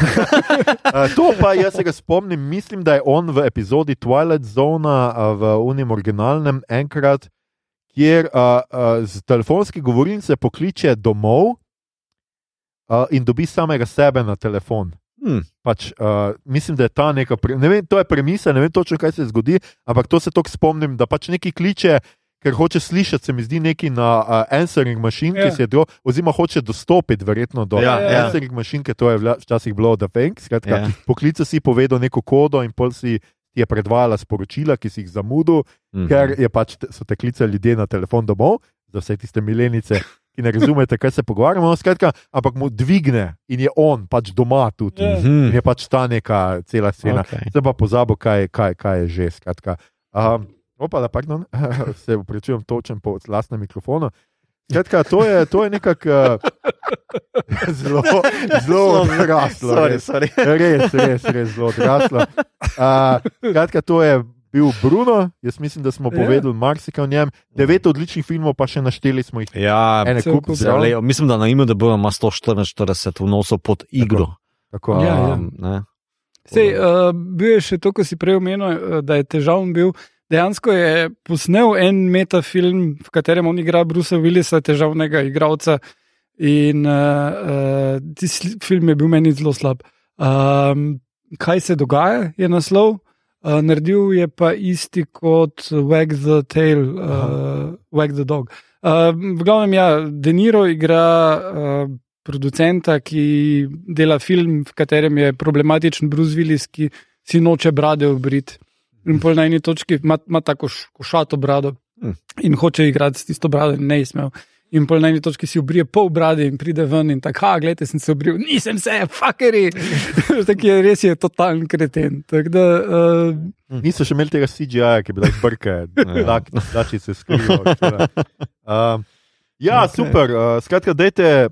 Speaker 1: to pa jaz se ga spomnim, mislim, da je on v epizodi Twilight Zone uh, v unim originalnem enkrat, kjer uh, uh, z telefonske govorilnice pokliče domov uh, in dobi samega sebe na telefon.
Speaker 2: Hmm.
Speaker 1: Pač, uh, mislim, da je ta neka, pre, ne vem, to je premisa, ne vem točno, kaj se zgodi, ampak to se tako spomnim, da pač neki kliče. Ker hoče slišati, se mi zdi, neki na uh, answering machine,
Speaker 3: Ja.
Speaker 1: ki se je do, oziroma hoče dostopiti, verjetno do
Speaker 2: Ja,
Speaker 3: ja.
Speaker 1: answering machine, ker to je vla- včasih bilo The Fang. Skratka,
Speaker 2: Ja.
Speaker 1: Poklica si povedal neko kodo in pol si ti je predvajala sporočila, ki si jih zamudil,
Speaker 2: Mhm.
Speaker 1: ker je pač te- so te klicali ljudje na telefon domov, za vse tiste milenice, ki ne razumete, kaj se pogovarjamo. No, skratka, ampak mu dvigne in je on pač doma tudi.
Speaker 3: Ja.
Speaker 1: In
Speaker 2: Mhm.
Speaker 1: je pač ta neka cela scena.
Speaker 2: Okej.
Speaker 1: Zdaj pa pozabo, kaj, kaj, kaj je že. Skratka. Um, opa, da, pardon, se upravičujem, točem po lastnem mikrofonu. Skratka, to je, to je nekako uh, zelo, zelo odraslo.
Speaker 2: Sorry,
Speaker 1: res.
Speaker 2: sorry.
Speaker 1: Res, res, res zelo odraslo. Uh, skratka, to je bil Bruno, jaz mislim, da smo
Speaker 3: Ja.
Speaker 1: povedali marsikaj o njem. Devet odličnih filmov, pa še našteli smo jih.
Speaker 2: Ja,
Speaker 1: Ene kup
Speaker 2: zelo, mislim, da na IMDB ima 144 vnosov pod igro.
Speaker 1: Tako,
Speaker 3: Ja, ja.
Speaker 2: Um, ne.
Speaker 3: Sej, uh, bil je še to, ko si prej omenil, uh, da je težaven bil. Dejansko je posnel en metafilm, v katerem on igra Brusa Willisa, težavnega igralca. In uh, uh, tisti film je bil meni zelo slab. Um, kaj se dogaja, je naslov. Uh, naredil je pa isti kot Wag the Tail, uh, Wag the Dog. Uh, v glavnem, ja, Deniro igra uh, producenta, ki dela film, v katerem je problematičen Bruce Willis, ki si noče brade obrit. In pol na eni točki ima, ima tako košato brado
Speaker 2: Hm.
Speaker 3: in hoče igrati s tisto brado, in ne je smel. In na eni točki si obrije pol brade in pride ven in tako, ah, gledaj, sem se obril, nisem se, fuckeri. tako je res je totalen kreten. Tako da, uh,
Speaker 1: Niso še imeli tega CGI, ki bi lahko brke, da, če se skrivajo. Um, ja,
Speaker 3: Ok.
Speaker 1: okay. super. Uh, skratka, dajte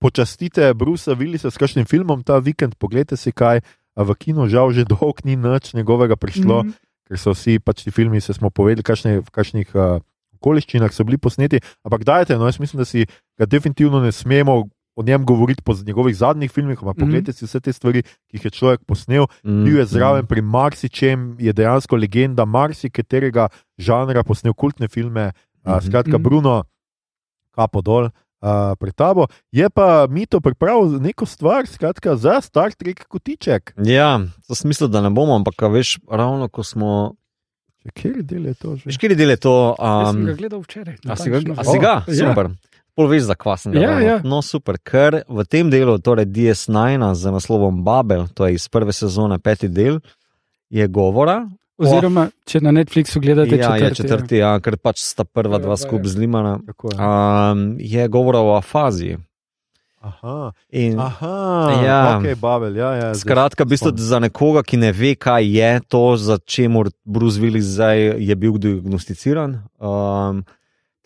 Speaker 1: počastite Brusa Willisa s kakšnim filmom ta vikend, pogledajte si kaj. A v kinu žal že dolgo ni nič njegovega prišlo, mm.
Speaker 3: mm,
Speaker 1: ker so vsi pač ti filmi, se smo povedali, kakšne, v kakšnih uh, okoliščinah so bili posneti. Ampak dajte, no, jaz mislim, da si ga definitivno ne smemo o njem govoriti po njegovih zadnjih filmih. Ampak
Speaker 3: Mhm.
Speaker 1: pogledajte si vse te stvari, ki jih je človek posnel.
Speaker 2: Mm,
Speaker 1: Bil je zraven pri marsičem, je dejansko legenda marsikaterega žanra, posnel kultne filme. Uh,
Speaker 2: Mhm.
Speaker 1: skratka,
Speaker 3: Mhm.
Speaker 1: Bruno, kapo dol. Uh, pred tabo je pa Mito pripravil neko stvar, skratka, za Star Trek kotiček.
Speaker 2: Ja, to sem mislil, da ne bomo, ampak veš, ravno ko smo.
Speaker 1: Kjer del je to že?
Speaker 2: Veš, kje je to?
Speaker 3: jaz sem
Speaker 2: Um,
Speaker 3: ga gledal včeraj.
Speaker 2: a si ga, a si ga?
Speaker 3: Ja.
Speaker 2: super. Pol veš, za kva sem ga.
Speaker 3: Ja,
Speaker 2: gledal.
Speaker 3: ja.
Speaker 2: No, super, ker v tem delu, torej DS9 z naslovom Babel, to je iz prve sezone, peti del, je govora.
Speaker 3: Oziroma, če na Netflixu gledate
Speaker 2: ja,
Speaker 3: četrti.
Speaker 2: je četrti, ja, ker pač sta prva dva skupaj
Speaker 3: ja.
Speaker 2: zlimana.
Speaker 1: Je.
Speaker 2: Um, je govora o afaziji.
Speaker 1: Aha,
Speaker 2: In
Speaker 1: aha,
Speaker 2: Ja.
Speaker 1: ok, Babel, ja, ja.
Speaker 2: Skratka, v bistvu za nekoga, ki ne ve, kaj je to, za čemu Bruce Willis zdaj je bil diagnosticiran. Um,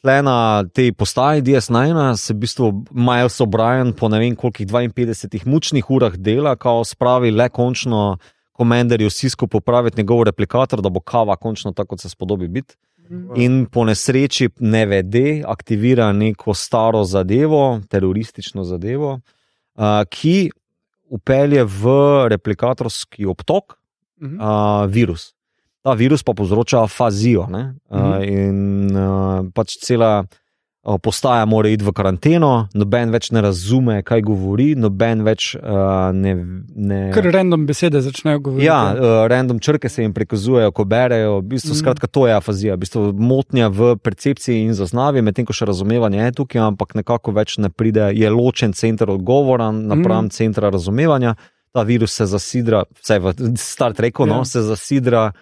Speaker 2: Tle na tej postaji DS9 se v bistvu Miles O'Brien po ne vem kolikih 52 mučnih urah dela, kao spravi le končno komendarju Sisko popraviti njegov replikator, da bo kava končno tako, kot se spodobi biti. In po nesreči ne vede, aktivira neko staro zadevo, teroristično zadevo, uh, ki upelje v replikatorski obtok
Speaker 3: Mhm.
Speaker 2: uh, virus. Ta virus pa povzroča afazijo. ne, Uh,
Speaker 3: Mhm.
Speaker 2: in uh, pač cela uh, postaja mora iti v karanteno, noben več ne razume, kaj govori, noben več uh, ne. ne
Speaker 3: Ker random besede začnejo govoriti.
Speaker 2: Ja, uh, random črke se jim prikazujejo, ko berejo. V bistvu,
Speaker 3: Mm.
Speaker 2: skratka, to je afazija, v bistvu motnja v percepciji in zaznavi, medtem ko še razumevanje je tukaj, ampak nekako več ne pride, je ločen center odgovora napram
Speaker 3: Mm.
Speaker 2: centra razumevanja. Ta virus se zasidra, vsaj v Star Treku, no,
Speaker 3: Ja.
Speaker 2: se zasidra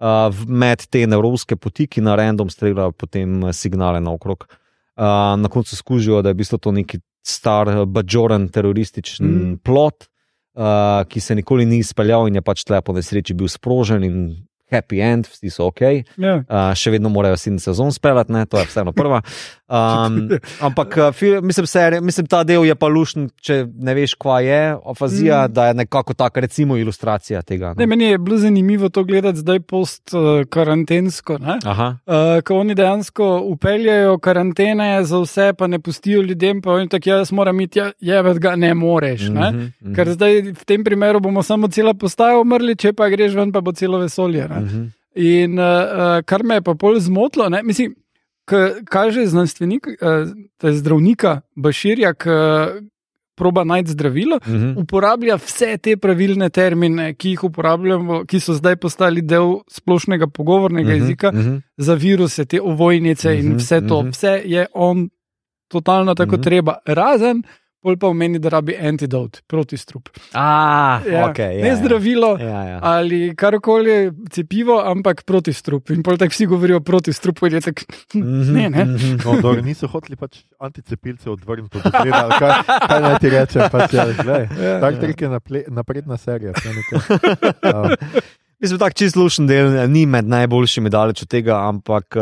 Speaker 2: uh, med te nevropske poti, ki na random streljajo potem signale naokrog. Uh, na koncu skužijo, da je v bistvu to neki star, eh, bajoran terorističen
Speaker 3: Mm.
Speaker 2: plot, uh, ki se nikoli ni izpeljal in je pač tle po nesreči bil sprožen in happy end, vsi so ok.
Speaker 3: Ja.
Speaker 2: Uh, še vedno morajo sin sezon speljati, ne? to je vseeno prva. Um, ampak uh, fil, mislim, serija, mislim, ta del je pa lušen, če ne veš, kva je afazija,
Speaker 3: Mm.
Speaker 2: mm. da je nekako taka, recimo, ilustracija tega.
Speaker 3: Ne,
Speaker 2: No?
Speaker 3: meni je bilo zanimivo to gledati zdaj post-karantensko. Uh,
Speaker 2: Aha.
Speaker 3: Uh, ko oni dejansko upeljajo karantene za vse, pa ne pustijo ljudem, pa oni tako, jaz moram iti, ja, jevet ga ne moreš. Ne?
Speaker 2: Mhm, mhm.
Speaker 3: Ker zdaj v tem primeru bomo samo cela postaja umrli, če pa greš ven, pa bo celo vesolje. Ne?
Speaker 2: Mhm.
Speaker 3: In uh, kar me je pa pol zmotilo, ne? mislim, kaže znanstvenik, uh, to je zdravnika Baširja, ki proba najti zdravilo.
Speaker 2: Mhm.
Speaker 3: Uporablja vse te pravilne termine, ki jih uporabljamo, ki so zdaj postali del splošnega pogovornega
Speaker 2: Mhm,
Speaker 3: jezika,
Speaker 2: mhm.
Speaker 3: za viruse, te ovojnice in
Speaker 2: Mhm,
Speaker 3: vse to.
Speaker 2: mhm.
Speaker 3: Vse je on totalno tako
Speaker 2: Mhm.
Speaker 3: treba, razen pol pa omeni, da rabi antidot, protistrup.
Speaker 2: Ah,
Speaker 3: Ja,
Speaker 2: okay, ja,
Speaker 3: ne
Speaker 2: ja.
Speaker 3: zdravilo.
Speaker 2: Ja, ja.
Speaker 3: Ali karkoli cepivo, ampak protistrup. In pol tako vsi govorijo protistrup, in je tako.
Speaker 2: Mhm,
Speaker 3: Ne, ne.
Speaker 2: mhm.
Speaker 1: No, dobro, niso hoteli pač anticepilce odvrniti od ali Kaj, kaj naj ti rečem? Pač, ja, glej,
Speaker 3: Ja.
Speaker 1: tak trik je naple, napredna serija. Um,
Speaker 2: Mislim, da čist lušen del eh, ni med najboljšimi daleč od tega, ampak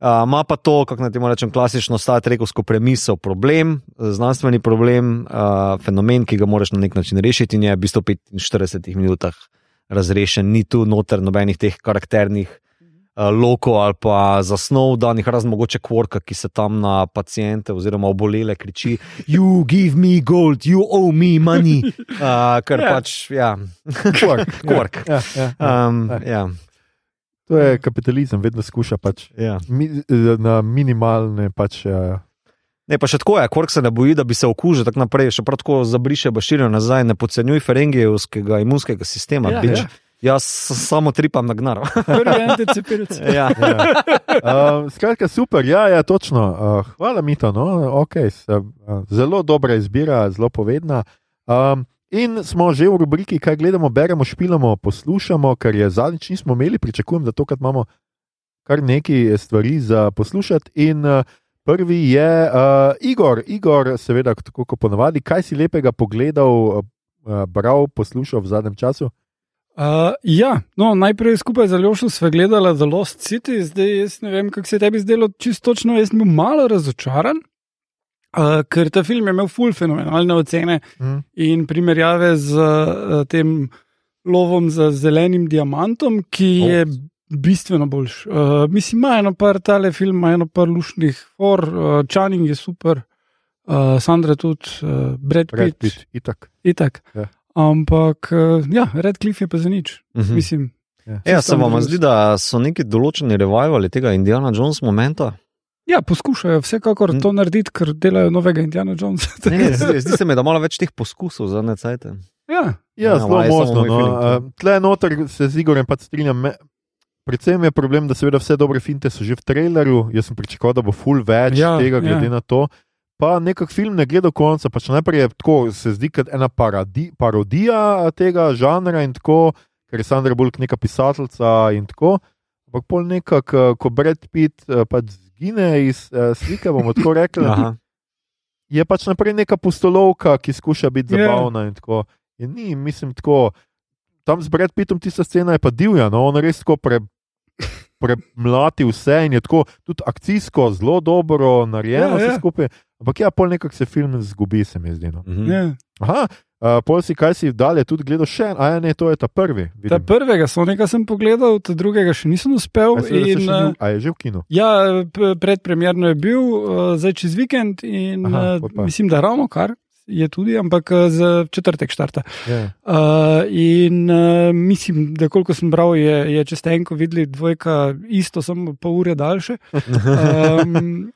Speaker 2: uh, uh, ima pa to, kako naj temu rečem, klasično Star Trekovsko premiso, problem, znanstveni problem, uh, fenomen, ki ga moraš na nek način rešiti, in je v bistvu v 45 minutah razrešen, ni tu noter nobenih teh karakternih. uh, Loko ali pa zasnov, da jih razen mogoče kvorka, ki se tam na pacijente oziroma obolele kriči: You give me gold, you owe me money. Uh, ker
Speaker 3: Ja.
Speaker 2: pač, ja,
Speaker 1: Kvork.
Speaker 2: kvork.
Speaker 1: Ja, ja, ja.
Speaker 2: Um,
Speaker 1: Ja.
Speaker 2: Ja,
Speaker 1: To je kapitalizem, vedno skuša pač
Speaker 2: ja.
Speaker 1: mi, na minimalne. Pač, uh,
Speaker 2: Ne, pa še tako je, kork se ne boji, da bi se okužil, tako naprej, še prav tako zabriše Baširja nazaj, ne podcenjuj ferengijevskega imunskega sistema.
Speaker 3: Ja,
Speaker 2: bič.
Speaker 3: ja.
Speaker 2: Jaz samo tripam na gnar.
Speaker 3: Prvi anticepilec.
Speaker 2: ja.
Speaker 1: ja. um, skratka, super, ja, ja točno. Uh, hvala, Mito. No? Okay, se, uh, zelo dobra izbira, zelo povedna. Um, in smo že v rubriki, kaj gledamo, beremo, špilamo, poslušamo, kar je zadnjič nismo imeli. Pričakujem, da tokrat imamo kar nekaj stvari za poslušati. In uh, prvi je uh, Igor, Igor, seveda, tako kot ponavadi, kaj si lepega pogledal, uh, bral, poslušal v zadnjem času.
Speaker 3: Uh, ja, no, najprej skupaj z Aljošom sva gledala The Lost City, zdaj jaz ne vem, kako se je tebi zdelo, čisto točno. Jaz sem bil malo razočaran, uh, ker ta film je imel ful fenomenalne ocene
Speaker 1: Hm?
Speaker 3: in primerjave z uh, tem lovom za zelenim diamantom, ki
Speaker 1: O.
Speaker 3: je bistveno boljši. Uh, mislim, ima eno par tale film, ima eno par lušnih for, uh, Channing je super, uh, Sandra tudi, uh, Brad Pitt,
Speaker 1: Red Pitt, itak.
Speaker 3: itak.
Speaker 1: Ja.
Speaker 3: Ampak, uh, ja, Red Cliff je pa za nič.
Speaker 2: Mhm.
Speaker 3: Mislim,
Speaker 1: Ja.
Speaker 2: Ja,
Speaker 3: Čisto
Speaker 2: se vam zdi, da so neki določeni revivali tega Indiana Jones momenta?
Speaker 3: Ja, poskušajo vsekakor to narediti, ker delajo novega Indiana Jonesa.
Speaker 2: Ne, ne, zdi, zdi se mi, da malo več teh poskusov za necajte.
Speaker 3: ja,
Speaker 1: Ja,
Speaker 2: Ja,
Speaker 1: zelo možno. No. Uh, tle noter se z Igorjem pač strinjam. Me, predvsem je problem, da seveda vse dobre finte so že v traileru. Jaz sem pričakoval, da bo full več
Speaker 3: Ja,
Speaker 1: ja, tega, glede
Speaker 3: ja.
Speaker 1: ja. na to. Pa nekak film ne gre do konca. Pač najprej je tako, se zdi kot ena paradi, parodija tega žanra in tako, ker je Sandra Bulk neka pisateljica in tako. Ampak pol nekako, ko Brad Pitt eh, pač zgine iz uh, slike, bomo tako rekli
Speaker 2: Aha.
Speaker 1: je pač naprej neka pustolovka, ki skuša biti
Speaker 3: Ja.
Speaker 1: zabavna. In tako. In ni, mislim, tako. Tam z Brad Pittom tista scena je pa divja, no, on res tako pre, premlati vse in je tako tudi akcijsko zelo dobro narejeno,
Speaker 3: Ja,
Speaker 1: vse
Speaker 3: ja.
Speaker 1: skupaj. Ampak ja, pol nekako se film zgubi, se mi zdi. No.
Speaker 2: Mhm.
Speaker 3: ja.
Speaker 1: Aha, uh, pol si kaj si dalje tudi gledal še, en- a ja, ne, to je ta prvi.
Speaker 3: Ta
Speaker 1: vidim.
Speaker 3: prvega Sonika sem pogledal, ta drugega še nisem uspel.
Speaker 1: A
Speaker 3: In,
Speaker 1: še
Speaker 3: uh,
Speaker 1: v- A je že v kinu?
Speaker 3: ja, predpremjerno je bil, uh, zdaj čez vikend in
Speaker 1: Aha,
Speaker 3: uh, mislim, da ravno kar je tudi, ampak za četrtek štarta.
Speaker 1: Ja.
Speaker 3: Uh, in uh, mislim, da koliko sem bral, je, je čez tenko videli dvojka, isto, samo pol ure daljše. Um,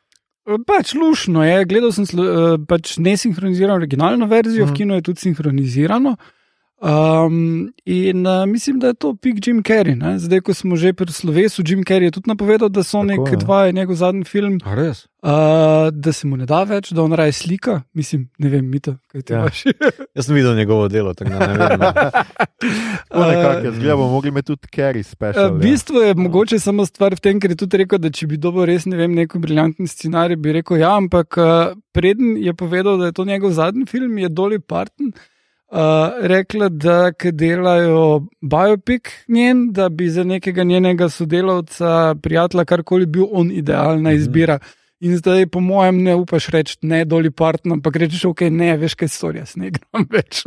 Speaker 3: pač lušno je, gledal sem uh, pač nesinhronizirano originalno verzijo,
Speaker 1: Mhm.
Speaker 3: v kinu je tudi sinhronizirano. Um, in uh, mislim, da je to pik Jim Carrey. Ne? Zdaj, ko smo že pri slovesu, Jim Carrey je tudi napovedal, da so nek
Speaker 1: Tako, ja.
Speaker 3: dva je njegov zadnji film,
Speaker 2: A res?
Speaker 3: uh, da se mu ne da več, da on raje slika. Mislim, ne vem, mita, kaj ti
Speaker 1: Ja.
Speaker 3: imaš.
Speaker 2: Jaz sem videl njegovo delo, tako da ne vem. no.
Speaker 1: Tako nekako, jaz gledam, bomo mogli imeti tudi Carrie special.
Speaker 3: Uh, v bistvu je mogoče samo stvar v tem, ker je tudi rekel, da če bi dobil res ne vem, neko briljantni scenarij, bi rekel ja, ampak uh, preden je povedal, da je to njegov zadnji film, je Dolly Parton uh, rekla, da delajo biopik njen, da bi za nekega njenega sodelavca, prijatelja, karkoli bil on idealna izbira. In zdaj, po mojem, ne upaš reči ne, Dolly Parton, ampak rečeš, ok, ne, veš, kaj storja, ne gram več.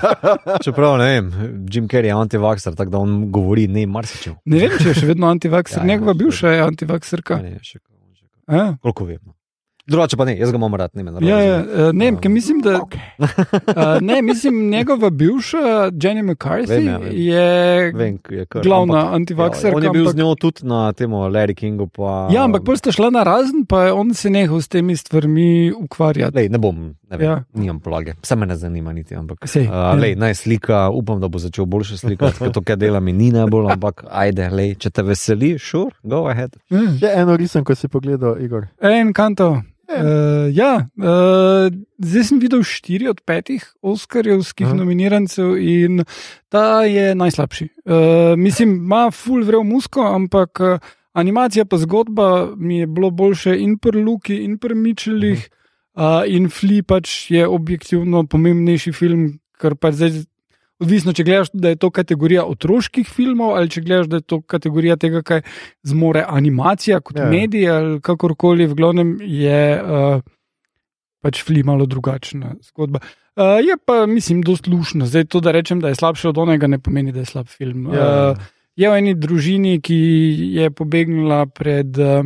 Speaker 2: Čeprav ne vem, Jim Carrey je antivakser, tako da on govori ne marsičev.
Speaker 3: Ne vem, če je še vedno antivakser,
Speaker 2: Ja, ja,
Speaker 3: njegova bivša je antivakserka.
Speaker 2: Ne, še kako.
Speaker 3: Ja.
Speaker 2: Koliko vem. Drugače pa ne, jaz ga imam rad, ne me
Speaker 3: Ja, ja, eh, ne, vem, ker mislim, da.
Speaker 1: Okay.
Speaker 3: Uh, ne, mislim, njegova bivša, Jenny McCarthy,
Speaker 2: Vem, ja, vem.
Speaker 3: je
Speaker 2: Vem, je kar.
Speaker 3: glavna
Speaker 2: ampak-
Speaker 3: antivakserka.
Speaker 2: Ja, on je bil
Speaker 3: ampak-
Speaker 2: z njo tudi na tem Larry Kingu. Pa,
Speaker 3: Ja, ampak pol sta šla na razen, pa je on se nehal s temi stvarmi ukvarjati.
Speaker 2: Lej, ne bom, ne vem,
Speaker 3: Ja.
Speaker 2: nimam plage, vse me ne zanima niti. Ampak,
Speaker 3: Sej,
Speaker 2: uh,
Speaker 3: ja.
Speaker 2: lej, naj slika, upam, da bo začel boljše slikati, ker to, kar dela mi ni najbolj, ampak ajde, lej, če te veseli, sure, go ahead.
Speaker 3: Mm.
Speaker 1: Še eno risem, ko si pogledal, Igor.
Speaker 3: En kanto. Uh, ja, uh, zdaj sem videl štiri od petih Oscarjevskih
Speaker 1: Aha.
Speaker 3: nominirancev in ta je najslabši. Uh, mislim, ima full vrev musko, ampak uh, animacija pa zgodba mi je bilo boljše in pri Luki, in pri Mičelih, uh, in Fli pač je objektivno pomembnejši film, ker pač zdaj. Odvisno, če gledaš, da je to kategorija otroških filmov, ali če gledaš, da je to kategorija tega, kaj zmore animacija kot
Speaker 1: Ja.
Speaker 3: yeah. medij, ali kakorkoli, v glavnem je uh, pač fli malo drugačna zgodba. Uh, je pa, mislim, dosti lušno. Zdaj, to, da rečem, da je slabše od onega, ne pomeni, da je slab film.
Speaker 1: Ja.
Speaker 3: Uh, je v eni družini, ki je pobegnila pred uh,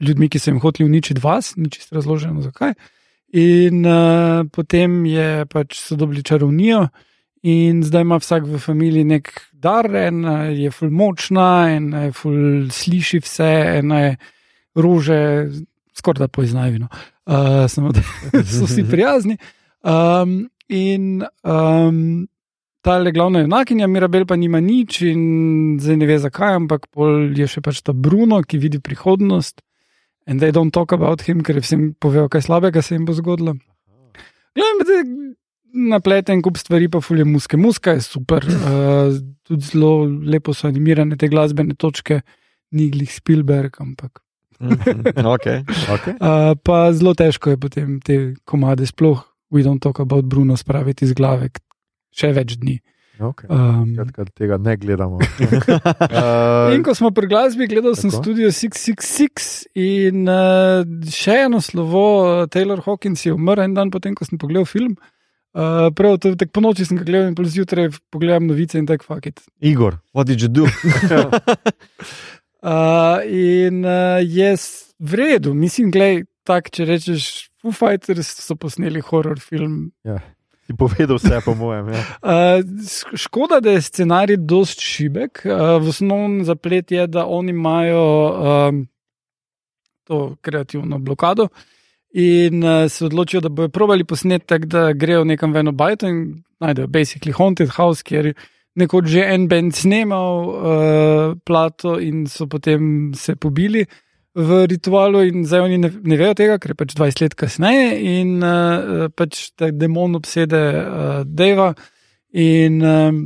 Speaker 3: ljudmi, ki so jim hoteli uničiti vas, ni čisto razloženo zakaj. In uh, potem je pač so dobili čarovnijo, in zdaj ima vsak v familiji nek dar, ena je ful močna, ena je ful sliši vse, ena je rože, skoraj da poiznajo. No. Uh, samo da so vsi prijazni. Um, in um, ta le glavna junakinja, Mirabel pa nima nič in zdaj ne ve zakaj, ampak pol je še pač ta Bruno, ki vidi prihodnost. In they don't talk about him, ker vsem povejo, kaj slabega se jim bo zgodilo. Glede, napleten kup stvari, pa fulje muske. Muska je super, uh, tudi zelo lepo so animirane te glasbene točke, ni glih Spielberg, ampak.
Speaker 2: okay.
Speaker 1: Okay.
Speaker 3: Uh, pa zelo težko je potem te komade, sploh We Don't Talk About Bruno, spraviti iz glave še več dni.
Speaker 1: Okay.
Speaker 3: Um,
Speaker 1: Skratka, tega ne gledamo. uh,
Speaker 3: In ko smo pri glasbi, gledal sem
Speaker 1: Tako.
Speaker 3: Studio 666 in uh, še eno slovo, uh, Taylor Hawkins je umrl en dan potem, ko sem pogledal film. Uh, prav, to, tak po noči sem ga gledal in pol zjutraj pogledam novice in tako fakit.
Speaker 2: Igor, what did you do?
Speaker 3: Uh, in uh, je v redu, mislim, gledaj, tak, če rečeš, Foo Fighters so posneli horror film.
Speaker 1: Si povedal vse, po mojem. Ja.
Speaker 3: Uh, škoda, da je scenarij dost šibek. Uh, v osnovnem zaplet je, da oni imajo um, to kreativno blokado in uh, se odločijo, da bodo probali posneti tako, da grejo nekam v eno bajto in najdejo basically haunted house, kjer je nekoč že en bend snemal uh, plato in so potem se pobili. V ritualu, in zdaj oni ne, ne vejo tega, ker je pač 20 let kasneje, in uh, pač ta demon obsede uh, Deva, in um,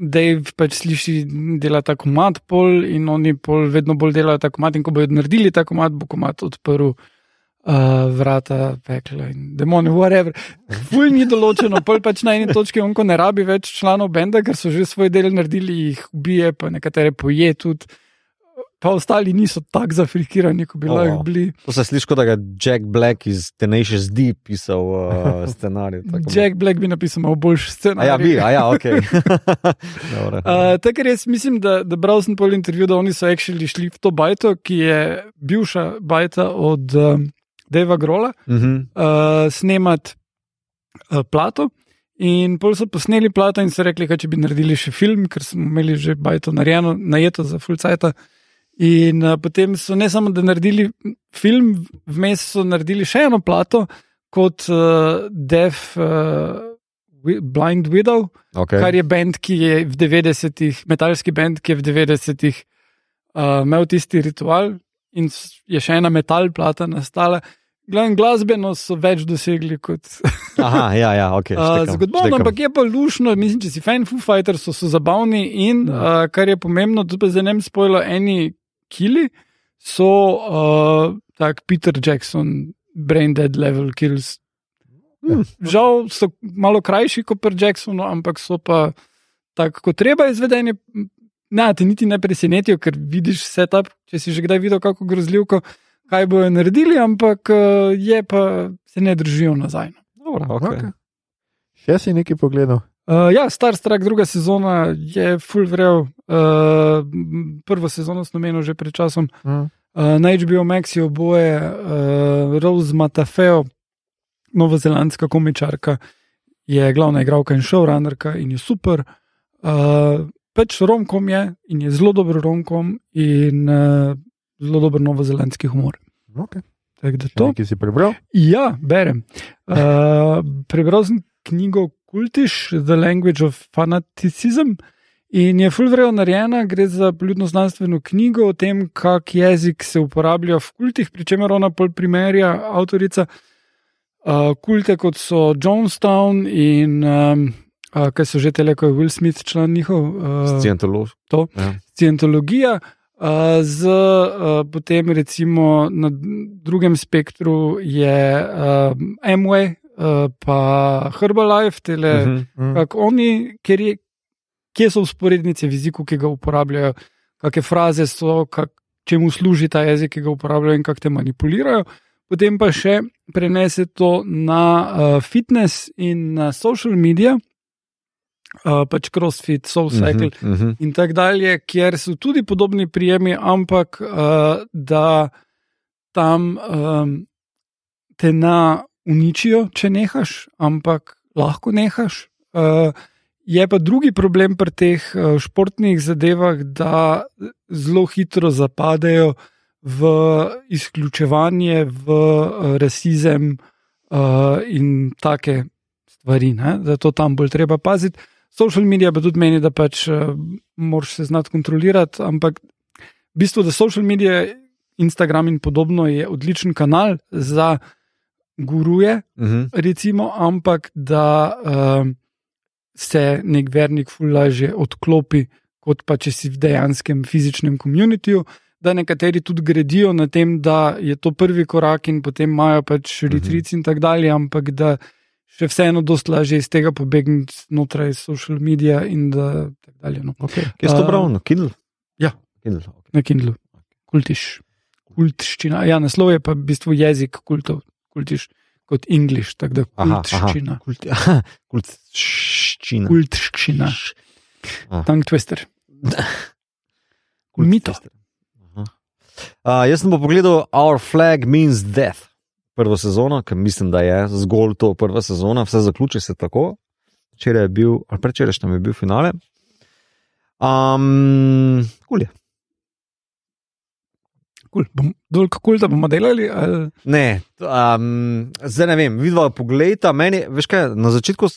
Speaker 3: Dave pač sliši, dela ta komat, pol, in oni pol vedno bolj delajo ta komat, in ko bodo naredili ta komat, bo komat odprl uh, vrata pekla in demoni, whatever. Ful ni določeno, pol pač na eni točki on ko ne rabi več članov benda, ker so že svoj del naredili, jih ubije, pa nekatere poje tudi. Pa ostali niso tako zafrikirani, kot bi
Speaker 2: Oh,
Speaker 3: lahko
Speaker 2: wow.
Speaker 3: bili.
Speaker 2: To se sliši, kot da je Jack Black iz Tenacious D pisal uh, scenarij.
Speaker 3: Jack Black bi napisal malo boljši
Speaker 2: A
Speaker 3: scenarij.
Speaker 2: ja, bi, a ja, ok.
Speaker 3: Uh, Tako res mislim, da, da bral sem pol intervju, da oni so actually šli v to bajto, ki je bivša bajta od um, Deva Grola,
Speaker 2: Mhm.
Speaker 3: uh, snemat uh, plato. In pol so posneli plato in so rekli, da če bi naredili še film, ker smo imeli že bajto narejeno, najeto za Fulcajta. In uh, potem so ne samo, da naredili film, vmes so naredili še eno plato kot uh, Deaf uh, Wi- Blind Widow,
Speaker 2: Okay.
Speaker 3: kar je bend, ki je v 90-ih, metalski bend, ki je v 90-ih uh, imel tisti ritual in je še ena metal plata nastala. Glavno glasbeno so več dosegli kot
Speaker 2: Aha, ja, ja, ok.
Speaker 3: uh,
Speaker 2: štekam,
Speaker 3: zgodovino,
Speaker 2: štekam.
Speaker 3: ampak je pa lušno. Mislim, če si fan Foo Fighters, so, so zabavni in uh, kar je pomembno, tudi za ne spojilo, eni kili so uh, tak Peter Jackson, brain dead level kills.
Speaker 2: Hmm.
Speaker 3: Žal so malo krajši kot pri Jacksonu, ampak so pa tako, kot treba izvedeni. Ne, te niti ne presenetijo, ker vidiš setup, če si že kdaj videl kako grozljivko, kaj bojo naredili, ampak uh, je pa se ne držijo nazaj. no.
Speaker 2: Dobro, okay.
Speaker 1: Okay. Še si nekaj pogledal?
Speaker 3: Uh, ja, Star Trek, druga sezona je full vrel. Uh, prvo sezono sem omenil že pred časom.
Speaker 1: Hm.
Speaker 3: Uh, na HBO Max je oboje, uh, Rose Matafeo, novozelandska komičarka, je glavna igralka in showrunnerka in je super. Uh, pač romkom je in je zelo dober romkom in uh, zelo dober novozelandski humor.
Speaker 1: Okay.
Speaker 3: Tako da to.
Speaker 1: Nekaj si prebral?
Speaker 3: Ja, berem. Uh, prebral sem knjigo Kultiš, The Language of Fanaticism In je fulvrejo narejena, gre za poljudno znanstveno knjigo o tem, kak jezik se uporablja v kultih, pri čemer ona pol primerja avtorica uh, kulte kot so Jonestown in um, uh, kaj so že tele, ko je Will Smith član njihov. Uh,
Speaker 2: Scientolog.
Speaker 3: to,
Speaker 2: Ja.
Speaker 3: Scientologija. Uh, z uh, potem, recimo, na drugem spektru je uh, Amway, uh, pa Herbalife, tele, uh -huh.
Speaker 2: Mhm.
Speaker 3: kako oni, ker je, kje so usporednice v jeziku, ki ga uporabljajo, kakšne fraze so, kak, čemu služi ta jezik, ki ga uporabljajo in kako te manipulirajo. Potem pa še prenese to na uh, fitness in na social medije, uh, pač CrossFit, SoulCycle
Speaker 2: Mhm, mhm.
Speaker 3: in tako dalje, kjer so tudi podobni prijemi, ampak uh, da tam um, te na uničijo, če nehaš, ampak lahko nehaš. Uh, je pa drugi problem pri teh uh, športnih zadevah, da zelo hitro zapadejo v izključevanje, v uh, rasizem uh, in take stvari, ne? da to tam bolj treba paziti. Social medije pa tudi meni, da pač uh, moraš se znati kontrolirati, ampak v bistvu, da social medije, Instagram in podobno je odličen kanal za guruje,
Speaker 2: Mhm.
Speaker 3: recimo, ampak da uh, se nek vernik fulaže odklopi, kot pa če si v dejanskem fizičnem komunitiju. Da nekateri tudi gradijo na tem, da je to prvi korak, in potem imajo pač retric in tako dalje, ampak da še vseeno dosta lažje iz tega pobegniti znotraj social medija in da tako dalje. No.
Speaker 2: Okay. Kje si to
Speaker 3: Uh,
Speaker 2: bral? Na Kindle?
Speaker 3: ja.
Speaker 2: Kindle. Okay.
Speaker 3: Na Kindlu, kultiš, kultiščina. Ja, naslov je pa v bistvu jezik kultov, kultiš kot angliš, tako da kultiščina.
Speaker 2: Kult, kultščina.
Speaker 3: Kultiščina,
Speaker 2: Ah.
Speaker 3: tongue twister.
Speaker 2: Kult
Speaker 3: Mito.
Speaker 2: twister. Uh, jaz sem pa pogledal Our Flag Means Death, prvo sezono, ker mislim, da je zgolj to prva sezona, vse zaključi se tako. Včeraj je bil, ali predvčerajšnjem je bil finale. Um, kul je.
Speaker 3: Kul, bom, dol, kako da bomo delali? Ali?
Speaker 2: Ne, um, zdaj ne vem, vidva poglejta. Meni, veš kaj, na začetku,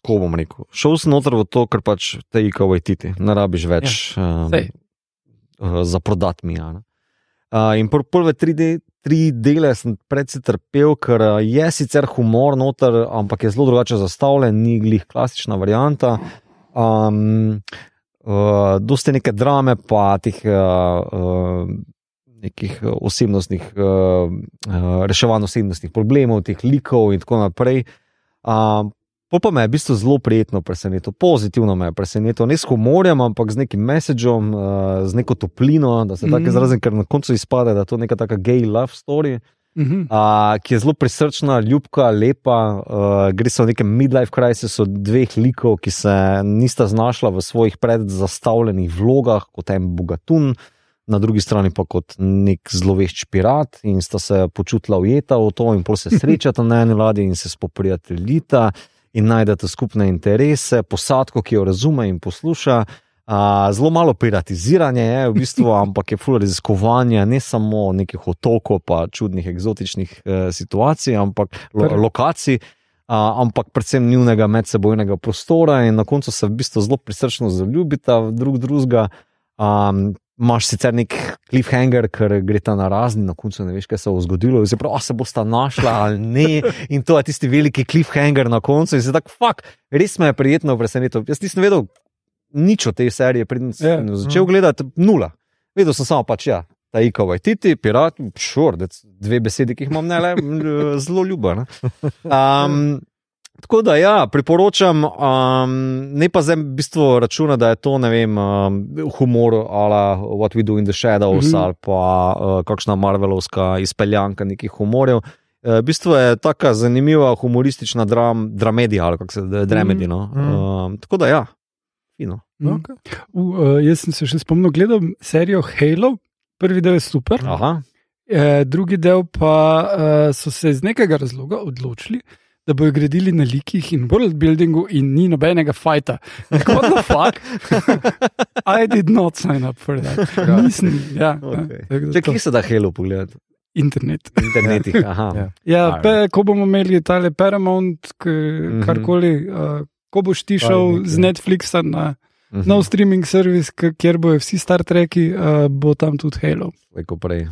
Speaker 2: tako bom rekel, šel sem noter v to, ker pač te ikove titi, ne rabiš več ja, um, za prodat mi. Ja, uh, in pr prve tri, de, tri dele sem predvsej trpel, ker uh, je sicer humor noter, ampak je zelo drugače zastavljen, ni glih klasična varianta. Um, uh, dosti neke drame, pa teh uh, uh, nekih uh, osebnostnih, uh, uh, reševanj osebnostnih problemov, teh likov in tako naprej. Pol pa me je v bistvu zelo prijetno presenetilo, pozitivno me je presenetilo, ne s humorjem, ampak z nekim messageom, uh, z neko toplino, da se tako
Speaker 3: Mhm.
Speaker 2: izrazim, ker na koncu izpade, da je to neka taka gay love story,
Speaker 3: Mhm.
Speaker 2: uh, ki je zelo prisrčna, ljubka, lepa. Uh, gre se o nekem midlife crisisu dveh likov, ki se nista znašla v svojih predzastavljenih vlogah kot en bogatun. Na drugi strani pa kot nek zlovešč pirat, in sta se počutila ujeta v to, in pol se srečata na eni ladji in se spoprijateljita, in najdete skupne interese, posadko, ki jo razume in posluša. Uh, zelo malo piratiziranja je v bistvu, ampak je full raziskovanja ne samo nekih otokov, pa čudnih eksotičnih uh, situacij, ampak lo, lokacij, uh, ampak predvsem njunega medsebojnega prostora in na koncu se v bistvu zelo prisrčno zaljubita v drug drugega. Um, Máš sicer nek cliffhanger, ker gre ta na razni, na koncu ne veš, kaj se bo zgodilo, zdaj prav, a se bosta našla ali ne. In to je tisti veliki cliffhanger na koncu. In se tako, fuk, res me je prijetno presenetil. Jaz nisem vedel nič o tej seriji, predtem
Speaker 3: Ja.
Speaker 2: sem začel gledati, nula. Vedel sem samo pač, ja, ta ikova, titi, pirat, šur, dve besedi, ki jih imam, ne le, zelo ljuben. Um, Tako da, ja, priporočam, um, ne pa zdaj v bistvu računa, da je to ne vem, um, humor ali What We Do in the Shadows mm
Speaker 3: Mhm.
Speaker 2: -hmm. ali pa uh, kakšna Marvelovska izpeljanka nekih humorjev. Uh, v bistvu je tako zanimiva humoristična dram, dramedija ali kako se da dramedi. No?
Speaker 1: Mhm.
Speaker 2: Um, tako da, ja, fino.
Speaker 3: Mhm.
Speaker 1: Okay.
Speaker 3: Uh, uh, jaz sem se še spomnil, gledal serijo Halo, prvi del je super,
Speaker 2: Aha,
Speaker 3: eh, drugi del pa uh, so se iz nekega razloga odločili. Da bojo gradili na likih in worldbuildingu, in ni nobenega fajta. Kot da fuck. I did not sign up for that.
Speaker 1: Ja.
Speaker 3: Nisem, ja.
Speaker 2: Okay.
Speaker 3: tako da
Speaker 2: Če kje se da Halo pogledati?
Speaker 3: Internet.
Speaker 2: Aha.
Speaker 1: Ja.
Speaker 3: Ja, pe, ko bomo imeli tale Paramount, k,
Speaker 2: Mhm.
Speaker 3: karkoli, uh, ko boš ti šel z Netflixa na
Speaker 2: Mhm.
Speaker 3: nov streaming servis, kjer bojo vsi Star Treki, uh, bo tam tudi Halo.
Speaker 2: Tako prej.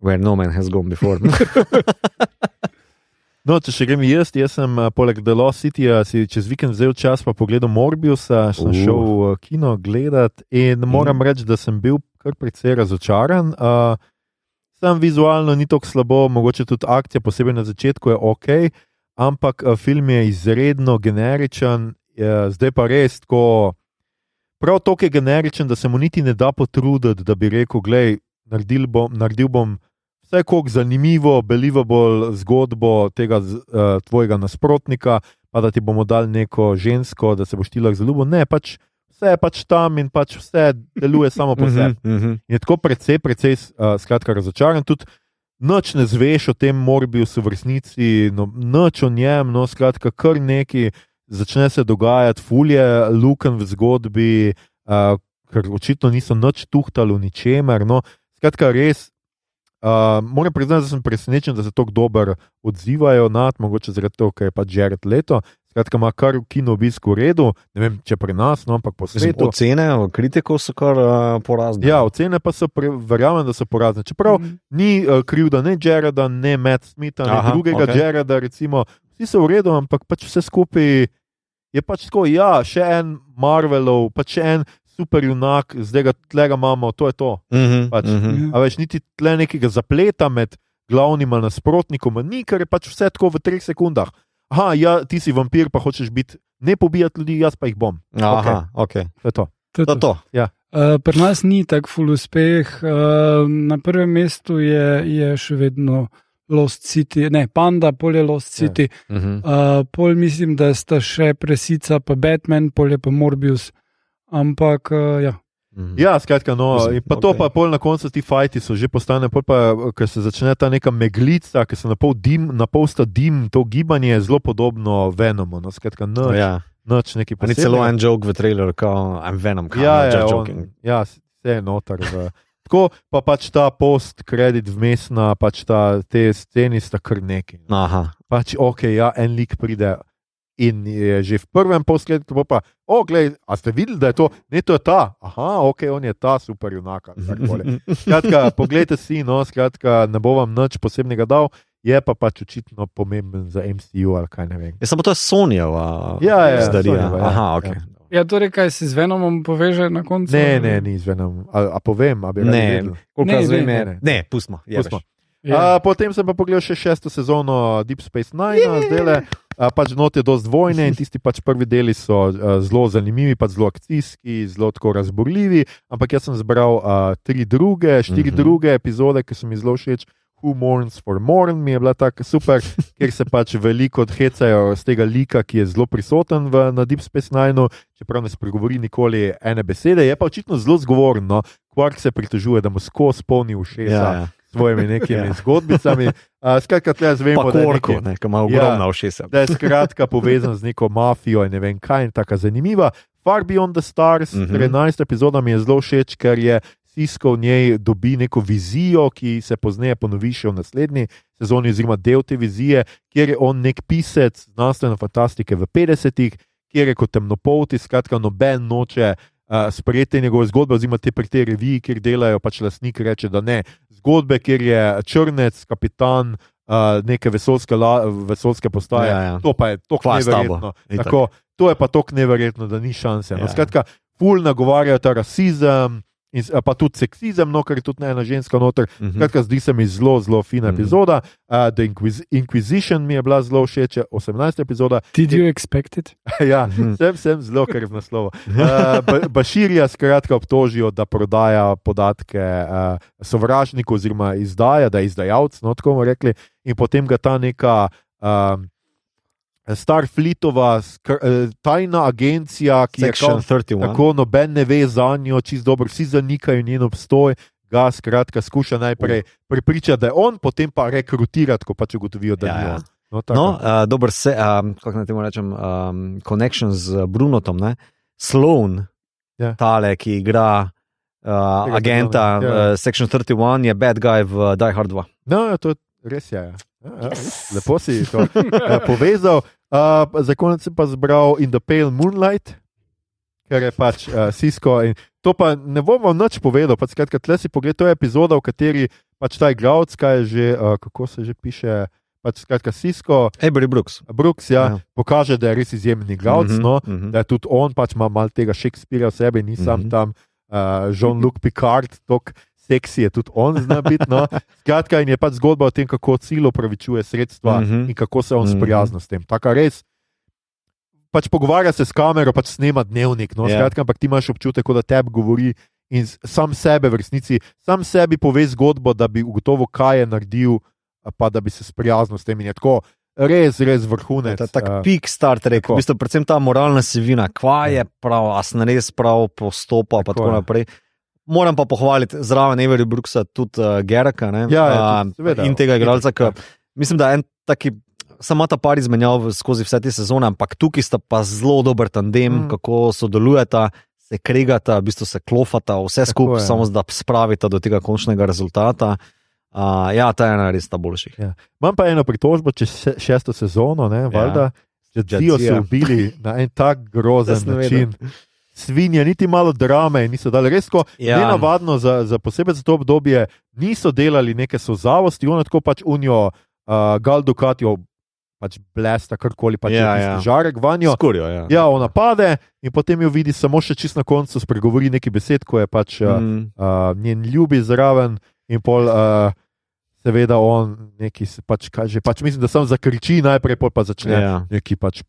Speaker 2: Where no man has gone before.
Speaker 1: No, če še grem jaz, jaz sem uh, poleg The Lost City si čez vikend vzel čas pa pogledal Morbiusa, sem
Speaker 2: Uh.
Speaker 1: uh. šel v kino gledat in moram reči, da sem bil kar precej razočaran. Uh, sam vizualno ni tako slabo, mogoče tudi akcija, posebej na začetku je ok, ampak uh, film je izredno generičen, uh, zdaj pa res tako. Prav tako je generičen, da se mu niti ne da potruditi, da bi rekel: Glej, naredil bom, naredil bom vse kako zanimivo, believable zgodbo tega uh, tvojega nasprotnika, pa da ti bomo dali neko žensko, da se boš ti lahko zaljubil. Ne, pač vse je pač tam in pač vse deluje samo po sebi.
Speaker 2: Mhm, mhm.
Speaker 1: In je tako precej, precej uh, skratka, razočaran. Tudi noč ne zveš o tem Morbiusu v resnici, no, noč o njem, no skratka, kar neki začne se dogajati, fulje, luken v zgodbi, uh, ker očitno niso noč tuhtali v ničemer. No, skratka, res. Uh, moram priznati, da sem presenečen, da se tako dobro odzivajo na to, mogoče zaradi tega, ker je pač Jared leto. Skratka, ima kar kino obisk v redu, ne vem, če pri nas, no, ampak po
Speaker 2: Mislim,
Speaker 1: svetu.
Speaker 2: Ocene kritikov so kar uh, porazne.
Speaker 1: Ja, ocene pa so, pre, verjamem, da so porazne. Čeprav
Speaker 3: Mhm.
Speaker 1: ni uh, krivda ne Jareda, ne Matt Smitha, ne
Speaker 2: Aha,
Speaker 1: drugega
Speaker 2: okej.
Speaker 1: okay. Jareda, recimo, vsi so v redu, ampak pač vse skupaj je pač tako, ja, še en Marvelov, pač še en super junak, zdaj ga tlega imamo, to je to.
Speaker 2: Mhm,
Speaker 1: Pač.
Speaker 2: mhm.
Speaker 1: A več niti tle nekega zapleta med glavnima nasprotnikoma ni, ker je pač vse tako v treh sekundah. Aha, ja, ti si vampir, pa hočeš biti ne pobijati ljudi, jaz pa jih bom.
Speaker 2: Aha, ok.
Speaker 1: To je to.
Speaker 3: To je
Speaker 2: To,
Speaker 3: to.
Speaker 2: to.
Speaker 3: Uh, pri nas ni tako full uspeh. Uh, na prvem mestu je, je še vedno Lost City, ne Panda, pol je Lost
Speaker 1: Ja.
Speaker 3: City.
Speaker 2: Mhm.
Speaker 3: Uh, pol mislim, da sta še Presica, pa Batman, pol je pa Morbius. Ampak uh, ja.
Speaker 2: Mhm.
Speaker 1: Ja, skratka, no, in pa to,
Speaker 2: okej.
Speaker 1: pa pol na koncu ti fajti so že postane, pol pa, ker se začne ta neka meglica, ki se na pol dim, na pol sta dim, to gibanje je zelo podobno Venomu. No, skratka, noč, ja.
Speaker 2: Ja.
Speaker 1: noč neki
Speaker 2: Pa ni celo en joke v traileru, kot I'm Venom, kot
Speaker 1: Ja,
Speaker 2: I'm
Speaker 1: ja,
Speaker 2: just
Speaker 1: on,
Speaker 2: joking.
Speaker 1: ja, vse je noter. V, tako pa pač ta post-kredit vmesna, pač ta, te sceni sta kar neki.
Speaker 2: Aha.
Speaker 1: Pač ok, ja, en lik pride. In je že v prvem posledu, pa, o, gledaj, a ste videli, da je to, ne, to je ta, aha, ok, on je ta super junak. Skratka, poglejte si, no, skratka, ne bo vam nič posebnega dal, je pa pač očitno pomemben za MCU ali kaj ne vem.
Speaker 2: Ja, samo to je Sonjeva.
Speaker 1: Ja, ja,
Speaker 2: zdarija.
Speaker 1: Sonyjeva, ja.
Speaker 2: Aha, ok.
Speaker 1: Ja.
Speaker 3: ja, torej kaj se z Venomom poveže na koncu?
Speaker 1: Ne, ne, ni izvenem. A, a povem, a bi radi
Speaker 2: Ne, koliko vem,
Speaker 3: ne,
Speaker 2: je.
Speaker 1: ne.
Speaker 2: Ne, pustimo.
Speaker 1: Pustimo.
Speaker 3: Ja.
Speaker 1: A, potem sem pa pogledal še šesto sezono Deep Space Nine, zdaj le. Pač not je dosti vojne in tisti pač prvi deli so a, zelo zanimivi, pač zelo akcijski, zelo tako razborljivi. Ampak jaz sem zbral a, tri druge, štiri
Speaker 2: Mhm.
Speaker 1: mm -hmm. druge epizode, ki so mi zelo všeč. Who Mourns for Morn mi je bila tako super, ker se pač veliko odhecajo z tega lika, ki je zelo prisoten v, na Deep Space Nine, čeprav ne spregovori nikoli ene besede, je pa očitno zelo zgovoren. No? Quark se pritožuje, da mu skozi polni ušesa
Speaker 2: Ja, ja.
Speaker 1: Svojimi nekimi
Speaker 2: Ja.
Speaker 1: ja. zgodbicami. Uh, skratka, tle jaz vemo,
Speaker 2: Pa
Speaker 1: da je,
Speaker 2: korko,
Speaker 1: neki,
Speaker 2: ne, ki ima
Speaker 1: Ja.
Speaker 2: ogromna ušesa.
Speaker 1: da je skratka povezan z neko mafijo in ne vem kaj, in tako zanimiva. Far Beyond the Stars, mm -hmm. 13 epizoda mi je zelo všeč, ker je Sisko v njej dobi neko vizijo, ki se pozneje ponovi še v naslednji sezoni, oziroma del te vizije, kjer je on nek pisec znanstvene fantastike v 50-ih, kjer je kot temnopolti, skratka, noben noče. Uh, sprejeti njegove zgodbe, oziroma te pri tej reviji, kjer delajo, pač lastnik reče, da ne. Zgodbe, kjer je črnec, kapitan uh, neke vesolske, la, vesolske postaje,
Speaker 2: Ja, ja.
Speaker 1: to pa je tako neverjetno. Tako, to je pa tako neverjetno, da ni šanse. No.
Speaker 2: Ja.
Speaker 1: Skratka, ful nagovarjajo ta rasizem. In, pa tudi seksizem, no, ker je tudi ena ženska noter.
Speaker 2: Mhm.
Speaker 1: Skratka, zdi se mi zelo, zelo fina
Speaker 2: Mhm.
Speaker 1: epizoda. Uh, The Inquis Inquisition mi je bila zelo všeč, 18. epizoda.
Speaker 3: Did you expect it?
Speaker 1: ja,
Speaker 2: Mhm.
Speaker 1: sem, sem zelo, ker je v naslovu. Uh, ba Baširja skratka obtožijo, da prodaja podatke uh, sovražniku oziroma izdaja, da je izdajalec, no tako bomo rekli, in potem ga ta neka. Um, Starfleetova eh, tajna agencija, ki je
Speaker 2: Section
Speaker 1: kao,
Speaker 2: 31.
Speaker 1: tako noben ne ve za njo, čist dobro, vsi zanikajo njen obstoj, ga skratka skuša najprej prepričati, da je on, potem pa rekrutirati, ko pač ugotovijo, da
Speaker 2: Ja,
Speaker 1: ni
Speaker 2: ja.
Speaker 1: on. No, tako.
Speaker 2: No, uh, dober se, um, kako naj temu rečem, um, connection z Brunotom, ne? Sloan,
Speaker 1: Ja.
Speaker 2: tale, ki igra uh,
Speaker 1: Tega
Speaker 2: agenta
Speaker 1: znam, ja.
Speaker 2: uh, Section 31, je bad guy v Die Hard 2.
Speaker 1: No, to je res je. Ja. Ja, ja. Lepo si to uh, povezal. Uh, za konec sem pa zbral In the Pale Moonlight, ker je pač uh, Sisko. In to pa ne bom vam nič povedal. Pač, skratka, tle si pogled, to je epizoda, v kateri pač ta igralec, kaj je že, uh, kako se že piše. Pač, skratka, Sisko,
Speaker 2: Avery Brooks.
Speaker 1: Brooks, ja,
Speaker 2: Ja.
Speaker 1: pokaže, da je res izjemen igralec.
Speaker 2: Mhm,
Speaker 1: No,
Speaker 2: mhm.
Speaker 1: da je tudi on pač ima malo tega Shakespearea v sebi, ni sam
Speaker 2: Mhm.
Speaker 1: tam uh, Jean-Luc Picard, tako seksi je tudi on zna biti. No. Skratka, in je pač zgodba o tem, kako cilj upravičuje sredstva
Speaker 2: Mhm.
Speaker 1: in kako se on
Speaker 2: Mhm.
Speaker 1: sprijazna s tem. Taka res. Pač pogovarja se s kamero, pač snema dnevnik. No,
Speaker 2: Ja.
Speaker 1: skratka, ampak ti imaš občutek, da tebi govori in sam sebe v resnici, sam sebi pove zgodbo, da bi ugotovil, kaj je naredil, pa da bi se sprijaznil s tem. In je tako res, res vrhunec.
Speaker 2: Ta, tak
Speaker 1: eh,
Speaker 2: pik Star Trek, v bistvu predvsem ta moralna sivina, kva je
Speaker 1: Ja.
Speaker 2: prav, a sem res prav postopa, pa
Speaker 1: Tako
Speaker 2: tako
Speaker 1: je.
Speaker 2: Moram pa pohvaliti zraven Avery Brooksa tudi uh, Geraka ne,
Speaker 1: Ja, ja,
Speaker 2: a,
Speaker 1: tudi, seveda.
Speaker 2: in tega igralca, ki
Speaker 1: Ja.
Speaker 2: mislim, da je en taki. Samo ta par izmenjav skozi vse te sezone, ampak tukaj sta pa zelo dober tandem,
Speaker 1: Mm.
Speaker 2: kako sodelujeta, se kregata, v bistvu se klofata, vse skupaj, samo da spravita do tega končnega rezultata. Uh, ja, ta je ena res ta boljših.
Speaker 1: Imam pa eno pritožbo čez še- šesto sezono, ne, valjda, ja. Dio so
Speaker 2: Jadzija.
Speaker 1: ubili na en tak grozen način. Svinje, niti malo drame niso dali. Res, ko
Speaker 2: Ja.
Speaker 1: nenavadno, za, za posebej za to obdobje, niso delali neke sozavosti, ono tako pač unijo, uh, gal dukatijo, pač blesta, karkoli pač
Speaker 2: Ja,
Speaker 1: je
Speaker 2: ja.
Speaker 1: tisti žarek vanjo.
Speaker 2: Skorijo, ja.
Speaker 1: Ja, ona pade in potem jo vidi samo še čist na koncu, spregovori neki besed, ko je pač uh,
Speaker 2: Mm.
Speaker 1: uh, njen ljubi zraven in pol. Uh, Seveda, on neki se pač kaže. Pač mislim, da sam zakriči najprej, pa začne. Ja. neki pač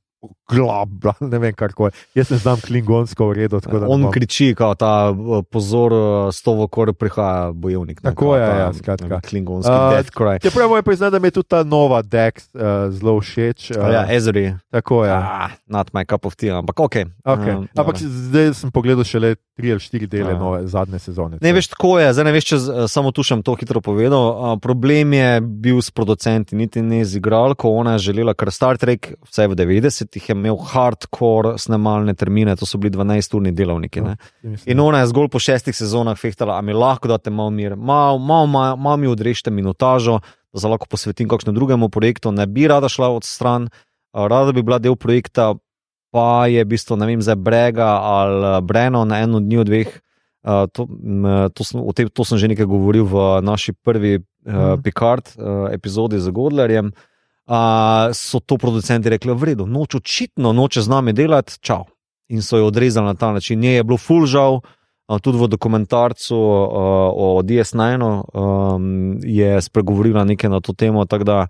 Speaker 1: glab, bla, ne vem kar koli. Jaz ne znam klingonsko v redu. tako da ne
Speaker 2: On
Speaker 1: bom-
Speaker 2: kriči, kot ta eh, pozor, eh, s to, ko prihaja bojevnik. ne,
Speaker 1: Tako
Speaker 2: kao
Speaker 1: je,
Speaker 2: ta,
Speaker 1: ja, skratka.
Speaker 2: ne Klingonski
Speaker 1: Uh,
Speaker 2: death cry.
Speaker 1: Čeprav moram priznati, da mi je tudi ta nova Dex uh, zelo všeč. Uh,
Speaker 2: ja, Ezri.
Speaker 1: tako je.
Speaker 2: Ah, not my cup of tea, ampak ok.
Speaker 1: Okay.
Speaker 2: Um,
Speaker 1: Ampak
Speaker 2: dobro.
Speaker 1: zdaj sem pogledal šele tri ali štiri dele
Speaker 2: Ja.
Speaker 1: nove zadnje sezone.
Speaker 2: Ne veš, tako je, zdaj ne veš, če z- samo tu šem to hitro povedal. Uh, problem je bil s producenti, niti ne z igralko. Ona je želela, ker Star Trek, vse v 90-ih, je imel hardcore snemalne termine, to so bili 12-urni delovniki. Ne? In ona je zgolj po šestih sezonah fehtala, a mi lahko date malo mir, malo mal, mal, mal mi odrežite minutažo, da se lahko posvetim kakšnemu drugemu projektu. Ne bi rada šla od stran, rada bi bila del projekta, pa je v bistvu, ne vem, zdaj Brega ali Breno na eno dni od dveh. Uh, to, to, sem, tem, to sem že nekaj govoril v naši prvi uh,
Speaker 1: Mhm.
Speaker 2: Picard uh, epizodi z Godlerjem. Uh, so to producenti rekli, v redu, noč očitno noče z nami delati, čau. In so jo odrezali na ta način. Njej je bilo full žal, uh, tudi v dokumentarcu uh, o DS9 um, je spregovorila nekaj na to temo. Da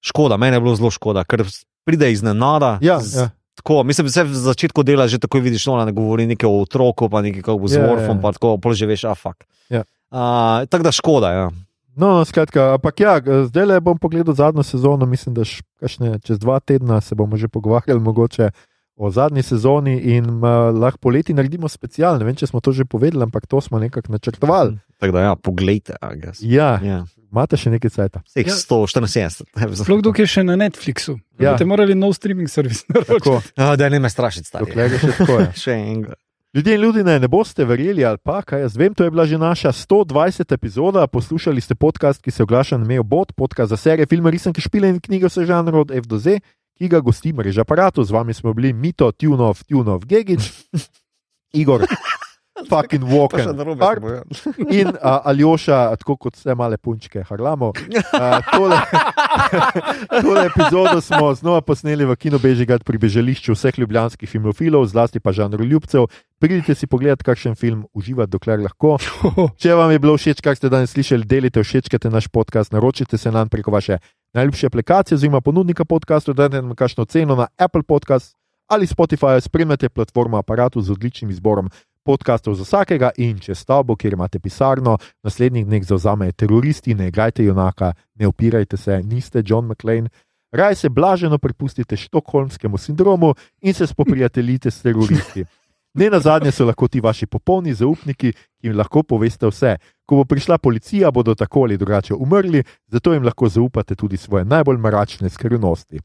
Speaker 2: škoda, meni je bilo zelo škoda, ker pride iznenada.
Speaker 1: Ja,
Speaker 2: z-
Speaker 1: ja.
Speaker 2: Tako, mislim, da se v začetku dela že tako vidiš, no, ona ne govori nekaj o otroku, pa nekaj kako bo z
Speaker 1: Ja, ja,
Speaker 2: Worfom,
Speaker 1: ja.
Speaker 2: pa tako, pol že veš, afak.
Speaker 1: Ja.
Speaker 2: Uh, tako da škoda, ja.
Speaker 1: No, no, skratka, ampak ja, zdaj le bom pogledal zadnjo sezono. Mislim, da kašne, čez dva tedna se bomo že pogovarjali mogoče o zadnji sezoni in uh, lahko poleti naredimo special. Ne vem, če smo to že povedali, ampak to smo nekako načrtovali.
Speaker 2: Tako da, ja, poglejte, a gas.
Speaker 1: Ja,
Speaker 2: Ja.
Speaker 1: imate še nekaj cajta.
Speaker 2: Vseh
Speaker 3: Ja.
Speaker 2: 174.
Speaker 3: Sploh dokaj še na Netflixu.
Speaker 1: Ja.
Speaker 3: Ja. Te morali nov streaming servis naročiti.
Speaker 1: Tako,
Speaker 2: Ah, da ne me strašiti, stari.
Speaker 1: dokler je še tako. Je.
Speaker 2: Še enega.
Speaker 1: Ljudje in ljudje, ne boste verjeli, ali pa kaj jaz vem, to je bila že naša 120. epizoda. Poslušali ste podcast, ki se oglaša na Mejo Bot, podcast za serije, filme, risanke, špile in knjige vse žanrov od F do Z, ki ga gosti mreža aparatu. Z vami smo bili Mito, Tunov, Tunov, Gigič, Igor, fucking. Harp In uh, Aljoša, tako kot vse male punčke, Harlamo. Uh, tole, tole epizodo smo znova posneli v Kino Bežigrad pri bežališču vseh ljubljanskih filmofilov, zlasti pa žanru ljubcev. Pridite si pogledati, kakšen film uživati, dokler lahko. Če vam je bilo všeč, kar ste danes slišali, delite, všečkajte naš podcast, naročite se nam preko vaše najljubše aplikacije, oziroma ponudnika podcastov, dajte nam kakšno ceno na Apple Podcast ali Spotify, spremljate platformo aparatu z odličnim izborom podkastov za vsakega in če stavbo, kjer imate pisarno, naslednjih dneh zauzamejo teroristi, ne igrajte junaka, ne upirajte se, niste John McClane. Raj se blaženo prepustite štokholmskemu sindromu in se spoprijateljite s teroristi. Ne na zadnje so lahko ti vaši popolni zaupniki, ki jim lahko poveste vse. Ko bo prišla policija, bodo tako ali drugače umrli, zato jim lahko zaupate tudi svoje najbolj mračne skrivnosti.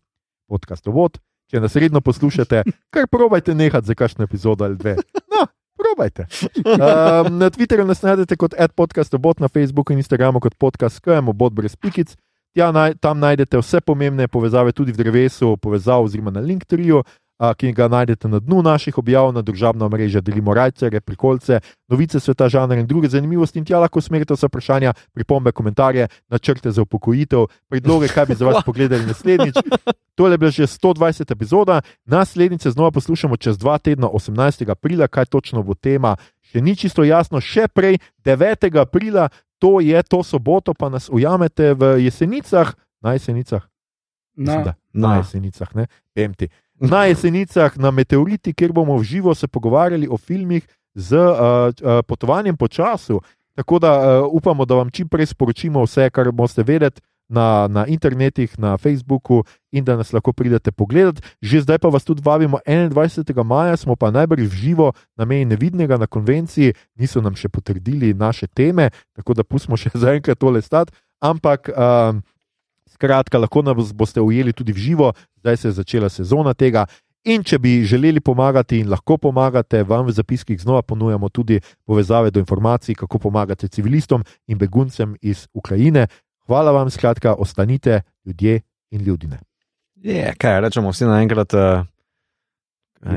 Speaker 1: Podcast Ovod, če nas redno poslušate, kar probajte nehati za kakšno epizodo ali dve. No, probajte. Um, na Twitterju nas najdete kot adpodcastobot, na Facebooku in Instagramu kot podcast KM, bot brez pikic. Tja, naj, tam najdete vse pomembne povezave, tudi v drevesu, povezav oziroma na LinkedIn. A, ki ga najdete na dnu naših objav na družabna mreža, delimo rajce, reprikolce, novice sveta, žanr in druge zanimivosti. In tja lahko usmerite vse vprašanja, pripombe, komentarje, načrte za upokojitev, predloge, kaj bi za vas pogledali naslednjič. To je bila že 120 epizoda, naslednjič se znova poslušamo čez dva tedna, 18. aprila, kaj točno bo tema. Še ni čisto jasno, še prej, 9. aprila, to je to soboto, pa nas ujamete v jesenicah, na jesenicah. Mislim,
Speaker 3: Na,
Speaker 1: da, na
Speaker 2: Na.
Speaker 1: jesenicah, ne, ti. Na jesenicah, na meteoriti, kjer bomo v živo se pogovarjali o filmih z uh, uh, potovanjem po času. Tako da uh, upamo, da vam čim prej sporočimo vse, kar boste vedeti na, na internetih, na Facebooku in da nas lahko pridete pogledat. Že zdaj pa vas tudi vabimo 21. maja, smo pa najbrž v živo na meji nevidnega na konvenciji, niso nam še potrdili naše teme, tako da pustimo še zaenkrat tole stati. Ampak. Um, Skratka, lahko nas boste ujeli tudi v živo, zdaj se je začela sezona tega. In če bi želeli pomagati in lahko pomagate, vam v zapiskih znova ponujamo tudi povezave do informacij, kako pomagate civilistom in beguncem iz Ukrajine. Hvala vam, skratka, ostanite ljudje in ljudine.
Speaker 2: Je, kaj rečemo vsi naenkrat. Uh,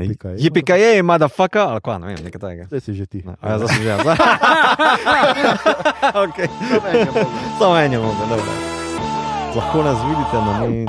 Speaker 1: Jipika-je.
Speaker 2: Jipika je, motherfucker, ali kva, ne vem, nekaj takega.
Speaker 1: Zdaj si že ti.
Speaker 2: No, ja, zdaj sem že okay. Samo en je mogel, dobro. Lahko nas vidite na meji.